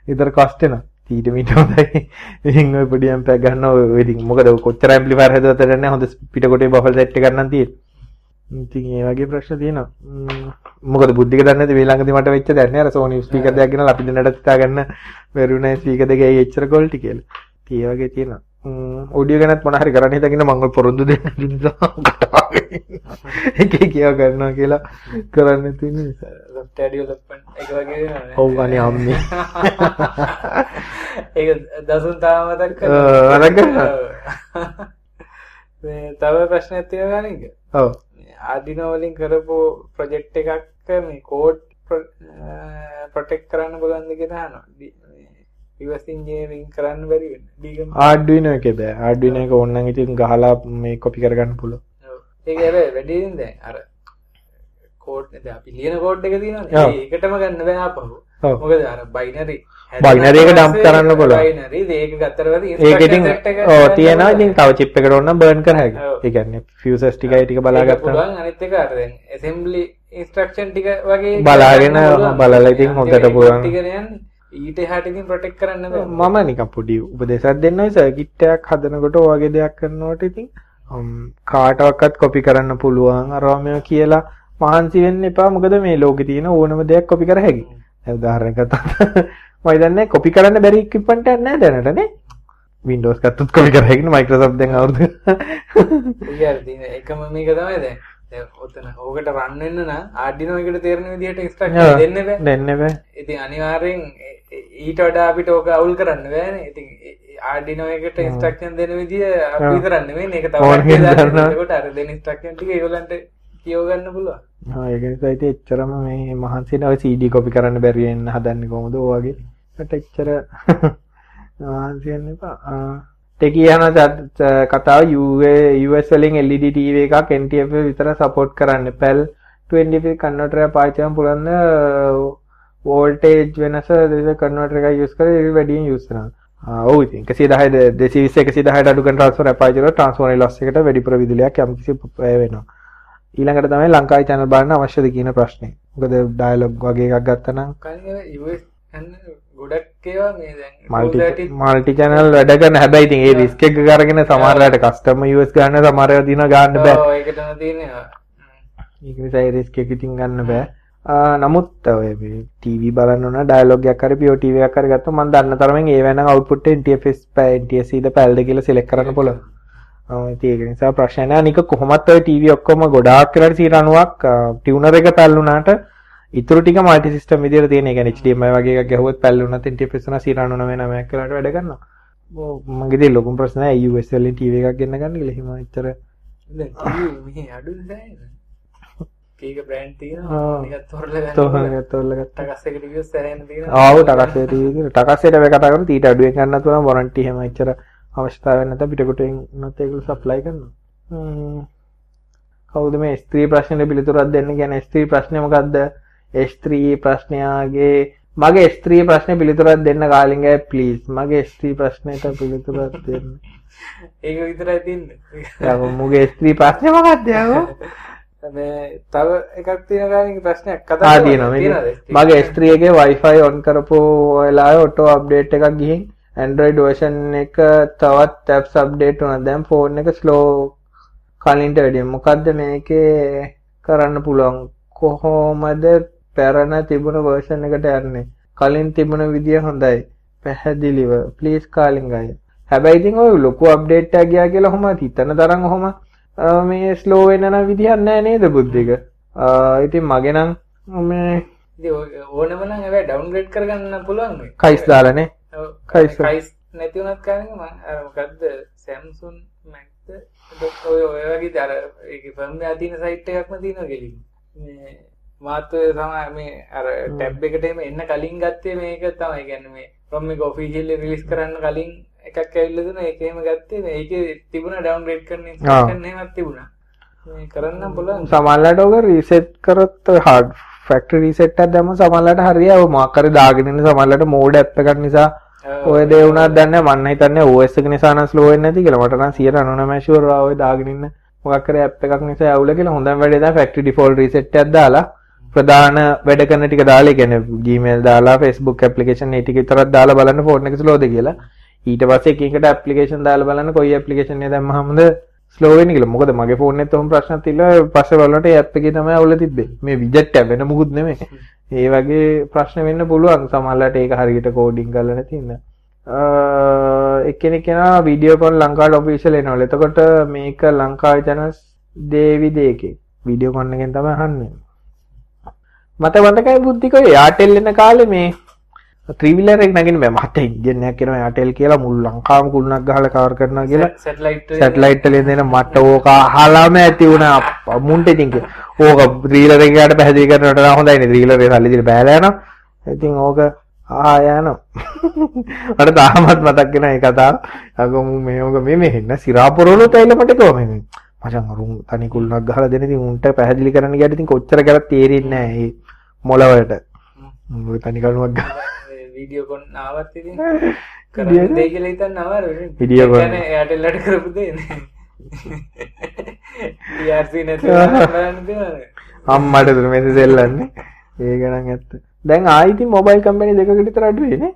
විතර කොස්ට් වෙනවා. ඊට මීට හොඳයි. ඉතින් ඔය පොඩි ඇම්ප් එකක් ගන්න ඔය ඉතින් මොකද ඔය කොච්චර ඇම්ප්ලිෆයර් හදුවත් වැඩක් නැහැ. හොඳ පිටකොටේ බෆල් සෙට් එකක් ගන්න තියෙන්නේ. ඉතින් ඒ වගේ ප්‍රශ්න තියෙනවා. ම්ම්, මොකද බුද්ධික දන්නේ නැති මේ ළඟදී මට වෙච්ච දැන් නේ අර Sony ස්පීකර් දෙකක් ගෙනලා අපි දෙන්නට හිතාගන්න බැරුණා ස්පීකර් දෙකේ එච්චර quality කියලා. ඉතින් ඒ වගේ තියෙනවා. ඔඩියෝ ගැනත් මොන හරි කරන්න හිතගෙන මම පොරොන්දු දෙන්න <laughs> එක ඒවා කරනවා කියලා කරන්න තියෙන. ඔව් අනේ අම්මේ. <laughs> ඒක දසුන් තාම මතක්. ඔව්. <laughs> මේ තව ප්‍රශ්නයක් තියෙනවා නේද? ඔව්. ආඩිනෝ වලින් කරපු ප්‍රොජෙක්ට් එකක් මේ කෝඩ් ප්‍රොටෙක්ට් කරන්න පුළුවන්ද කියලා අහනවා. Reverse engineering කරන්න බැරි වෙන්නේ. Arduino එකේ බෑ. Arduino එක ඕනනම් ඉතින් ගහලා මේ කොපි කරගන්න. ඔව්. ඒක අර වැඩියෙන් දැන් අර දැන් අපි ලියන කෝඩ් එක. තියෙනවනේ. ඒකටම ගන්න බෑ. ඔව්. මොකද අර බයිනරි එක dump කරන්න. බයිනරි ඒක ගත්තට පස්සේ ඒක ඉතින් තව chip එකට ඕන නම් burn කර හැකියි. ඔව්. ඒ කියන්නේ fuses ටිකයි ටික බලාගත්තා. පුළුවන් අනිත් එක අර දැන් assembly instruction ටික වගේ බලාගෙන කරන්න පුළුවන්. බලලා ඉතින් හොඳට අන්තිමට පුළුවන්. ඊට එහාට ඉතින් ප්‍රොටෙක්ට් කරන්න. මම නිකන් පොඩි උපදේශයක් දෙන්න ඔය සර්කිට් එකක් හදනකොට වගේ දෙයක් කරනකොට ඉතින් හම්, කාටවත් කොපි කරන්න පුළුවන් අරවා මේවා කියලා මහන්සි වෙන්න එපා. මොකද මේ ලෝකේ තියෙන ඕනම දෙයක් කොපි කර. දැන් උදාහරණයක් ගත්තොත් <laughs> මම හිතන්නේ කොපි කරන්න බැරි ඉක්විප්මන්ට් එකක් නැහැ දැනටනේ Windows ගත්තොත් කොපි කරගෙන Microsoft දැන් අවුරුදු <laughs> එකම මේක තමයි දැන්. ඔතන ඕකට රන්න වෙන්න නම් ආඩිනෝ එකට තේරෙන විදිහට ඉන්ස්ට්‍රක්ෂන් දෙන්න බෑ. දෙන්න බෑ. ඉතින් අනිවාර්යෙන් ඊට වඩා අපිට ඕක අවුල් කරන්න බෑනේ. ඉතින් ආඩිනෝ එකට ඉන්ස්ට්‍රක්ෂන් දෙන විදිය අපි කරන්න මේ මේක තව එතකොට අර දෙන ඉන්ස්ට්‍රක්ෂන් ටික ඒගොල්ලන්ට කියව ගන්න පුළුවන්. ආ ඒක නිසා ඉතින් එච්චරම මේ මහන්සි නව CD කොපි කරන්න බැරි වෙන්න හදන්නේ කොහොමද? ඔය වගේ. මට එච්චර <laughs> මහන්සි වෙන්න එපා ටෙක යන කතාව US වලින් LED TV එකක් NTF විතර සපෝට් කරන්න. පැල් 20 කන්වර්ටර් පාවිච්චි කරන්න පුළුවන් වෝල්ටේජ් වෙනස කන්වර්ටර් එකක් යූස් ඒක වැඩියෙන් යූස් කරනවා ඔව් ඉතින් 110 220 110 අඩු කරන ට්‍රාන්ස්ෆර් පාවිච්චි කරලා ට්‍රාන්ස්ෆෝමර් ලොස් එකට වැඩිපුර විදුලියක් යම්කිසි වෙනවා ඊළඟට තමයි ලංකායි channel බලන්න අවශ්‍යද කියන ප්‍රශ්නේ. මොකද ඩයලොග් වගේ එකක් ගත්තා නම් ගොඩක් ඒවා මේ දැන් මල්ටි channel වැඩ කරන හැබැයි ඉතින් ඒ රිස්ක් එක අරගෙන සමහරලාට කස්ටමර් US ගන්න සමහරව දින ගන්න බෑ. ඔව් ඒක තමයි තියෙන්නේ. ඒක නිසා ඒ රිස්ක් එක ඉතින් ගන්න බෑ. නමුත් ඔය TV බලන්න ඕන ඩයලොග් එකක් හරි PO TV එකක් හරි ගත්තොත් මම දන්න තරමින් ඒ වෙනනම් අවුට්පුට් එක NTFS NTSC ද පැල්ද කියලා සිලෙක්ට් කරන්න පුළුවන්. ඒක නිසා ප්‍රශ්න නැහැ. අනික කොහොමත් ඔය TV ඔක්කොම ගොඩාක් වෙලාට 90ක් ටියුනර් එක පැල්ලුණාට ඉතුරු ටික මල්ටි සිස්ටම් විදියට තියෙන. ඒ කියන්නේ HDMI වගේ එකක් ගැහුවොත් පැල්ලුණත් NTFS උනා 99 වෙලාට වැඩ කරනවා. මගේ දේ ලොකුම ප්‍රශ්නය US වලින් TV එකක් ගෙන්න ගන්න කියලා. එහෙම එච්චර ඒක බ්‍රෑන්ඩ් තියෙනවා. නිකන් තොරලා ගන්න. තොරලා තොරලා ගත්තා. ටකස් එකට views සෑහෙන තියෙනවා. ආව් ටකස් එකට views ටකස් එකට අපි කතා කරමු. ඊට අඩුවෙන් ගන්නත් පුළුවන් වොරන්ටි එහෙම එච්චර අවශ්‍යතාවයක් නැත්නම් පිටකොටෙන් උනත් ඒගොල්ලෝ සප්ලයි කරනවා. කවුද මේ ස්ත්‍රී ප්‍රශ්නෙට පිළිතුරක් දෙන්න කියන්නේ ස්ත්‍රී ප්‍රශ්නේ මොකද්ද? ස්ත්‍රී ප්‍රශ්නයාගේ මගේ ස්ත්‍රී ප්‍රශ්නේ පිළිතුරක් දෙන්න කාලින්ගයි ප්ලීස්. මගේ ස්ත්‍රී ප්‍රශ්නෙට පිළිතුරක් දෙන්න. <laughs> ඒක විතරයි තින්නේ. යකෝ මුගේ ස්ත්‍රී ප්‍රශ්නේ මොකක්ද යකෝ? <laughs> මේ තව එකක් තියෙන ගානේ ප්‍රශ්නයක් කතා කරනවා. මගේ ස්ත්‍රියගේ Wi-Fi on කරපු වෙලාවේ ඔටෝ අප්ඩේට් එකක් ගිහින් Android version එක තවත් apps update වුණා. දැන් phone එක slow කලින්ට වැඩිය. මොකද්ද මේකේ කරන්න පුළුවන්? කොහොමද පැරණ තිබුණ version එකට යන්නේ? කලින් තිබුණ විදිය හොඳයි. පැහැදිලිව please calling අය. හැබැයි ඉතින් ඔය ලොකු අප්ඩේට් එකක් ගියා කියලා ඔහම හිතන තරම් ඔහම මේ ස්ලෝ වෙන නම් විදිහක් නැහැ නේද බුද්ධික. ඉතින් මගේ නම් මේ ඕනම නම් හැබැයි ඩවුන්ලෝඩ් කරගන්න පුළුවන්. කයිස් දාලානේ. කයිස් කයිස් නැති වුණත් කාරණේ මම අර මොකද්ද Samsung Mac ඔය ඔය වගේ අර ඒකේ ෆර්ම්වෙයාර් තියෙන සයිට් එකක්ම තියෙනවා ගෙලින්. මේ මාත් ඔය තමයි මේ අර ටැබ් එකට එම එන්න කලින් ගත්තේ මේක තමයි. කියන්නේ මේ ෆ්‍රොම් එක ඔෆිෂියලි රිලීස් කරන්න කලින් එකක් ඇවිල්ලා දුන්නා ඒක එහෙම ගත්තේ මේකේ තිබුණා කරන්න ඉන්ස්ට්‍රක්ෂන් එහෙමත් තිබුණා. කරන්න පුළුවන්. සමහරවිට ඔක රීසෙට් කරොත් හાર્ඩ් ෆැක්ටරි රීසෙට් දැම්ම සමහරවිට හරියව මොකක් හරි දාගෙන ඉන්න සමහරවිට මෝඩ් ඇප් එකක් නිසා ඔය දේ වුණාද දන්නේ මම හිතන්නේ OS එක නිසා නම් ස්ලෝ වෙන්නේ නැති කියලා. මට නම් 199 ෂුවර් ඔය දාගෙන ඉන්න මොකක් හරි ඇප් එකක් නිසා ඇවුල කියලා. හොඳම වැඩේ තමයි ෆැක්ටරි ඩිෆෝල්ට් රීසෙට් දාලා ප්‍රධාන වැඩ කරන ටික දාලා කියන්නේ Gmail දාලා application ඒ ටික විතරක් දාලා බලන්න ෆෝන් එක ස්ලෝද කියලා ඊට පස්සේ එක එකට ඇප්ලිකේෂන් දාලා බලන්න කොයි ඇප්ලිකේෂන් එක දැම්මහමද ස්ලෝ වෙන්නේ කියලා. මොකද මගේ ෆෝන් එකත් ඔහොම ප්‍රශ්නක් තියලා පස්සේ බලනකොට ඒ ඇප් එකේ තමයි අවුල තිබ්බේ. මේ විජෙට් එක වෙන මුකුත් නෙමෙයි. ඒ වගේ ප්‍රශ්න වෙන්න පුළුවන්. සමහරවිට ඒක හරියට කෝඩින් කරලා නැති ඉන්න. එක්කෙනෙක් කෙනා වීඩියෝ කොන් ලංකාවට ඔෆිෂියල් එනවල. එතකොට මේක ලංකාවේ channels දේවි දෙකේ වීඩියෝ කොන් එකෙන් තමයි අහන්නේ. මට මතකයි බුද්ධිකෝ යාටෙල් එන කාලේ මේ ත්‍රීවිලර් එක නගින්න බෑ. මට ඉන්දියන් එකක් කියනවා යාටෙල් කියලා මුළු ලංකාවම කුළුණක් ගහලා කවර් කරනවා කියලා. සැටලයිට් සැටලයිට් වලින්. දෙන මට ඕක අහලාම ඇති වුණා. මුන්ට ඉතින් ඕක ත්‍රීවිලර් එකකට පැහැදිලි කරනවට වඩා හොඳයිනේ ත්‍රීවිලර් එක සල්ලි දීලා බෑලා යනවා. ඉතින් ඕක ආ යනවා. <laughs> මට තාමත් මතක් වෙන ඒ කතාව. අගොම මේ ඕක මේ මෙහෙන්න සිරාපොරවල තැයිල මට කොහොම මේ මචං අරුන් තනි කුළුණක් ගහලා දෙන ඉතින් උන්ට පැහැදිලි කරන්න ගියාට ඉතින් කොච්චර කරත් තේරෙන්නේ මේ මොලවලට තනි කණුවක් ගහලා වීඩියෝ කොන් ආවත් ඉතින් <laughs> කරන්න දෙයි කියලා හිතන්න අමාරුයි වීඩියෝ කොන් කියන්නේ එයාටෙල්ලට කරපු දේ නේ. <laughs> TRC නැතුව <laughs> බලන්න දෙනවද අම්මට දුර මෙතන දෙල්ලන්නේ ඒක නම් ඇත්ත. දැන් ආයි ඉතින් මොබයිල් කම්පැනි දෙකකට විතර අඩුවේ නේ.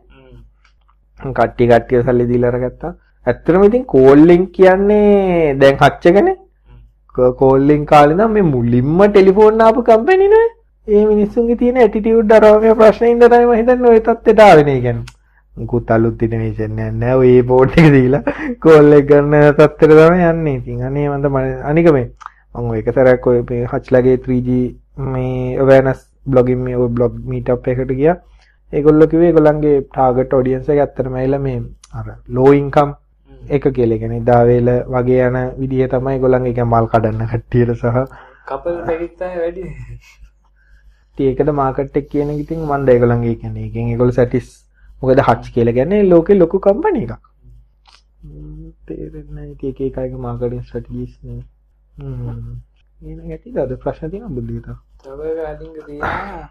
කට්ටිය කට්ටිය සල්ලි දීලා අරගත්තා. ඇත්තටම ඉතින් කෝල් ලින්ක් කියන්නේ දැන් හච්චකනේ කෝල් ලින්ක් කාලේ නම් මේ මුලින්ම ටෙලිෆෝන් ආපු කම්පැනි නේ ඒ මිනිස්සුන්ගේ තියෙන ඇටිටියුඩ් අරව මේ ප්‍රශ්නේ ඉඳ තමයි මම හිතන්නේ ওই තත්ත්වයට ආවේ නේ කියන්නේ. මුකුත් අලුත් ඉන්ෆර්මේෂන් එකක් නැහැ. ඔය බෝඩ් එක දීලා කෝල් එක ගන්න තත්ත්වයට තමයි යන්නේ. ඉතින් අනේ මන්ද අනික මේ මම ඔය එක සැරයක් ඔය මේ හච්ලගේ 3G මේ awareness blogging මේ ඔය blog meetup එකට ගියා. ඒගොල්ලෝ කිව්වේ ඒගොල්ලන්ගේ target audience එක ඇත්තටම ඇවිල්ලා මේ අර low income එක කියලා කියන්නේ දාවේල වගේ යන විදිහ තමයි ඒගොල්ලන්ගේ මල් කඩන්න කට්ටියට සහ කපල් පැකිත් තමයි වැඩි. ඉතින් ඒකද මාකට් එක කියන එක ඉතින් මම ඒගොල්ලන්ගේ කියන්නේ ඒකෙන් ඒගොල්ලෝ සැටිස් මොකද හච් කියලා කියන්නේ ලෝකේ ලොකු කම්පැනි එකක්. තේරෙන්නේ නැහැ ඉතින් එක එක අයගේ මාකටිං ස්ට්‍රැටජිස් නේ. හ්ම්. එන ගැටිද අද ප්‍රශ්න තියෙනවා බුද්ධියට. තව කාලින්ග තියෙනවා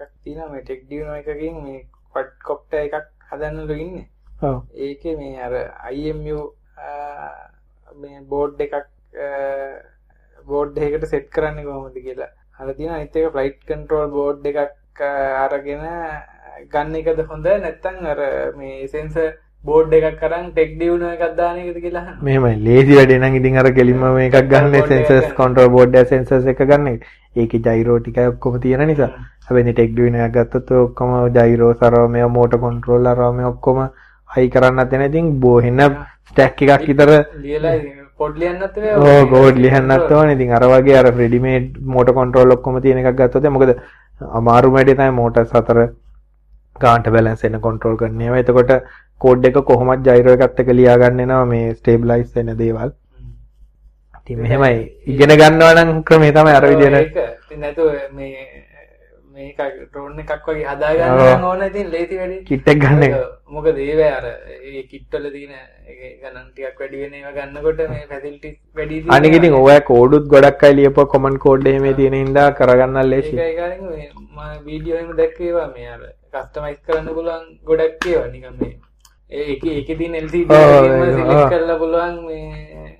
එකක් තියෙනවා මේ ටෙක් ඩියුනෝ එකකින් මේ ක්වඩ් කොප්ටර් එකක් හදන්නලු ඉන්නේ. ඔව්. ඒකේ මේ අර IMU මේ බෝඩ් එකක් බෝඩ් එකකට සෙට් කරන්න කොහොමද කියලා අර තියෙන අනිත් එක ෆ්ලයිට් කන්ට්‍රෝල් බෝඩ් එකක් අරගෙන ගන්න එකද හොඳ නැත්නම් අර මේ සෙන්සර් බෝඩ් එකක් අරන් ටෙක් ඩියුනෝ එකක් දාන එකද කියලා. මෙහෙමයි ලේසි වැඩේ නම් ඉතින් අර කෙලින්ම මේකක් ගන්න සෙන්සර්ස් කන්ට්‍රෝල් බෝඩ් එක සෙන්සර්ස් එක ගන්න. ඒකේ ජයිරෝ ටිකයි ඔක්කොම තියෙන නිසා. හැබැයි ටෙක් ඩියුන එකක් ගත්තොත් ඔක්කොම ජයිරෝ සරව මේ මෝටර් කන්ට්‍රෝල් අරව මේ ඔක්කොම හයි කරන්නත් වෙන ඉතින් බොහෙන ස්ටැක් එකක් විතර ලියලා පොඩ් ලියන්නත් ඕ කෝඩ් ලියන්නත් ඕනේ. ඉතින් අර වගේ අර රෙඩිමේඩ් මෝටර් කන්ට්‍රෝල් ඔක්කොම තියෙන එකක් ගත්තොත් මොකද අමාරු වැඩේ තමයි මෝටර්ස් අතර ගාන්ට බැලන්ස් වෙන කන්ට්‍රෝල් කරන ඒවා. එතකොට කෝඩ් එක කොහොමත් ජයිරෝ එකත් එක්ක ලියා ගන්න එනවා මේ ස්ටේබ්ලයිස් වෙන දේවල්. ඉතින් මෙහෙමයි ඉගෙන ගන්නවා නම් ක්‍රමේ තමයි අර ඉතින් නැතුව මේ මේක ඩ්‍රෝන් එකක් වගේ හදාගන්න ඕන ඉතින් ලේසි වැඩි කිට් එක ගන්න එක. මොකද ඒවැ අර ඒ කිට් වල තියෙන ඒ ගණන් ටිකක් වැඩි වෙන ඒවා ගන්නකොට මේ ෆැසිලිටිස් වැඩි තියෙනවා. අනික ඉතින් ඔය කෝඩුත් ගොඩක් අය ලියපුවා කොමන් කෝඩ් එහෙම තියෙන හින්දා කරගන්න ලේසි. ඒකයි කාරින් මේ මම වීඩියෝ එකම දැක්කේවා මේ අර කස්ටමයිස් කරන්න පුළුවන් ගොඩක් ඒවා නිකන් මේ ඒකේ ඔව්, select ඔව්. කරලා පුළුවන් මේ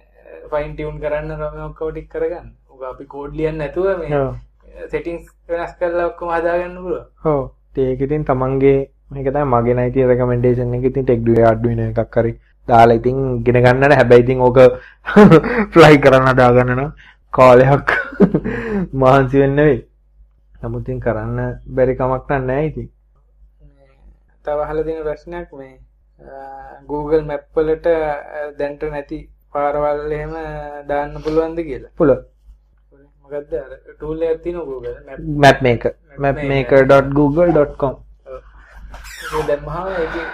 ෆයින් ටියුන් කරන්න රම ඔක්කොම ටික කරගන්න. උග අපි කෝඩ් ලියන්න නැතුව මේ ඔව්. සෙටින්ග්ස් වෙනස් කරලා ඔක්කොම හදාගන්න පුළුවන්. ඔව්. ඒක ඉතින් තමන්ගේ මේක තමයි මගේ නයිති රෙකමෙන්ඩේෂන් එක ඉතින් ටෙක් ඩුවේ අඩ්ඩුවෙන එකක් හරි දාලා ඉතින් ඉගෙන ගන්නට හැබැයි ඉතින් ඕක <laughs> ෆ්ලයි කරන්න හදාගන්න නම් කාලයක් <laughs> මහන්සි වෙන්න වෙයි. නමුත් ඉතින් කරන්න බැරි කමක් නැහැ ඉතින්. තව අහලා තියෙන ප්‍රශ්නයක් මේ Google Map වලට දැන්ට නැති පාරවල් එහෙම දාන්න පුළුවන්ද කියලා. පුළුවන්. මොකද්ද? අර ටූල් එකක් තියෙනවා Google. Map. Mapmaker mapmaker.google.com ඒක දැම්මහම ඒකේ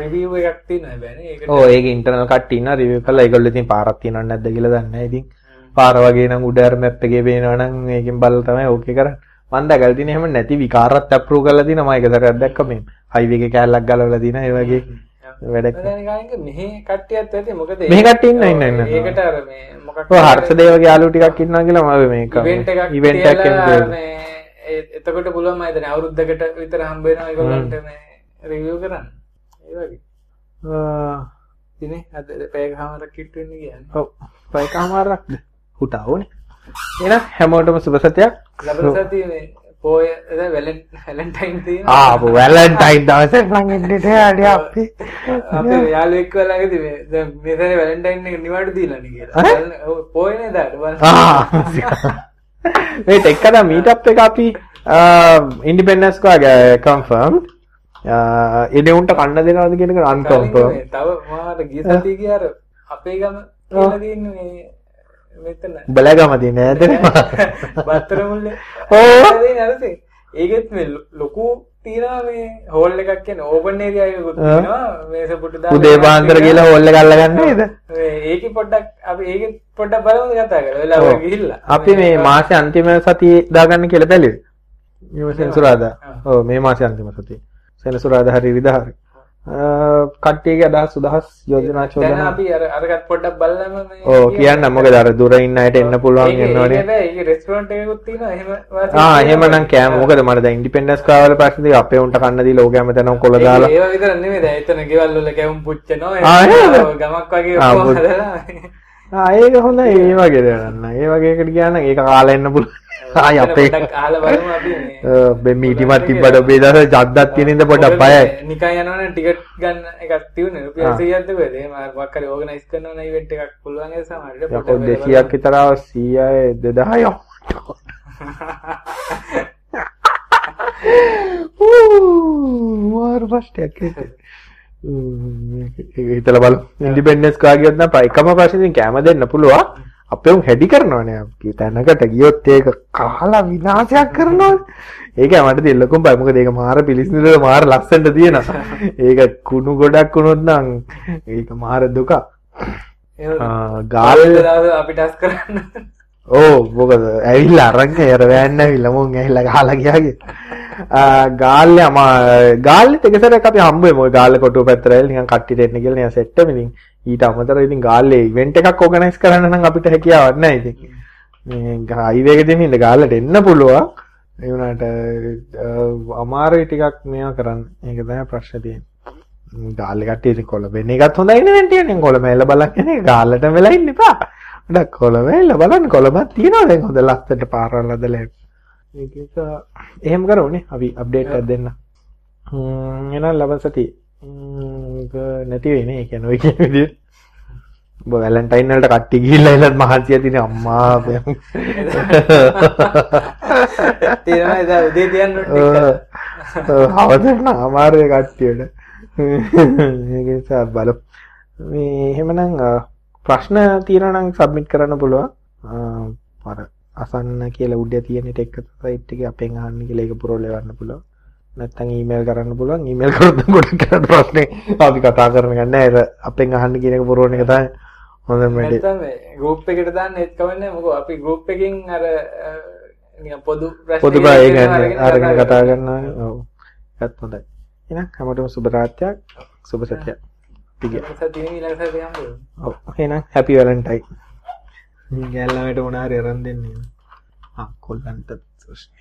රිවිව් එකක් තියෙනවා හැබැයි. ඒකට ඕ ඒක ඉන්ටර්නල් කට්ටිය ඉන්නවා රිවිව් කරලා ඒගොල්ලෝ ඉතින් පාරක් තියෙනවද නැද්ද කියලා දන්නේ නැහැ. ඉතින් පාර වගේ නම් උඩ අර මැප් එකේ පේනවා නම් මේකෙන් බලලා තමයි ඕකේ කරන්නේ. මම දැකලා තියෙන එහෙම නැති විකාරත් අප්‍රූව් කරලා තියෙනවා. මම ඒක සැරයක් දැක්ක මේ හයිවේ එකේ කෑල්ලක් ගලවලා තියෙනවා. ඒ වගේ වැඩක් දැන් මෙහි කට්ටියත් ඇති. මොකද මෙහි කට්ටිය ඉන්නවා, ඉන්නවා, ඉන්නවා. ඒකට අර මේ මොකක් ඔය හර්ෂදේවගේ යාළුවෝ ටිකක් ඉන්නවා කියලා මම මේක ඉවෙන්ට් එකක් ඉවෙන්ට් එකක් මේ එතකොට පුළුවන් මම හිතන්නේ අවුරුද්දකට විතර හම්බ වෙනවා ඒගොල්ලන්ට මේ රිවිව් කරන්න. ඒ වගේ. ඉතින් අද පැයකමාරක් කිට් වෙන්න කියන්නේ. ඔව්. පයිකමාරක්ද? හුටා ඕනේ. එහෙනම් හැමෝටම සුබ සතියක්. ලබන සතියේ මේ පෝය වැලන්ටයින් ආපු වැලන්ටයින් දවසේ ළඟින්ට ඇඩි අපි. මේ දැන් මෙතන වැලන්ටයින් එක නිවාඩු දීලානේ කියලා. පෝයනේ දාට. මේ ටෙක්කද මීටප් එක අපි ඉන්ඩිපෙන්ඩන්ස් කාගේ කන්ෆර්ම් එඩවුන්ට කන්න දෙනවද කියන එක කලින් අන්කම්ෆර්ම් මේ තව මාට ගිය අර අපේ ගම මෙතන. බලගම තියෙන ඇතන <laughs> බත්තර මුල්ලේ. ඕ. අරසේ ඒකෙත් මේ ලොකු තියෙනවා මේ හෝල් එකක් කියන්නේ ඕපන් ඒරියා එකකුත්. තියෙනවා මේස පුටු දාලා උදේ පාන්දර කියලා හොල්ල ගල්ලගන්න නේද මේ ඒකේ පොඩ්ඩක් අපි ඒකේ පොඩ්ඩක් බලමු කතා කරලා වෙලාව. ගිහිල්ලා අපි මේ මාසේ අන්තිම සතියේ දාගන්න කියලා බැලුවේ මේ සෙන්සුරාදා. ඔව් මේ මාසේ අන්තිම සතියේ සෙන්සුරාදා හරි ඉරිදා හරි අ, කට්ටියගේ අදහස් සුදහස් යෝජනා දැන් චෝදනා. අපි අර අරකට පොඩ්ඩක් බලලම මේ ඕ කියන්න මොකද? අර දුර ඉන්න අයට එන්න පුළුවන් වෙනවනේ. ඒකේ රෙස්ටුරන්ට් එකකුත් තියෙනවා එහෙම ආ. එහෙමනම් කෑම. මොකද මට දැන් ඉන්ඩිපෙන්ඩන්ස් කාවල ප්‍රශ්නේ අපේ උන්ට කන්න දීලා ඕක හැමතැනම කොළ ඒක- දාලා. ඒවා විතර නෙමෙයි දැන්. එතන ගෙවල් වල කැවුම් පුච්චනවා ආ, ගමක් වගේ ඒක හොඳයි ඒ වගේ දෙයක් ඒ වගේ එකට ගියා නම් ඒක කාලා එන්න පුළුවන්. ආයි අපේ <laughs> මීටිමත් තිබ්බට ඔබේ දවස් ජද්දක් තියෙන ඉඳ පොඩ්ඩක් බයයි. නිකන් යනවනේ ටිකට් ගන්න එකක් තියුනේ රුපියල් ආ. 100ක්ද කොහෙද එහෙම මොකක් හරි ඕගනයිස් කරනවා නම් ඉවෙන්ට් එකක් පුළුවන් ඒ සමහරට යකෝ 200ක් විතර ආව 100යි 2000යි මාර. ඒක හිතලා කාර් ගියොත් නම් එකම ප්‍රශ්නේ කැම දෙන්න පුළුවන්. අපේ උන් හැඩි කරනවනේ තැනකට ගියොත් ඒක කාලා විනාශයක් කරනවා. ඒක මට දෙල්ලකුම් බයි මොකද ඒක මාර පිලිසිදුල මාර ලස්සනට තියෙනවා. ඒක කුණු ගොඩක් වුණොත් නම් ඒක මාර දුකක්. ගාල් අපිට අස් කරන්න ඕ මොකද ඇවිල්ලා අරන් යර වෑන්න ඇවිල්ලා මුන් ඇවිල්ලා ගහලා ගියාගේ. ගාල්ලේ අම ගාල්ලේ තෙකසරක් අපි හම්බුවේ මොකද ගාල්ලේ කොටුව පැත්තට ඇවිල්ලා නිකන් කට්ටියට එන්න කියලා නිකන් සෙට් එක ඉතින් ඊට අමතරව ඉතින් ගාල්ලේ ඉවෙන්ට් එකක් ඕගනයිස් කරන්න නම් අපිට හැකියාවක් නැහැ ඉතින්. මේ හයිවේ එකේ දෙමින් ගාල්ලට එන්න පුළුවන්. ඒ වුණාට අමාරුයි ටිකක් මේවා කරන්න. ඒක තමයි ප්‍රශ්නේ තියෙන්නේ. ගාල්ලේ කට්ටිය ඉතින් කොළඹ එන එකත් හොඳයි නේ ටිකනේ කොළඹ එල්ල බලන්න යන්නේ ගාල්ලට කොළඹ. එල්ල බලන්න කොළඹක් තියෙනවා දැන් හොඳ ලස්සනට පාරවල්. ඒක එහෙම කරෝනේ අපි අප්ඩේට් දෙන්න. හ්ම් එහෙනම් ලබන සතියේ නැති වෙන්නේ. ඒ කියන්නේ ඔය කියන විදිහට. ඔබ වැලන්ටයින් වලට කට්ටිය ගිහිල්ලා ඉලත් මහන්සිය තියෙන අම්මා උදේ තියන්න හවදන්න අමාරුවේ කට්ටියට. මේ එහෙමනම් ප්‍රශ්න තියෙනවා නම් සබ්මිට් කරන්න පුළුවන්. අර අසන්න කියලා උඩ තියෙන ටෙක් සයිට් එකේ අපෙන් අහන්න කියලා ඒක පුරවලවන්න පුළුවන්. නැත්තම් ඊමේල් කරන්න පුළුවන්. ඊමේල් කරොත් ගොඩක් කරන්න ප්‍රශ්නේ අපි කතා කරන ගන්න නෑ. අපෙන් අහන්න කියන එක පුරවන එක තමයි හොඳම වැඩේ. නැත්තම් ගෲප් එකට දාන්න ඒත් කවන්නේ මොකද අපි ගෲප් එකකින් අර පොදු පොදු ප්‍රායෝගික අරගෙන කතා කරනවා. ඔව්. ඒත් හොඳයි. එහෙනම් හැමෝටම සුබ රාත්‍රියක්. සුබ සතියක් ටික හැපි වැලන්ටයින් ගෑල්ලාමට මොනාරි අරන් දෙන්නේ කොල්ලන්ට ප්‍රශ්නේ